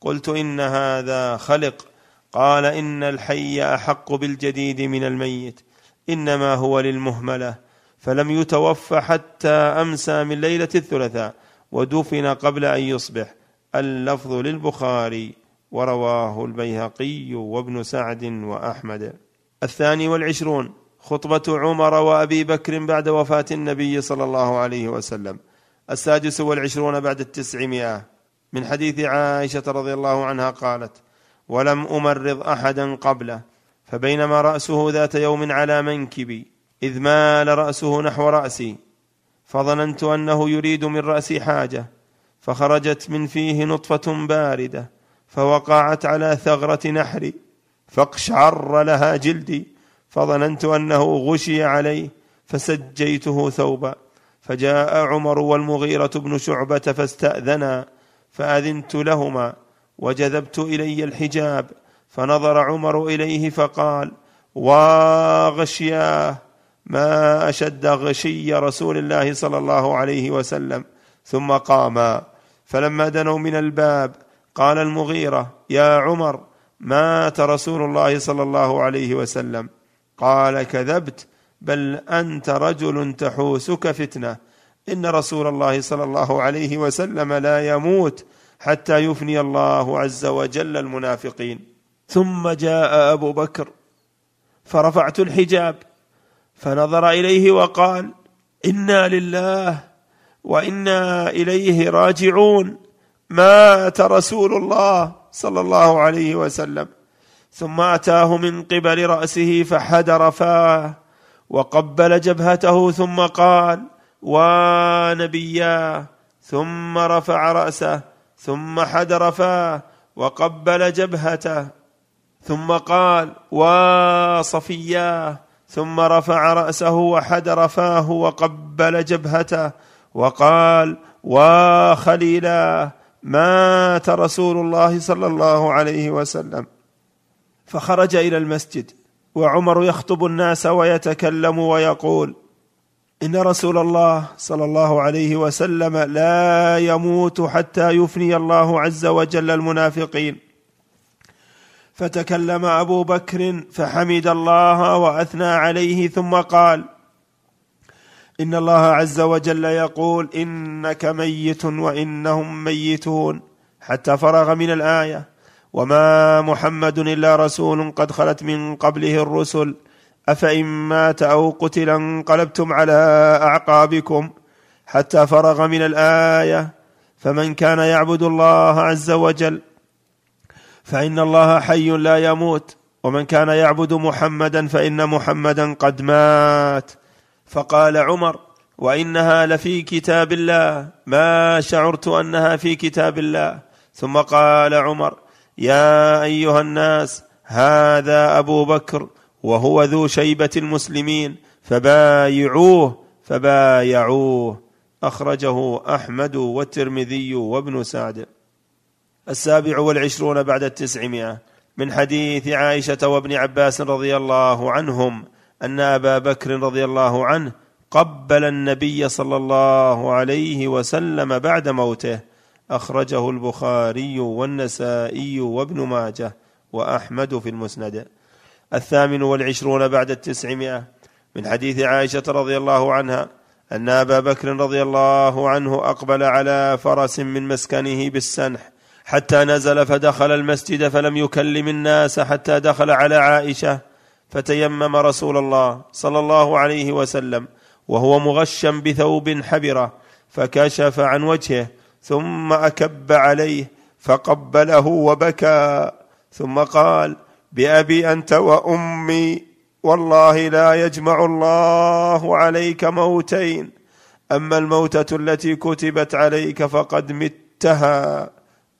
قلت إن هذا خلق. قال إن الحي أحق بالجديد من الميت. إنما هو للمهملة. فلم يتوفى حتى أمسى من ليلة الثلاثاء ودفن قبل أن يصبح. اللفظ للبخاري ورواه البيهقي وابن سعد وأحمد. الثاني والعشرون. خطبة عمر وأبي بكر بعد وفاة النبي صلى الله عليه وسلم. السادس والعشرون بعد التسعمائة. من حديث عائشة رضي الله عنها قالت ولم أمرض أحدا قبله فبينما رأسه ذات يوم على منكبي إذ مال رأسه نحو رأسي فظننت أنه يريد من رأسي حاجة فخرجت من فيه نطفة باردة فوقعت على ثغرة نحري فاقشعر لها جلدي فظننت أنه غشي عليه فسجيته ثوبا فجاء عمر والمغيرة بن شعبة فاستأذنا فأذنت لهما وجذبت إلي الحجاب فنظر عمر إليه فقال واغشياه ما أشد غشي رسول الله صلى الله عليه وسلم. ثم قاما فلما دنوا من الباب قال المغيرة يا عمر مات رسول الله صلى الله عليه وسلم. قال كذبت بل أنت رجل تحوسك فتنة. إن رسول الله صلى الله عليه وسلم لا يموت حتى يفني الله عز وجل المنافقين. ثم جاء أبو بكر فرفعت الحجاب فنظر إليه وقال إنا لله وإنا إليه راجعون مات رسول الله صلى الله عليه وسلم. ثم أتاه من قبل رأسه فحدر فاه وقبل جبهته ثم قال ونبياه ثم رفع رأسه ثم حدر فاه وقبل جبهته ثم قال وصفياه ثم رفع رأسه وحدر فاه وقبل جبهته وقال وخليلاه مات رسول الله صلى الله عليه وسلم. فخرج إلى المسجد وعمر يخطب الناس ويتكلم ويقول إن رسول الله صلى الله عليه وسلم لا يموت حتى يفني الله عز وجل المنافقين. فتكلم أبو بكر فحمد الله وأثنى عليه ثم قال إن الله عز وجل يقول إنك ميت وإنهم ميتون. حتى فرغ من الآية وما محمد إلا رسول قد خلت من قبله الرسل. أفإن مات أو قتل انقلبتم على أعقابكم حتى فرغ من الآية فمن كان يعبد الله عز وجل فإن الله حي لا يموت ومن كان يعبد محمدا فإن محمدا قد مات. فقال عمر وإنها لفي كتاب الله ما شعرت أنها في كتاب الله. ثم قال عمر يا أيها الناس هذا أبو بكر وهو ذو شيبة المسلمين فبايعوه فبايعوه. أخرجه أحمد والترمذي وابن سعد. السابع والعشرون بعد التسعمائة. من حديث عائشة وابن عباس رضي الله عنهم أن أبا بكر رضي الله عنه قبل النبي صلى الله عليه وسلم بعد موته. أخرجه البخاري والنسائي وابن ماجه وأحمد في المسند. الثامن والعشرون بعد التسعمائة من حديث عائشة رضي الله عنها أن أبا بكر رضي الله عنه أقبل على فرس من مسكنه بالسنح حتى نزل فدخل المسجد فلم يكلم الناس حتى دخل على عائشة فتيمم رسول الله صلى الله عليه وسلم وهو مغشا بثوب حبرة فكشف عن وجهه ثم أكب عليه فقبله وبكى ثم قال بأبي أنت وأمي. والله لا يجمع الله عليك موتين. أما الموتة التي كتبت عليك فقد متها.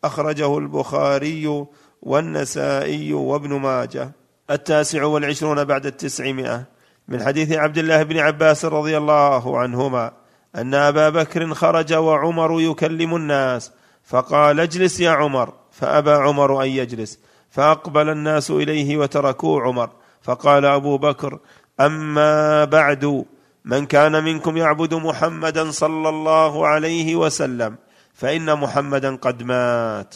أخرجه البخاري والنسائي وابن ماجه. التاسع والعشرون بعد التسعمائة. من حديث عبد الله بن عباس رضي الله عنهما أن أبا بكر خرج وعمر يكلم الناس. فقال اجلس يا عمر. فأبى عمر أن يجلس. فأقبل الناس إليه وتركوا عمر. فقال أبو بكر أما بعد من كان منكم يعبد محمدا صلى الله عليه وسلم فإن محمدا قد مات.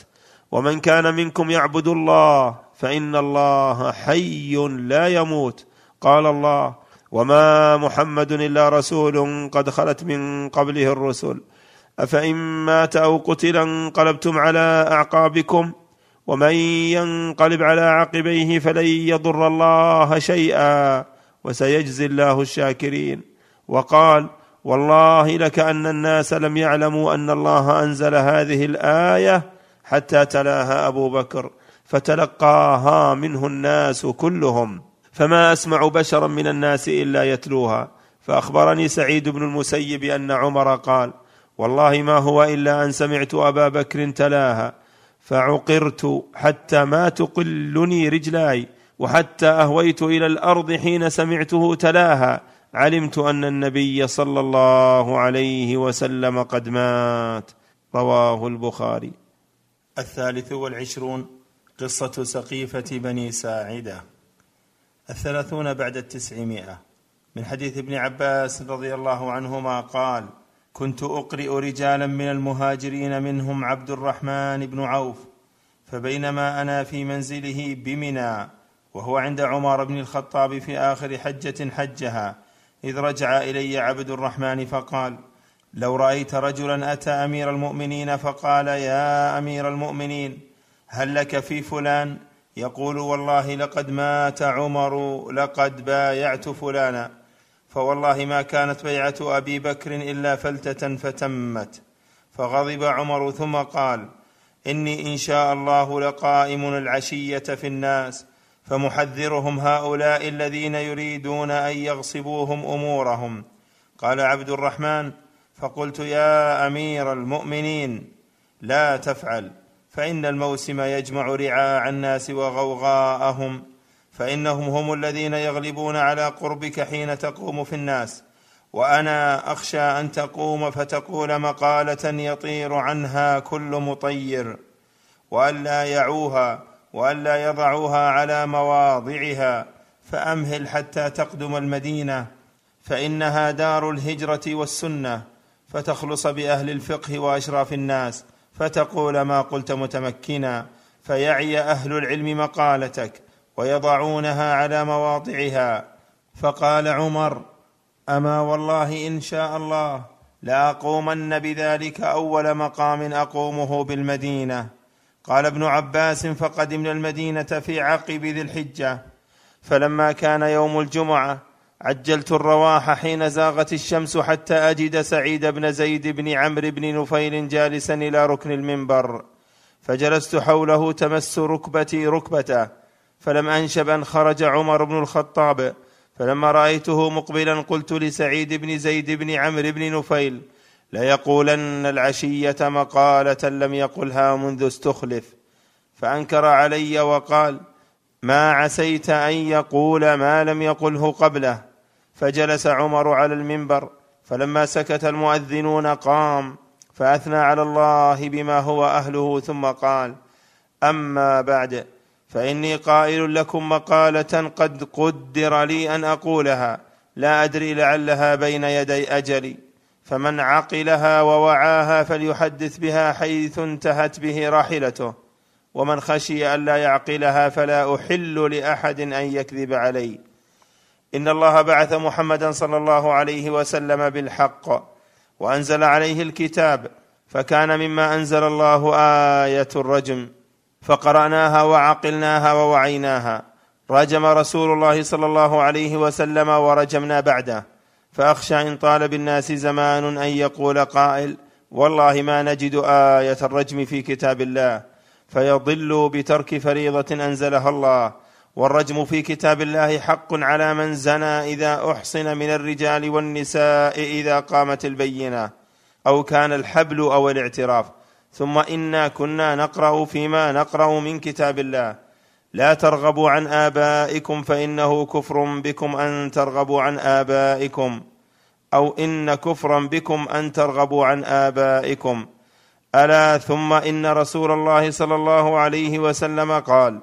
ومن كان منكم يعبد الله فإن الله حي لا يموت. قال الله وما محمد إلا رسول قد خلت من قبله الرسل. أفإن مات أو قتل انقلبتم على أعقابكم؟ ومن ينقلب على عقبيه فلن يضر الله شيئا وسيجزي الله الشاكرين. وقال والله لكأن الناس لم يعلموا أن الله أنزل هذه الآية حتى تلاها أبو بكر فتلقاها منه الناس كلهم. فما أسمع بشرا من الناس إلا يتلوها. فأخبرني سعيد بن المسيب أن عمر قال والله ما هو إلا أن سمعت أبا بكر تلاها. فعقرت حتى ما تقلني رجلاي وحتى أهويت إلى الأرض حين سمعته تلاها. علمت أن النبي صلى الله عليه وسلم قد مات. رواه البخاري. الثالث والعشرون قصة سقيفة بني ساعدة. الثلاثون بعد التسعمائة. من حديث ابن عباس رضي الله عنهما قال كنت أقرئ رجالا من المهاجرين منهم عبد الرحمن بن عوف فبينما أنا في منزله بمنى وهو عند عمر بن الخطاب في آخر حجة حجها إذ رجع إلي عبد الرحمن فقال لو رأيت رجلا أتى أمير المؤمنين فقال يا أمير المؤمنين هل لك في فلان؟ يقول والله لقد مات عمر لقد بايعت فلانا. فوالله ما كانت بيعة أبي بكر إلا فلتة فتمت. فغضب عمر ثم قال إني إن شاء الله لقائم العشية في الناس فمحذرهم هؤلاء الذين يريدون أن يغصبوهم أمورهم. قال عبد الرحمن فقلت يا أمير المؤمنين لا تفعل فإن الموسم يجمع رعاع الناس وغوغاءهم. فإنهم هم الذين يغلبون على قربك حين تقوم في الناس. وأنا أخشى أن تقوم فتقول مقالة يطير عنها كل مطير. وألا يعوها وألا يضعوها على مواضعها. فأمهل حتى تقدم المدينة. فإنها دار الهجرة والسنة. فتخلص بأهل الفقه وأشراف الناس. فتقول ما قلت متمكنا. فيعي أهل العلم مقالتك. ويضعونها على مواضعها فقال عمر أما والله إن شاء الله لاقومن بذلك أول مقام أقومه بالمدينة. قال ابن عباس فقدمنا المدينة في عقب ذي الحجة. فلما كان يوم الجمعة عجلت الرواح حين زاغت الشمس حتى أجد سعيد بن زيد بن عمرو بن نفيل جالسا إلى ركن المنبر. فجلست حوله تمس ركبتي ركبته. فلم أنشب أن خرج عمر بن الخطاب فلما رأيته مقبلا قلت لسعيد بن زيد بن عمرو بن نفيل ليقولن العشية مقالة لم يقلها منذ استخلف. فأنكر علي وقال ما عسيت أن يقول ما لم يقله قبله. فجلس عمر على المنبر فلما سكت المؤذنون قام فأثنى على الله بما هو أهله ثم قال أما بعد فإني قائل لكم مقالة قد قدر لي أن أقولها. لا أدري لعلها بين يدي أجلي. فمن عقلها ووعاها فليحدث بها حيث انتهت به راحلته. ومن خشي الا يعقلها فلا أحل لأحد أن يكذب علي. إن الله بعث محمدا صلى الله عليه وسلم بالحق وأنزل عليه الكتاب. فكان مما أنزل الله آية الرجم. فقرأناها وعقلناها ووعيناها. رجم رسول الله صلى الله عليه وسلم ورجمنا بعده. فأخشى إن طال بالناس زمان أن يقول قائل والله ما نجد آية الرجم في كتاب الله. فيضل بترك فريضة أنزلها الله. والرجم في كتاب الله حق على من زنى إذا أحصن من الرجال والنساء إذا قامت البينة. أو كان الحبل أو الاعتراف. ثم إنا كنا نقرأ فيما نقرأ من كتاب الله. لا ترغبوا عن آبائكم فإنه كفر بكم أن ترغبوا عن آبائكم. أو إن كفرا بكم أن ترغبوا عن آبائكم. ألا ثم إن رسول الله صلى الله عليه وسلم قال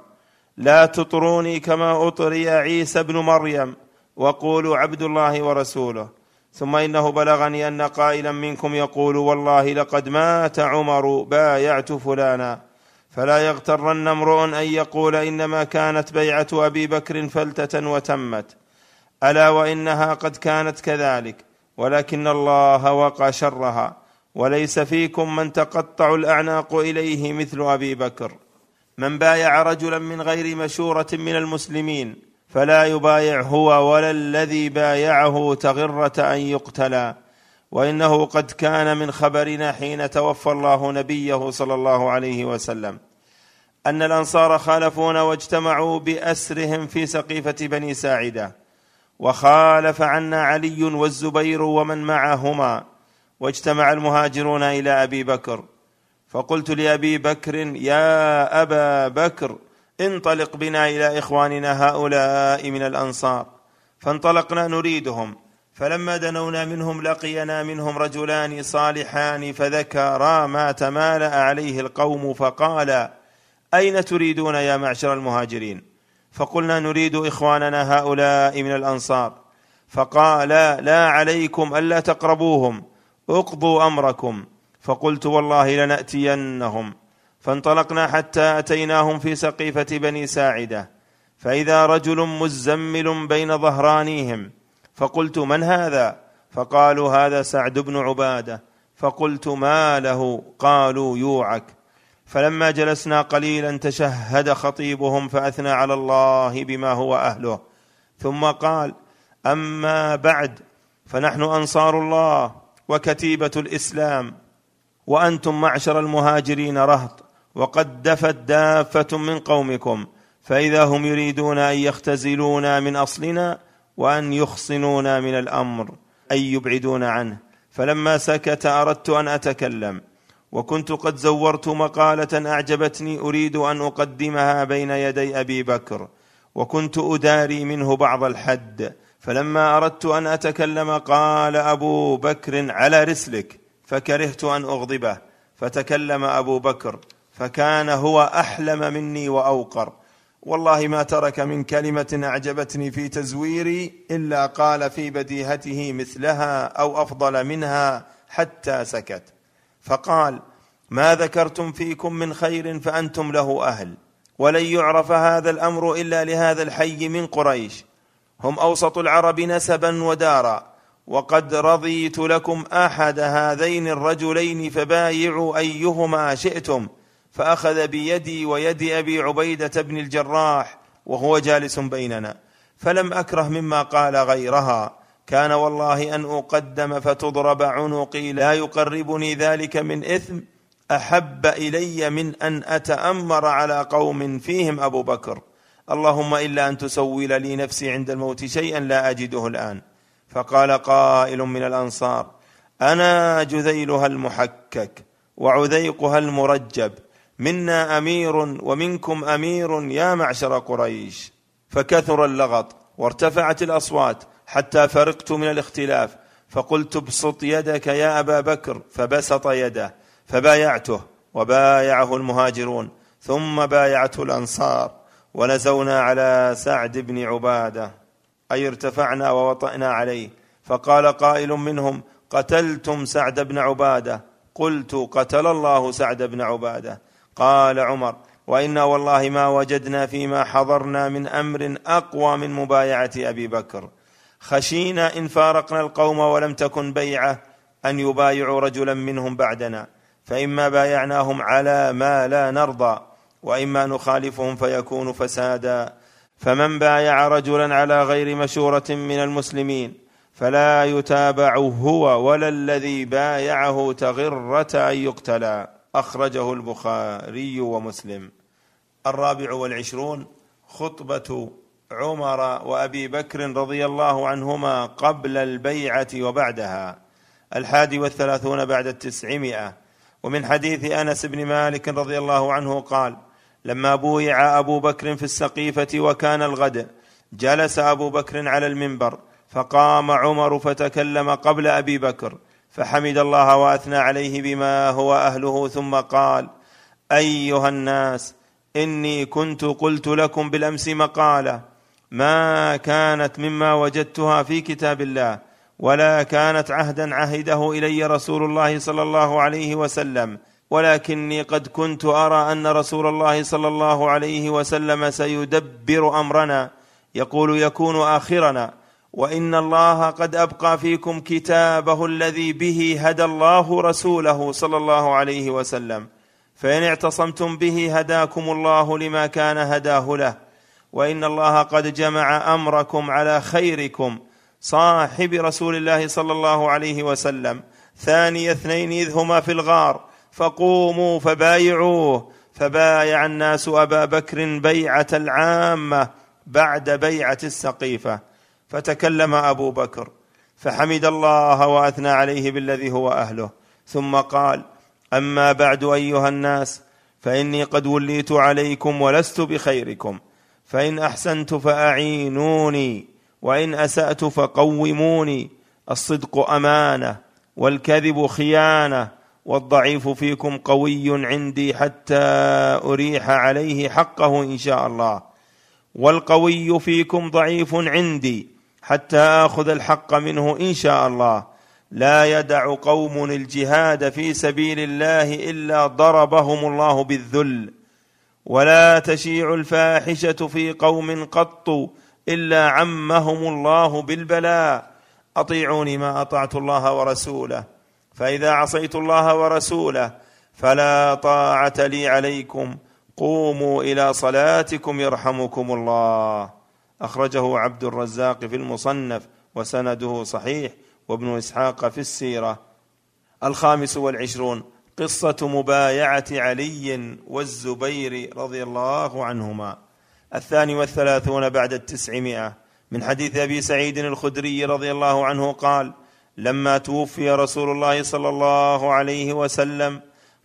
لا تطروني كما أطري عيسى ابن مريم وقولوا عبد الله ورسوله. ثم إنه بلغني أن قائلا منكم يقول والله لقد مات عمر بايعت فلانا. فلا يغترن امرؤ أن يقول إنما كانت بيعة أبي بكر فلتة وتمت. ألا وإنها قد كانت كذلك ولكن الله وقى شرها وليس فيكم من تقطع الأعناق إليه مثل أبي بكر. من بايع رجلا من غير مشورة من المسلمين فلا يبايع هو ولا الذي بايعه تغرة أن يقتلا وإنه قد كان من خبرنا حين توفى الله نبيه صلى الله عليه وسلم. أن الأنصار خالفونا واجتمعوا بأسرهم في سقيفة بني ساعدة. وخالف عنا علي والزبير ومن معهما. واجتمع المهاجرون إلى أبي بكر. فقلت لأبي بكر يا أبا بكر انطلق بنا إلى إخواننا هؤلاء من الأنصار. فانطلقنا نريدهم. فلما دنونا منهم لقينا منهم رجلان صالحان فذكرا ما تمالأ عليه القوم فقال أين تريدون يا معشر المهاجرين؟ فقلنا نريد إخواننا هؤلاء من الأنصار. فقال لا عليكم ألا تقربوهم أقضوا أمركم. فقلت والله لنأتينهم. فانطلقنا حتى أتيناهم في سقيفة بني ساعدة. فإذا رجل مزمل بين ظهرانيهم فقلت من هذا؟ فقالوا هذا سعد بن عبادة. فقلت ما له؟ قالوا يوعك. فلما جلسنا قليلا تشهد خطيبهم فأثنى على الله بما هو أهله. ثم قال أما بعد فنحن أنصار الله وكتيبة الإسلام وأنتم معشر المهاجرين رهط. وقد دفت دافة من قومكم فإذا هم يريدون أن يختزلونا من أصلنا وأن يخصنونا من الأمر أي يبعدون عنه. فلما سكت أردت أن أتكلم وكنت قد زورت مقالة أعجبتني أريد أن أقدمها بين يدي أبي بكر وكنت أداري منه بعض الحد. فلما أردت أن أتكلم قال أبو بكر على رسلك فكرهت أن أغضبه. فتكلم أبو بكر فكان هو أحلم مني وأوقر. والله ما ترك من كلمة أعجبتني في تزويري إلا قال في بديهته مثلها أو أفضل منها حتى سكت. فقال ما ذكرتم فيكم من خير فأنتم له أهل ولن يعرف هذا الأمر إلا لهذا الحي من قريش. هم أوسط العرب نسبا ودارا وقد رضيت لكم أحد هذين الرجلين فبايعوا أيهما شئتم فأخذ بيدي ويد أبي عبيدة بن الجراح وهو جالس بيننا فلم أكره مما قال غيرها. كان والله أن أقدم فتضرب عنقي لا يقربني ذلك من إثم أحب إلي من أن أتأمر على قوم فيهم أبو بكر. اللهم إلا أن تسول لي نفسي عند الموت شيئا لا أجده الآن. فقال قائل من الأنصار أنا جذيلها المحكك وعذيقها المرجب. منا أمير ومنكم أمير يا معشر قريش. فكثر اللغط وارتفعت الأصوات حتى فرقت من الاختلاف. فقلت ابسط يدك يا أبا بكر فبسط يده فبايعته وبايعه المهاجرون. ثم بايعته الأنصار ونزونا على سعد بن عبادة. أي ارتفعنا ووطانا عليه. فقال قائل منهم قتلتم سعد بن عبادة. قلت قتل الله سعد بن عبادة. قال عمر وإنا والله ما وجدنا فيما حضرنا من أمر أقوى من مبايعة أبي بكر. خشينا إن فارقنا القوم ولم تكن بيعة أن يبايعوا رجلا منهم بعدنا فإما بايعناهم على ما لا نرضى وإما نخالفهم فيكون فسادا. فمن بايع رجلا على غير مشورة من المسلمين فلا يتابع هو ولا الذي بايعه تغرة أن يقتلا أخرجه البخاري ومسلم. الرابع والعشرون خطبة عمر وأبي بكر رضي الله عنهما قبل البيعة وبعدها. الحادي والثلاثون بعد التسعمائة. ومن حديث أنس بن مالك رضي الله عنه قال لما بويع أبو بكر في السقيفة وكان الغد جلس أبو بكر على المنبر فقام عمر فتكلم قبل أبي بكر فحمد الله وأثنى عليه بما هو أهله ثم قال أيها الناس إني كنت قلت لكم بالأمس مقالة ما كانت مما وجدتها في كتاب الله ولا كانت عهدا عهده إلي رسول الله صلى الله عليه وسلم ولكني قد كنت أرى أن رسول الله صلى الله عليه وسلم سيدبر أمرنا يقول يكون آخرنا. وإن الله قد أبقى فيكم كتابه الذي به هدى الله رسوله صلى الله عليه وسلم. فإن اعتصمتم به هداكم الله لما كان هداه له. وإن الله قد جمع أمركم على خيركم. صاحب رسول الله صلى الله عليه وسلم. ثاني اثنين إذ هما في الغار. فقوموا فبايعوه. فبايع الناس أبا بكر بيعة العامة بعد بيعة السقيفة. فتكلم أبو بكر فحمد الله وأثنى عليه بالذي هو أهله. ثم قال أما بعد أيها الناس فإني قد وليت عليكم ولست بخيركم. فإن أحسنت فأعينوني وإن أسأت فقوموني. الصدق أمانة والكذب خيانة والضعيف فيكم قوي عندي حتى أريح عليه حقه إن شاء الله. والقوي فيكم ضعيف عندي حتى آخذ الحق منه إن شاء الله. لا يدع قوم الجهاد في سبيل الله إلا ضربهم الله بالذل. ولا تشيع الفاحشة في قوم قط إلا عمهم الله بالبلاء. أطيعوني ما أطعت الله ورسوله. فإذا عصيت الله ورسوله فلا طاعة لي عليكم. قوموا إلى صلاتكم يرحمكم الله. أخرجه عبد الرزاق في المصنف وسنده صحيح وابن إسحاق في السيرة. الخامس والعشرون قصة مبايعة علي والزبير رضي الله عنهما. الثاني والثلاثون بعد التسعمائة من حديث أبي سعيد الخدري رضي الله عنه قال لما توفي رسول الله صلى الله عليه وسلم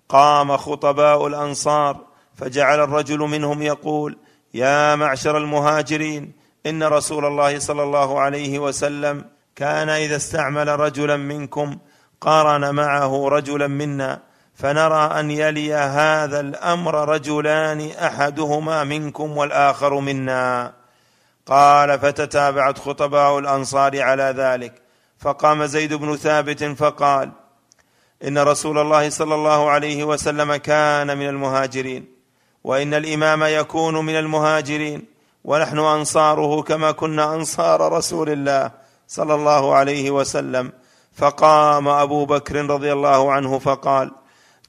قام خطباء الأنصار فجعل الرجل منهم يقول يا معشر المهاجرين إن رسول الله صلى الله عليه وسلم كان إذا استعمل رجلا منكم قارن معه رجلا منا فنرى أن يلي هذا الأمر رجلان أحدهما منكم والآخر منا. قال فتتابعت خطباء الأنصار على ذلك. فقام زيد بن ثابت فقال إن رسول الله صلى الله عليه وسلم كان من المهاجرين وإن الإمام يكون من المهاجرين. ونحن أنصاره كما كنا أنصار رسول الله صلى الله عليه وسلم. فقام أبو بكر رضي الله عنه فقال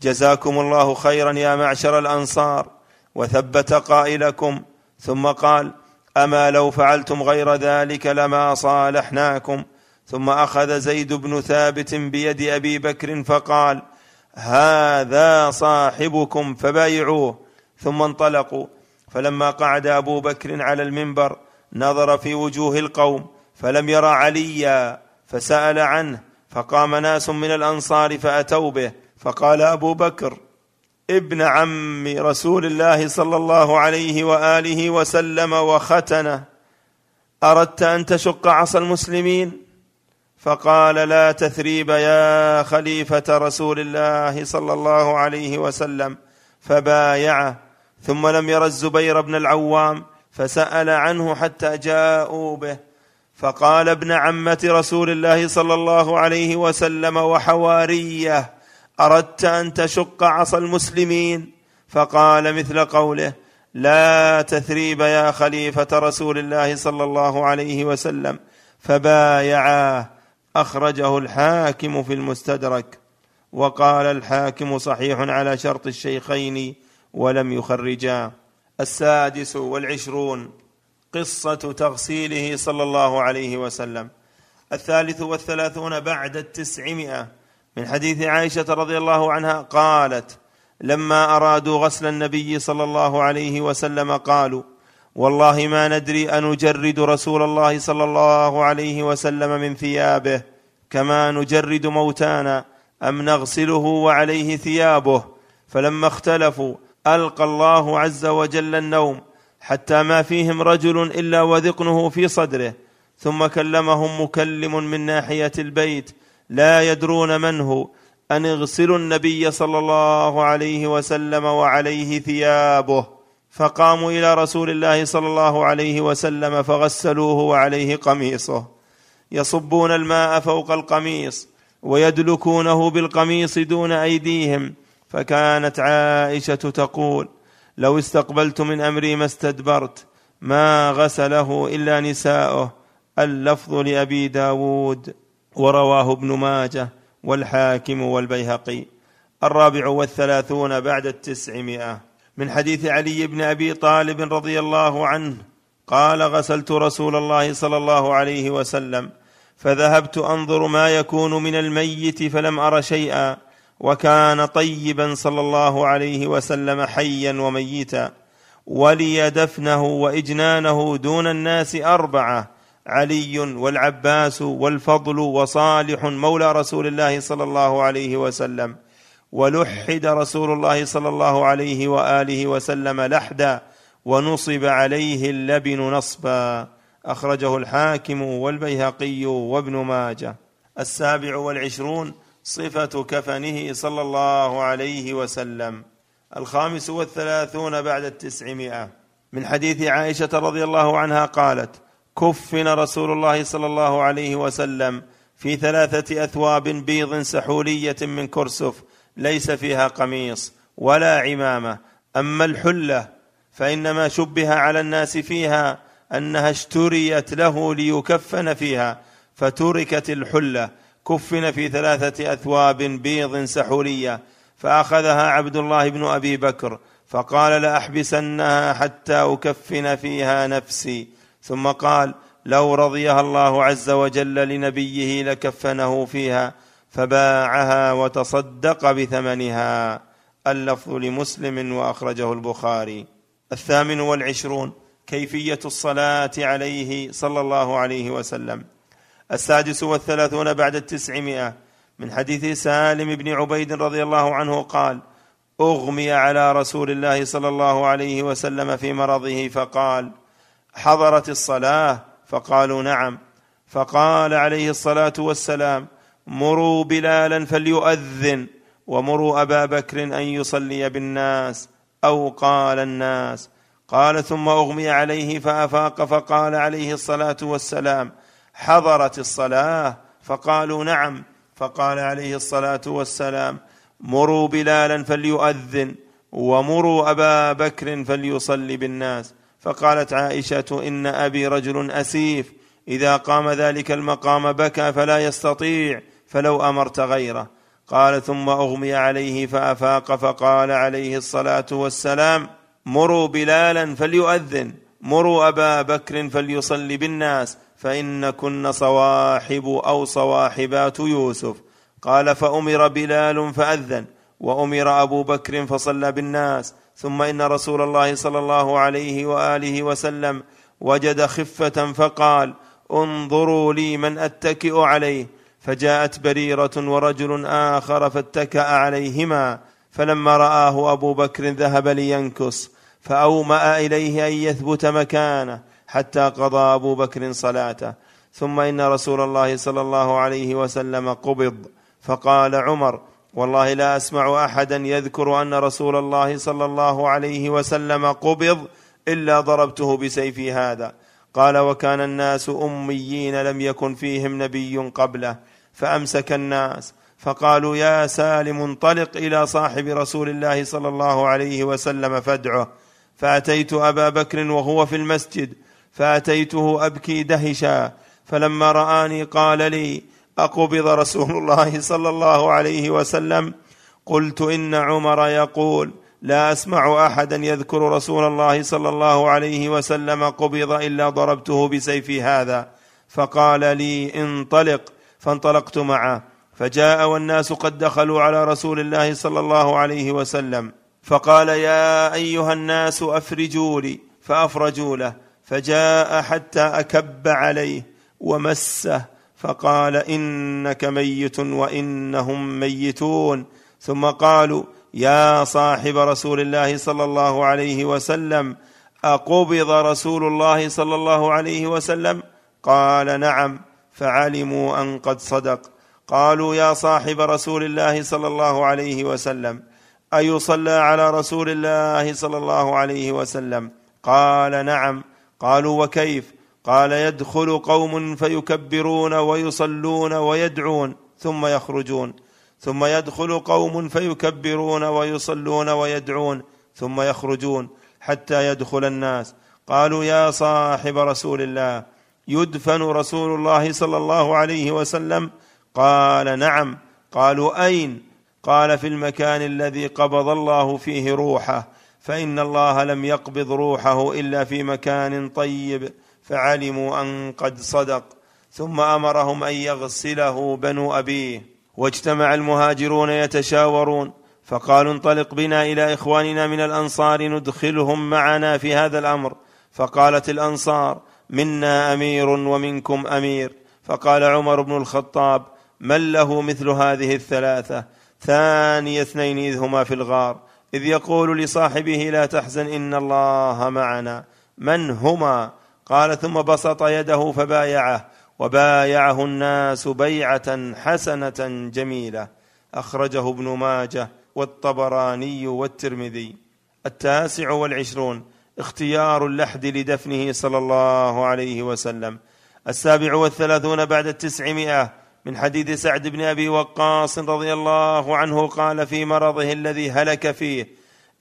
جزاكم الله خيرا يا معشر الأنصار. وثبت قائلكم ثم قال أما لو فعلتم غير ذلك لما صالحناكم. ثم أخذ زيد بن ثابت بيد أبي بكر فقال هذا صاحبكم فبايعوه. ثم انطلقوا. فلما قعد أبو بكر على المنبر نظر في وجوه القوم فلم يرى عليا فسأل عنه فقام ناس من الأنصار فأتوا به فقال أبو بكر ابن عم رسول الله صلى الله عليه وآله وسلم وختنه أردت أن تشق عصا المسلمين؟ فقال لا تثريب يا خليفة رسول الله صلى الله عليه وسلم فبايعه. ثم لم ير الزبير بن العوام فسأل عنه حتى جاءوا به. فقال ابن عمة رسول الله صلى الله عليه وسلم وحواريه أردت أن تشق عصا المسلمين؟ فقال مثل قوله لا تثريب يا خليفة رسول الله صلى الله عليه وسلم. فبايعاه أخرجه الحاكم في المستدرك. وقال الحاكم صحيح على شرط الشيخين ولم يخرجا. السادس والعشرون قصة تغسيله صلى الله عليه وسلم. الثالث والثلاثون بعد التسعمائة. من حديث عائشة رضي الله عنها قالت لما أرادوا غسل النبي صلى الله عليه وسلم قالوا والله ما ندري أنجرد رسول الله صلى الله عليه وسلم من ثيابه كما نجرد موتانا أم نغسله وعليه ثيابه. فلما اختلفوا ألقى الله عز وجل النوم حتى ما فيهم رجل إلا وذقنه في صدره ثم كلمهم مكلم من ناحية البيت لا يدرون من هو أن اغسلوا النبي صلى الله عليه وسلم وعليه ثيابه. فقاموا إلى رسول الله صلى الله عليه وسلم فغسلوه وعليه قميصه. يصبون الماء فوق القميص ويدلكونه بالقميص دون أيديهم فكانت عائشة تقول لو استقبلت من أمري ما استدبرت ما غسله إلا نساؤه اللفظ لأبي داود ورواه ابن ماجه والحاكم والبيهقي. الرابع والثلاثون بعد التسعمائة. من حديث علي بن أبي طالب رضي الله عنه قال غسلت رسول الله صلى الله عليه وسلم فذهبت أنظر ما يكون من الميت فلم أر شيئا. وكان طيبا صلى الله عليه وسلم حيا وميتا ولي دفنه وإجنانه دون الناس أربعة علي والعباس والفضل وصالح مولى رسول الله صلى الله عليه وسلم ولحد رسول الله صلى الله عليه وآله وسلم لحدا ونصب عليه اللبن نصبا أخرجه الحاكم والبيهقي وابن ماجه. السابع والعشرون صفة كفنه صلى الله عليه وسلم. الخامس والثلاثون بعد التسعمائة. من حديث عائشة رضي الله عنها قالت كفن رسول الله صلى الله عليه وسلم في ثلاثة أثواب بيض سحولية من كرسف ليس فيها قميص ولا عمامة. أما الحلة فإنما شبه على الناس فيها أنها اشتريت له ليكفن فيها فتركت الحلة كفن في ثلاثة أثواب بيض سحوليه فأخذها عبد الله بن أبي بكر فقال لأحبسنها حتى أكفن فيها نفسي. ثم قال لو رضيها الله عز وجل لنبيه لكفنه فيها فباعها وتصدق بثمنها. اللفظ لمسلم وأخرجه البخاري. الثامن والعشرون كيفية الصلاة عليه صلى الله عليه وسلم. السادس والثلاثون بعد التسعمائة. من حديث سالم بن عبيد رضي الله عنه قال أغمي على رسول الله صلى الله عليه وسلم في مرضه فقال حضرت الصلاة؟ فقالوا نعم. فقال عليه الصلاة والسلام مروا بلالا فليؤذن ومروا أبا بكر أن يصلي بالناس أو قال الناس. قال ثم أغمي عليه فأفاق فقال عليه الصلاة والسلام حضرت الصلاة فقالوا نعم. فقال عليه الصلاة والسلام مروا بلالا فليؤذن ومروا أبا بكر فليصلي بالناس. فقالت عائشة إن أبي رجل أسيف إذا قام ذلك المقام بكى فلا يستطيع فلو أمرت غيره. قال ثم أغمي عليه فأفاق فقال عليه الصلاة والسلام مروا بلالا فليؤذن مروا أبا بكر فليصلي بالناس. فان كن صواحب أو صواحبات يوسف. قال فأمر بلال فأذن وأمر أبو بكر فصلى بالناس. ثم إن رسول الله صلى الله عليه وآله وسلم وجد خفة فقال انظروا لي من أتكئ عليه. فجاءت بريرة ورجل آخر فاتكأ عليهما. فلما رآه أبو بكر ذهب لينكص فأومأ إليه أن يثبت مكانه. حتى قضى أبو بكر صلاته. ثم إن رسول الله صلى الله عليه وسلم قبض. فقال عمر والله لا أسمع أحدا يذكر أن رسول الله صلى الله عليه وسلم قبض إلا ضربته بسيفي هذا. قال وكان الناس أميين لم يكن فيهم نبي قبله فأمسك الناس. فقالوا يا سالم انطلق إلى صاحب رسول الله صلى الله عليه وسلم فادعه. فأتيت أبا بكر وهو في المسجد. فأتيته أبكي دهشا فلما رآني قال لي أقبض رسول الله صلى الله عليه وسلم؟ قلت إن عمر يقول لا أسمع أحدا يذكر رسول الله صلى الله عليه وسلم قبض إلا ضربته بسيفي هذا. فقال لي انطلق. فانطلقت معه. فجاء والناس قد دخلوا على رسول الله صلى الله عليه وسلم. فقال يا أيها الناس أفرجوا لي. فأفرجوا له. فجاء حتى أكب عليه ومسه فقال إنك ميت وإنهم ميتون. ثم قالوا يا صاحب رسول الله صلى الله عليه وسلم أقبض رسول الله صلى الله عليه وسلم؟ قال نعم فعلموا أن قد صدق. قالوا يا صاحب رسول الله صلى الله عليه وسلم أيصلى على رسول الله صلى الله عليه وسلم؟ قال نعم قالوا وكيف؟ قال يدخل قوم فيكبرون ويصلون ويدعون ثم يخرجون. ثم يدخل قوم فيكبرون ويصلون ويدعون ثم يخرجون حتى يدخل الناس. قالوا يا صاحب رسول الله يدفن رسول الله صلى الله عليه وسلم؟ قال نعم. قالوا أين؟ قال في المكان الذي قبض الله فيه روحه. فإن الله لم يقبض روحه إلا في مكان طيب فعلموا أن قد صدق. ثم أمرهم أن يغسله بنو أبيه. واجتمع المهاجرون يتشاورون. فقالوا انطلق بنا إلى إخواننا من الأنصار ندخلهم معنا في هذا الأمر. فقالت الأنصار منا أمير ومنكم أمير. فقال عمر بن الخطاب من له مثل هذه الثلاثة؟ ثاني اثنين إذ هما في الغار. إذ يقول لصاحبه لا تحزن إن الله معنا. من هما؟ قال ثم بسط يده فبايعه وبايعه الناس بيعة حسنة جميلة. أخرجه ابن ماجه والطبراني والترمذي. التاسع والعشرون اختيار اللحد لدفنه صلى الله عليه وسلم. السابع والثلاثون بعد التسعمائة من حديث سعد بن أبي وقاص رضي الله عنه قال في مرضه الذي هلك فيه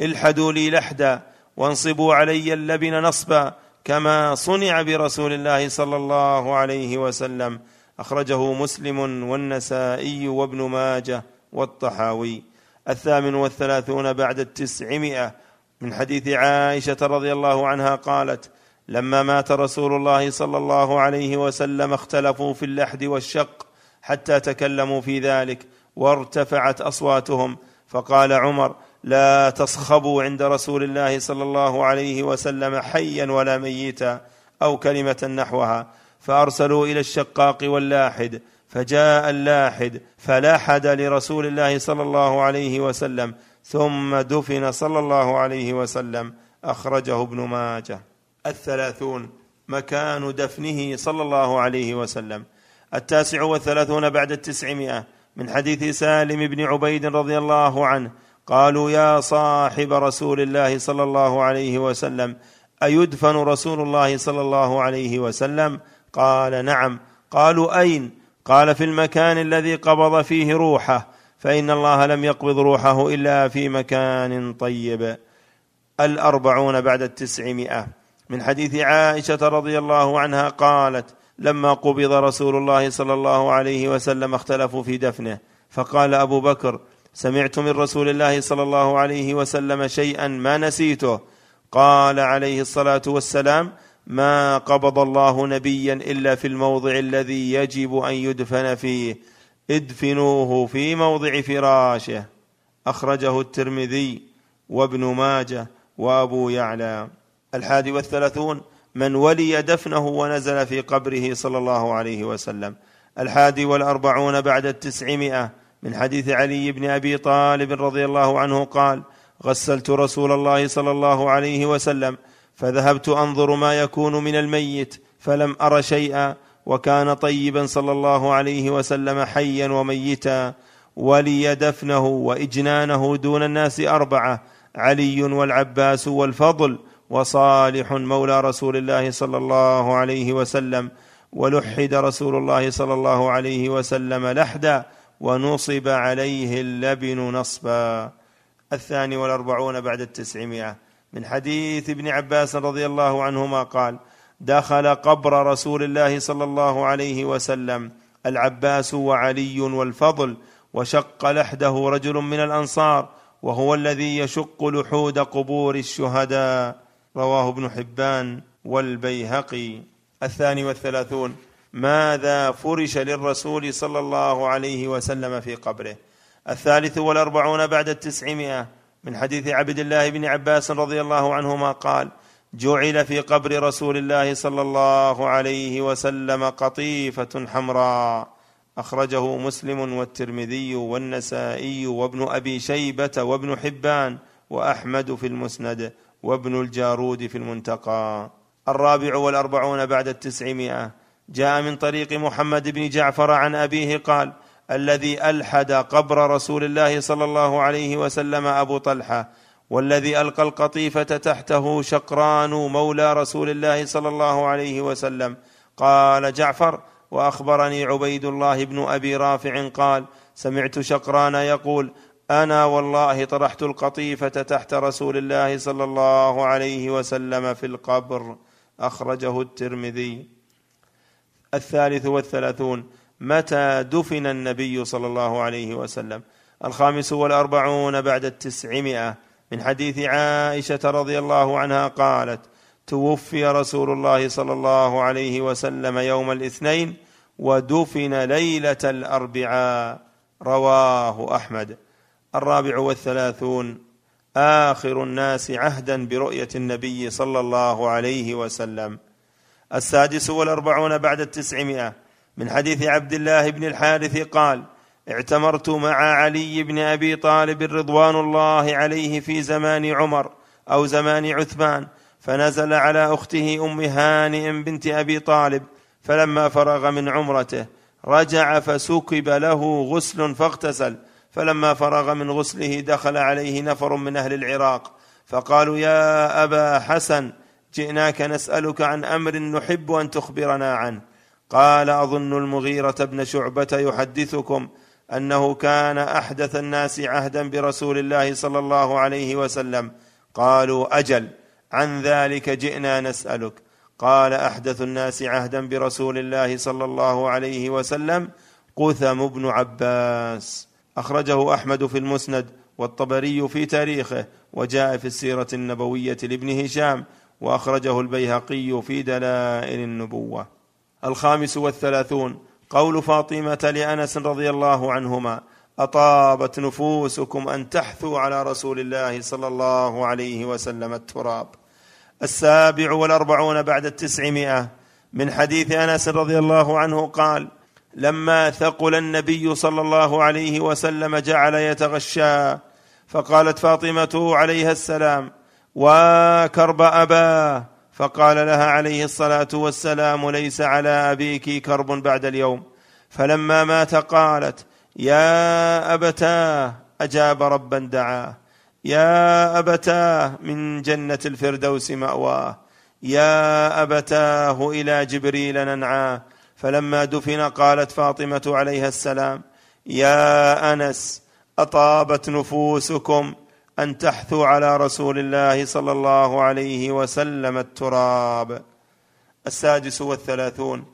الحدوا لي لحدا وانصبوا علي اللبن نصبا كما صنع برسول الله صلى الله عليه وسلم. أخرجه مسلم والنسائي وابن ماجه والطحاوي. الثامن والثلاثون بعد التسعمائة. من حديث عائشة رضي الله عنها قالت لما مات رسول الله صلى الله عليه وسلم اختلفوا في اللحد والشق حتى تكلموا في ذلك وارتفعت أصواتهم. فقال عمر لا تصخبوا عند رسول الله صلى الله عليه وسلم حيا ولا ميتا أو كلمة نحوها. فأرسلوا إلى الشقاق واللاحد فجاء اللاحد فلاحد لرسول الله صلى الله عليه وسلم ثم دفن صلى الله عليه وسلم. أخرجه ابن ماجه. الثلاثون مكان دفنه صلى الله عليه وسلم. التاسع والثلاثون بعد التسعمائة من حديث سالم بن عبيد رضي الله عنه. قالوا يا صاحب رسول الله صلى الله عليه وسلم أيدفن رسول الله صلى الله عليه وسلم؟ قال نعم. قالوا أين؟ قال في المكان الذي قبض فيه روحه فإن الله لم يقبض روحه إلا في مكان طيب. الأربعون بعد التسعمائة من حديث عائشة رضي الله عنها قالت لما قبض رسول الله صلى الله عليه وسلم اختلفوا في دفنه. فقال أبو بكر سمعت من رسول الله صلى الله عليه وسلم شيئا ما نسيته. قال عليه الصلاة والسلام ما قبض الله نبيا إلا في الموضع الذي يجب أن يدفن فيه. ادفنوه في موضع فراشه. أخرجه الترمذي وابن ماجه وأبو يعلى. الحادي والثلاثون من ولي دفنه ونزل في قبره صلى الله عليه وسلم. الحادي والأربعون بعد التسعمائة. من حديث علي بن أبي طالب رضي الله عنه قال غسلت رسول الله صلى الله عليه وسلم فذهبت أنظر ما يكون من الميت فلم أر شيئا وكان طيبا صلى الله عليه وسلم حيا وميتا. ولي دفنه وإجنانه دون الناس أربعة علي والعباس والفضل وصالح مولى رسول الله صلى الله عليه وسلم ولحد رسول الله صلى الله عليه وسلم لحدا ونصب عليه اللبن نصبا. الثاني والأربعون بعد التسعمائة. من حديث ابن عباس رضي الله عنهما قال دخل قبر رسول الله صلى الله عليه وسلم العباس وعلي والفضل وشق لحده رجل من الأنصار وهو الذي يشق لحود قبور الشهداء. رواه ابن حبان والبيهقي. الثاني والثلاثون. ماذا فرش للرسول صلى الله عليه وسلم في قبره؟ الثالث والأربعون بعد التسعمائة. من حديث عبد الله بن عباس رضي الله عنهما قال جعل في قبر رسول الله صلى الله عليه وسلم قطيفة حمراء. أخرجه مسلم والترمذي والنسائي وابن أبي شيبة وابن حبان وأحمد في المسند. وابن الجارود في المنتقى. الرابع والأربعون بعد التسعمائة. جاء من طريق محمد بن جعفر عن أبيه قال الذي ألحد قبر رسول الله صلى الله عليه وسلم أبو طلحة والذي ألقى القطيفة تحته شقران مولى رسول الله صلى الله عليه وسلم. قال جعفر وأخبرني عبيد الله بن أبي رافع قال سمعت شقران يقول أنا والله طرحت القطيفة تحت رسول الله صلى الله عليه وسلم في القبر أخرجه الترمذي. الثالث والثلاثون متى دفن النبي صلى الله عليه وسلم؟ الخامس والأربعون بعد التسعمائة. من حديث عائشة رضي الله عنها قالت توفي رسول الله صلى الله عليه وسلم يوم الاثنين ودفن ليلة الأربعاء. رواه أحمد. الرابع والثلاثون. آخر الناس عهدا برؤية النبي صلى الله عليه وسلم. السادس والأربعون بعد التسعمائة. من حديث عبد الله بن الحارث قال اعتمرت مع علي بن أبي طالب رضوان الله عليه في زمان عمر أو زمان عثمان فنزل على أخته أم هانئ بنت أبي طالب فلما فرغ من عمرته رجع فسكب له غسل فاغتسل. فلما فرغ من غسله دخل عليه نفر من أهل العراق فقالوا يا أبا حسن جئناك نسألك عن أمر نحب أن تخبرنا عنه. قال أظن المغيرة بن شعبة يحدثكم أنه كان أحدث الناس عهدا برسول الله صلى الله عليه وسلم. قالوا أجل عن ذلك جئنا نسألك. قال أحدث الناس عهدا برسول الله صلى الله عليه وسلم قثم بن عباس. أخرجه أحمد في المسند والطبري في تاريخه وجاء في السيرة النبوية لابن هشام وأخرجه البيهقي في دلائل النبوة. الخامس والثلاثون قول فاطمة لأنس رضي الله عنهما أطابت نفوسكم أن تحثوا على رسول الله صلى الله عليه وسلم التراب. السابع والأربعون بعد التسعمائة من حديث أنس رضي الله عنه قال لما ثقل النبي صلى الله عليه وسلم جعل يتغشى فقالت فاطمة عليها السلام وكرب اباه فقال لها عليه الصلاة والسلام ليس على أبيك كرب بعد اليوم. فلما مات قالت يا أبتاه. أجاب ربا دعاه يا أبتاه من جنة الفردوس مأواه يا أبتاه إلى جبريل ننعاه. فلما دفن قالت فاطمة عليها السلام يا أنس أطابت نفوسكم أن تحثوا على رسول الله صلى الله عليه وسلم التراب. السادس والثلاثون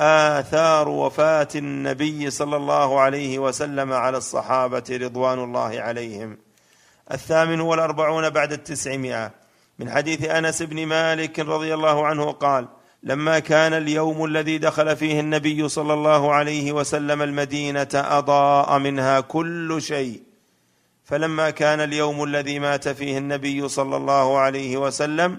آثار وفاة النبي صلى الله عليه وسلم على الصحابة رضوان الله عليهم. الثامن والأربعون بعد التسعمائة من حديث أنس بن مالك رضي الله عنه قال لما كان اليوم الذي دخل فيه النبي صلى الله عليه وسلم المدينة أضاء منها كل شيء. فلما كان اليوم الذي مات فيه النبي صلى الله عليه وسلم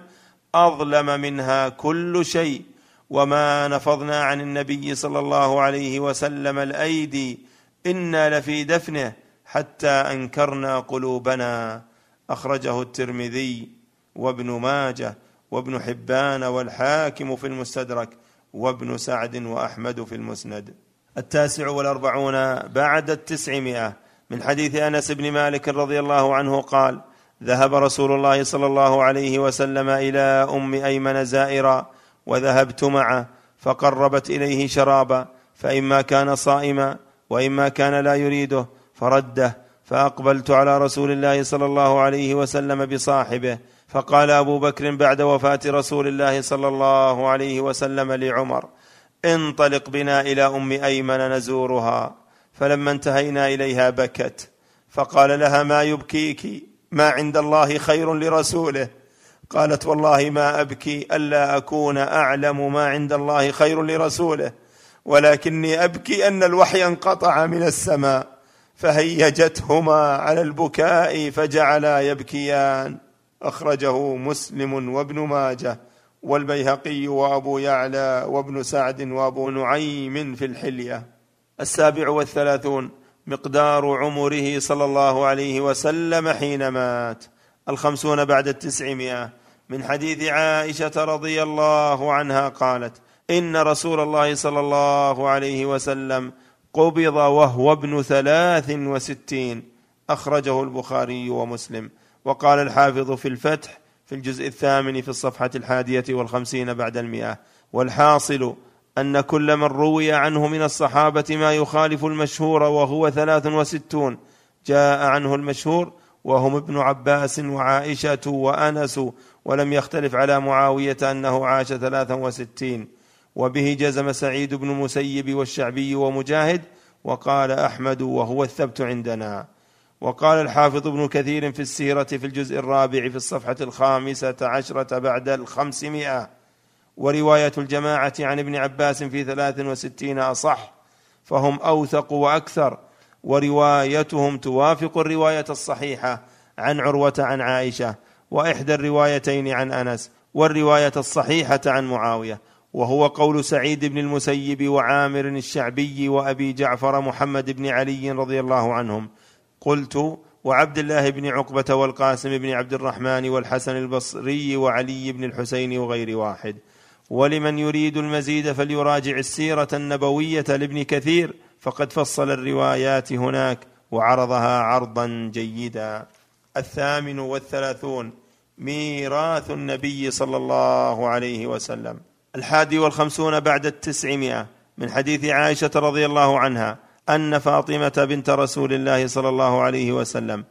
أظلم منها كل شيء. وما نفضنا عن النبي صلى الله عليه وسلم الأيدي. إنا لفي دفنه حتى أنكرنا قلوبنا. أخرجه الترمذي وابن ماجه. وابن حبان والحاكم في المستدرك وابن سعد وأحمد في المسند. التاسع والأربعون بعد التسعمائة. من حديث أنس بن مالك رضي الله عنه قال ذهب رسول الله صلى الله عليه وسلم إلى أم أيمن زائرا وذهبت معه فقربت إليه شرابا فإما كان صائما وإما كان لا يريده فرده فأقبلت على رسول الله صلى الله عليه وسلم بصاحبه فقال أبو بكر بعد وفاة رسول الله صلى الله عليه وسلم لعمر انطلق بنا إلى أم أيمن نزورها. فلما انتهينا إليها بكت. فقال لها ما يبكيك؟ ما عند الله خير لرسوله. قالت والله ما أبكي ألا أكون أعلم ما عند الله خير لرسوله. ولكني أبكي أن الوحي انقطع من السماء. فهيجتهما على البكاء فجعلا يبكيان. أخرجه مسلم وابن ماجه والبيهقي وأبو يعلى وابن سعد وأبو نعيم في الحلية. السابع والثلاثون مقدار عمره صلى الله عليه وسلم حين مات. الخمسون بعد التسعمائة. من حديث عائشة رضي الله عنها قالت إن رسول الله صلى الله عليه وسلم قبض وهو ابن ثلاث وستين. أخرجه البخاري ومسلم. وقال الحافظ في الفتح في الجزء الثامن في الصفحة الحادية والخمسين بعد المئة. والحاصل أن كل من روي عنه من الصحابة ما يخالف المشهور وهو ثلاث وستون. جاء عنه المشهور وهم ابن عباس وعائشة وأنس ولم يختلف على معاوية أنه عاش ثلاثا وستين. وبه جزم سعيد بن المسيب والشعبي ومجاهد وقال أحمد وهو الثبت عندنا. وقال الحافظ ابن كثير في السيرة في الجزء الرابع في الصفحة الخامسة عشرة بعد الخمسمائة. ورواية الجماعة عن ابن عباس في ثلاث وستين أصح فهم أوثق وأكثر. وروايتهم توافق الرواية الصحيحة عن عروة عن عائشة وإحدى الروايتين عن أنس والرواية الصحيحة عن معاوية وهو قول سعيد بن المسيب وعامر الشعبي وأبي جعفر محمد بن علي رضي الله عنهم. قلت وعبد الله بن عقبة والقاسم بن عبد الرحمن والحسن البصري وعلي بن الحسين وغير واحد. ولمن يريد المزيد فليراجع السيرة النبوية لابن كثير فقد فصل الروايات هناك وعرضها عرضا جيدا. الثامن والثلاثون ميراث النبي صلى الله عليه وسلم. الحادي والخمسون بعد التسعمائة من حديث عائشة رضي الله عنها أن فاطمة بنت رسول الله صلى الله عليه وسلم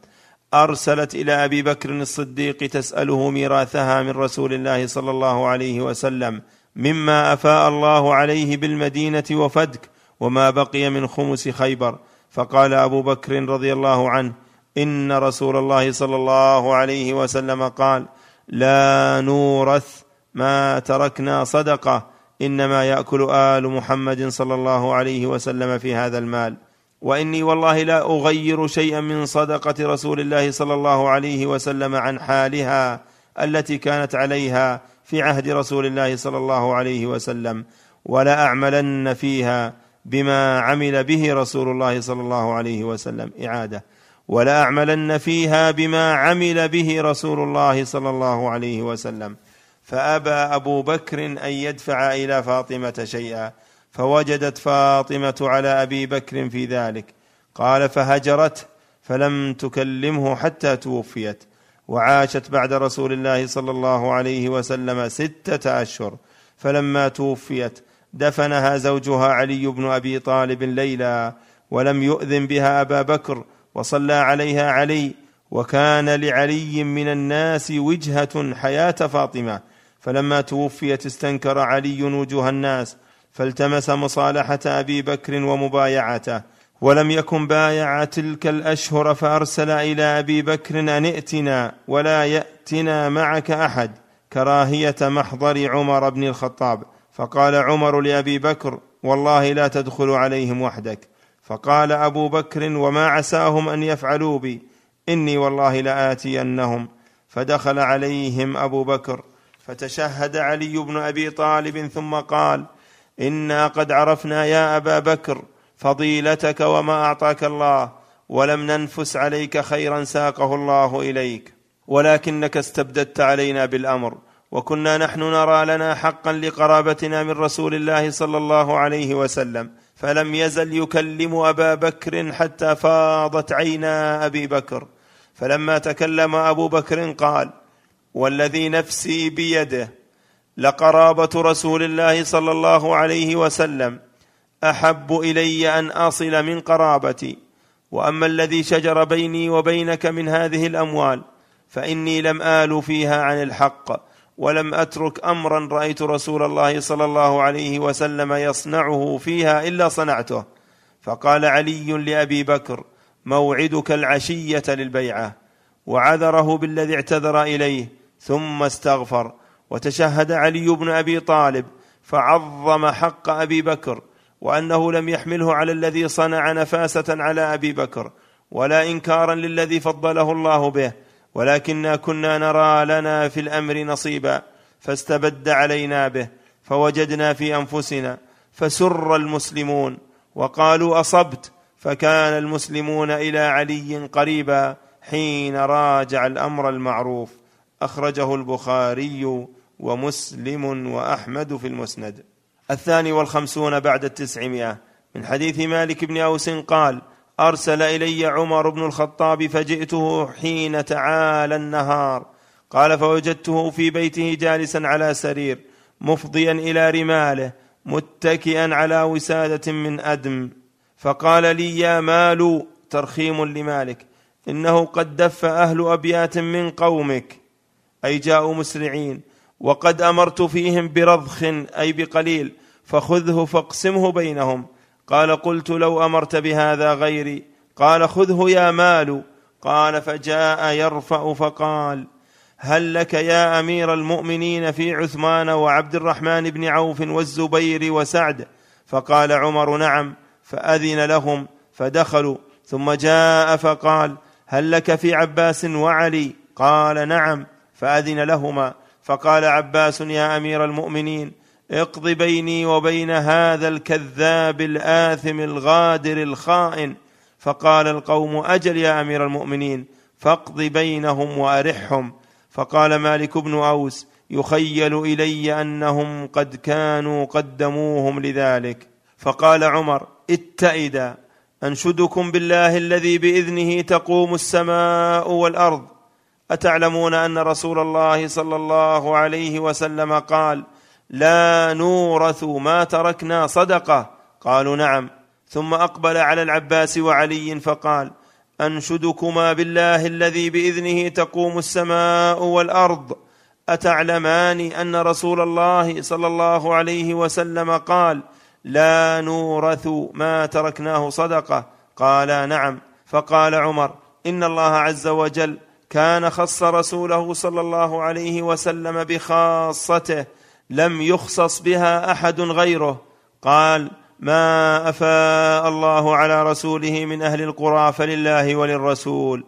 أرسلت إلى أبي بكر الصديق تسأله ميراثها من رسول الله صلى الله عليه وسلم مما أفاء الله عليه بالمدينة وفدك وما بقي من خمس خيبر. فقال أبو بكر رضي الله عنه إن رسول الله صلى الله عليه وسلم قال لا نورث ما تركنا صدقة إنما يأكل آل محمد صلى الله عليه وسلم في هذا المال. وإني والله لا أغير شيئا من صدقة رسول الله صلى الله عليه وسلم عن حالها التي كانت عليها في عهد رسول الله صلى الله عليه وسلم ولا أعملن فيها بما عمل به رسول الله صلى الله عليه وسلم. إعادة. ولاعملن فيها بما عمل به رسول الله صلى الله عليه وسلم. فأبى أبو بكر أن يدفع إلى فاطمة شيئا فوجدت فاطمة على أبي بكر في ذلك. قال فهجرته فلم تكلمه حتى توفيت. وعاشت بعد رسول الله صلى الله عليه وسلم ستة أشهر فلما توفيت دفنها زوجها علي بن أبي طالب ليلا ولم يؤذن بها أبا بكر وصلى عليها علي وكان لعلي من الناس وجهة حياة فاطمة. فلما توفيت استنكر علي وجوه الناس فالتمس مصالحة أبي بكر ومبايعته ولم يكن بايع تلك الأشهر فأرسل إلى أبي بكر أن ائتنا ولا يأتنا معك أحد كراهية محضر عمر بن الخطاب. فقال عمر لأبي بكر والله لا تدخل عليهم وحدك. فقال أبو بكر وما عساهم أن يفعلوا بي إني والله لآتينهم. فدخل عليهم أبو بكر. فتشهد علي بن أبي طالب ثم قال إنا قد عرفنا يا أبا بكر فضيلتك وما أعطاك الله ولم ننفس عليك خيرا ساقه الله إليك. ولكنك استبددت علينا بالأمر وكنا نحن نرى لنا حقا لقرابتنا من رسول الله صلى الله عليه وسلم فلم يزل يكلم أبا بكر حتى فاضت عينا أبي بكر. فلما تكلم أبو بكر قال والذي نفسي بيده لقرابة رسول الله صلى الله عليه وسلم أحب إلي أن أصل من قرابتي. وأما الذي شجر بيني وبينك من هذه الأموال فإني لم آل فيها عن الحق ولم أترك امرا رأيت رسول الله صلى الله عليه وسلم يصنعه فيها إلا صنعته. فقال علي لأبي بكر موعدك العشية للبيعة. وعذره بالذي اعتذر إليه. ثم استغفر. وتشهد علي بن أبي طالب فعظم حق أبي بكر وأنه لم يحمله على الذي صنع نفاسة على أبي بكر ولا إنكارا للذي فضله الله به ولكنا كنا نرى لنا في الأمر نصيبا فاستبد علينا به فوجدنا في أنفسنا فسر المسلمون وقالوا أصبت فكان المسلمون إلى علي قريبا حين راجع الأمر المعروف. أخرجه البخاري ومسلم وأحمد في المسند. الثاني والخمسون بعد التسعمائة. من حديث مالك بن أوس قال أرسل إلي عمر بن الخطاب فجئته حين تعالى النهار. قال فوجدته في بيته جالسا على سرير مفضيا إلى رماله متكئا على وسادة من أدم. فقال لي يا مال ترخيم لمالك إنه قد دف أهل أبيات من قومك. أي جاءوا مسرعين. وقد أمرت فيهم برضخ أي بقليل فخذه فاقسمه بينهم. قال قلت لو أمرت بهذا غيري. قال خذه يا مال. قال فجاء يرفع فقال هل لك يا أمير المؤمنين في عثمان وعبد الرحمن بن عوف والزبير وسعد؟ فقال عمر نعم. فأذن لهم فدخلوا. ثم جاء فقال هل لك في عباس وعلي؟ قال نعم. فأذن لهما. فقال عباس يا أمير المؤمنين اقض بيني وبين هذا الكذاب الآثم الغادر الخائن. فقال القوم أجل يا أمير المؤمنين فاقض بينهم وأرحهم. فقال مالك بن أوس يخيل إلي أنهم قد كانوا قدموهم لذلك. فقال عمر اتئدا أنشدكم بالله الذي بإذنه تقوم السماء والأرض. أتعلمون أن رسول الله صلى الله عليه وسلم قال لا نورث ما تركنا صدقة. قالوا نعم. ثم أقبل على العباس وعلي فقال أنشدكما بالله الذي بإذنه تقوم السماء والأرض. أتعلمان أن رسول الله صلى الله عليه وسلم قال لا نورث ما تركناه صدقة؟ قالا نعم. فقال عمر إن الله عز وجل كان خص رسوله صلى الله عليه وسلم بخاصته لم يخصص بها أحد غيره. قال ما أفاء الله على رسوله من أهل القرى فلله وللرسول.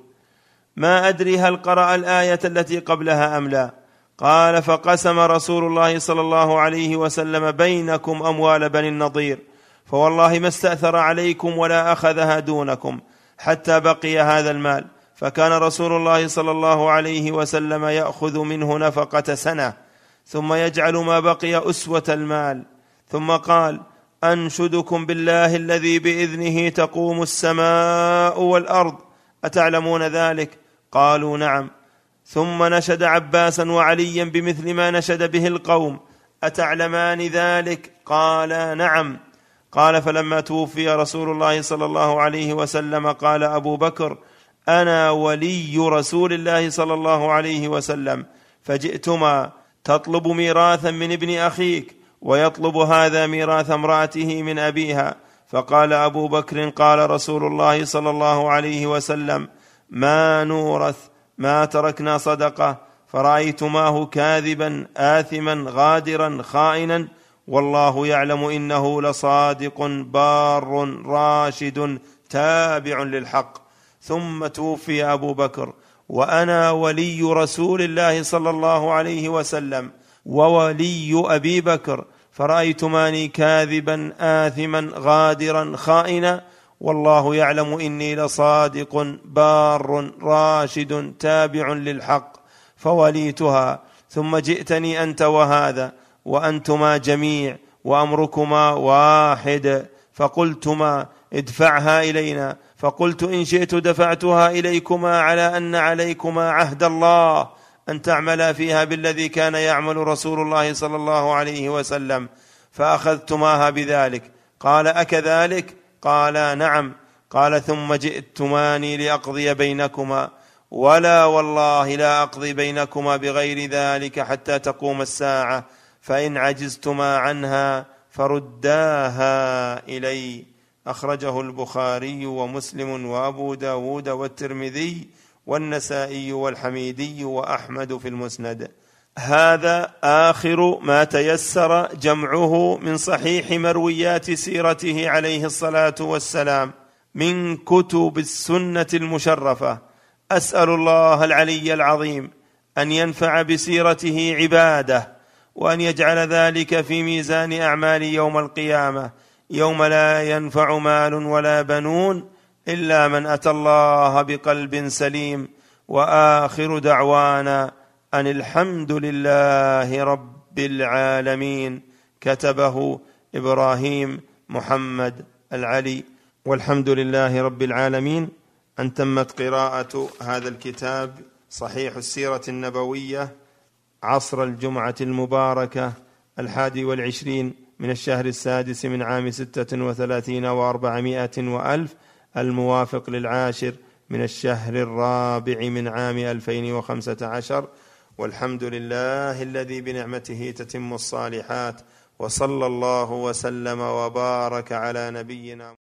ما أدري هل قرأ الآية التي قبلها أم لا. قال فقسم رسول الله صلى الله عليه وسلم بينكم أموال بني النضير فوالله ما استأثر عليكم ولا أخذها دونكم حتى بقي هذا المال. فكان رسول الله صلى الله عليه وسلم يأخذ منه نفقة سنة ثم يجعل ما بقي أسوة المال ثم قال أنشدكم بالله الذي بإذنه تقوم السماء والأرض أتعلمون ذلك؟ قالوا نعم. ثم نشد عباسا وعليا بمثل ما نشد به القوم أتعلمان ذلك؟ قالا نعم. قال فلما توفي رسول الله صلى الله عليه وسلم قال أبو بكر أنا ولي رسول الله صلى الله عليه وسلم فجئتما تطلب ميراثا من ابن أخيك ويطلب هذا ميراث امرأته من أبيها. فقال أبو بكر قال رسول الله صلى الله عليه وسلم ما نورث ما تركنا صدقة فرايتماه كاذبا اثما غادرا خائنا والله يعلم إنه لصادق بار راشد تابع للحق. ثم توفي أبو بكر وأنا ولي رسول الله صلى الله عليه وسلم وولي أبي بكر فرأيتماني كاذبا اثما غادرا خائنا والله يعلم إني لصادق بار راشد تابع للحق فوليتها. ثم جئتني أنت وهذا وأنتما جميع وأمركما واحد فقلتما ادفعها إلينا. فقلت إن شئت دفعتها إليكما على أن عليكما عهد الله أن تعملا فيها بالذي كان يعمل رسول الله صلى الله عليه وسلم فأخذتماها بذلك. قال أكذلك؟ قالا نعم. قال ثم جئتماني لأقضي بينكما. ولا والله لا أقضي بينكما بغير ذلك حتى تقوم الساعة فإن عجزتما عنها فرداها إلي. أخرجه البخاري ومسلم وأبو داود والترمذي والنسائي والحميدي وأحمد في المسند. هذا آخر ما تيسر جمعه من صحيح مرويات سيرته عليه الصلاة والسلام من كتب السنة المشرفة. أسأل الله العلي العظيم أن ينفع بسيرته عباده وأن يجعل ذلك في ميزان اعمال يوم القيامة. يوم لا ينفع مال ولا بنون إلا من أتى الله بقلب سليم وآخر دعوانا أن الحمد لله رب العالمين كتبه إبراهيم محمد العلي والحمد لله رب العالمين أن تمت قراءة هذا الكتاب صحيح السيرة النبوية عصر الجمعة المباركة الحادي والعشرين من الشهر السادس من عام ستة وثلاثين وأربعمائة وألف الموافق للعاشر من الشهر الرابع من عام ألفين وخمسة عشر. والحمد لله الذي بنعمته تتم الصالحات وصلى الله وسلم وبارك على نبينا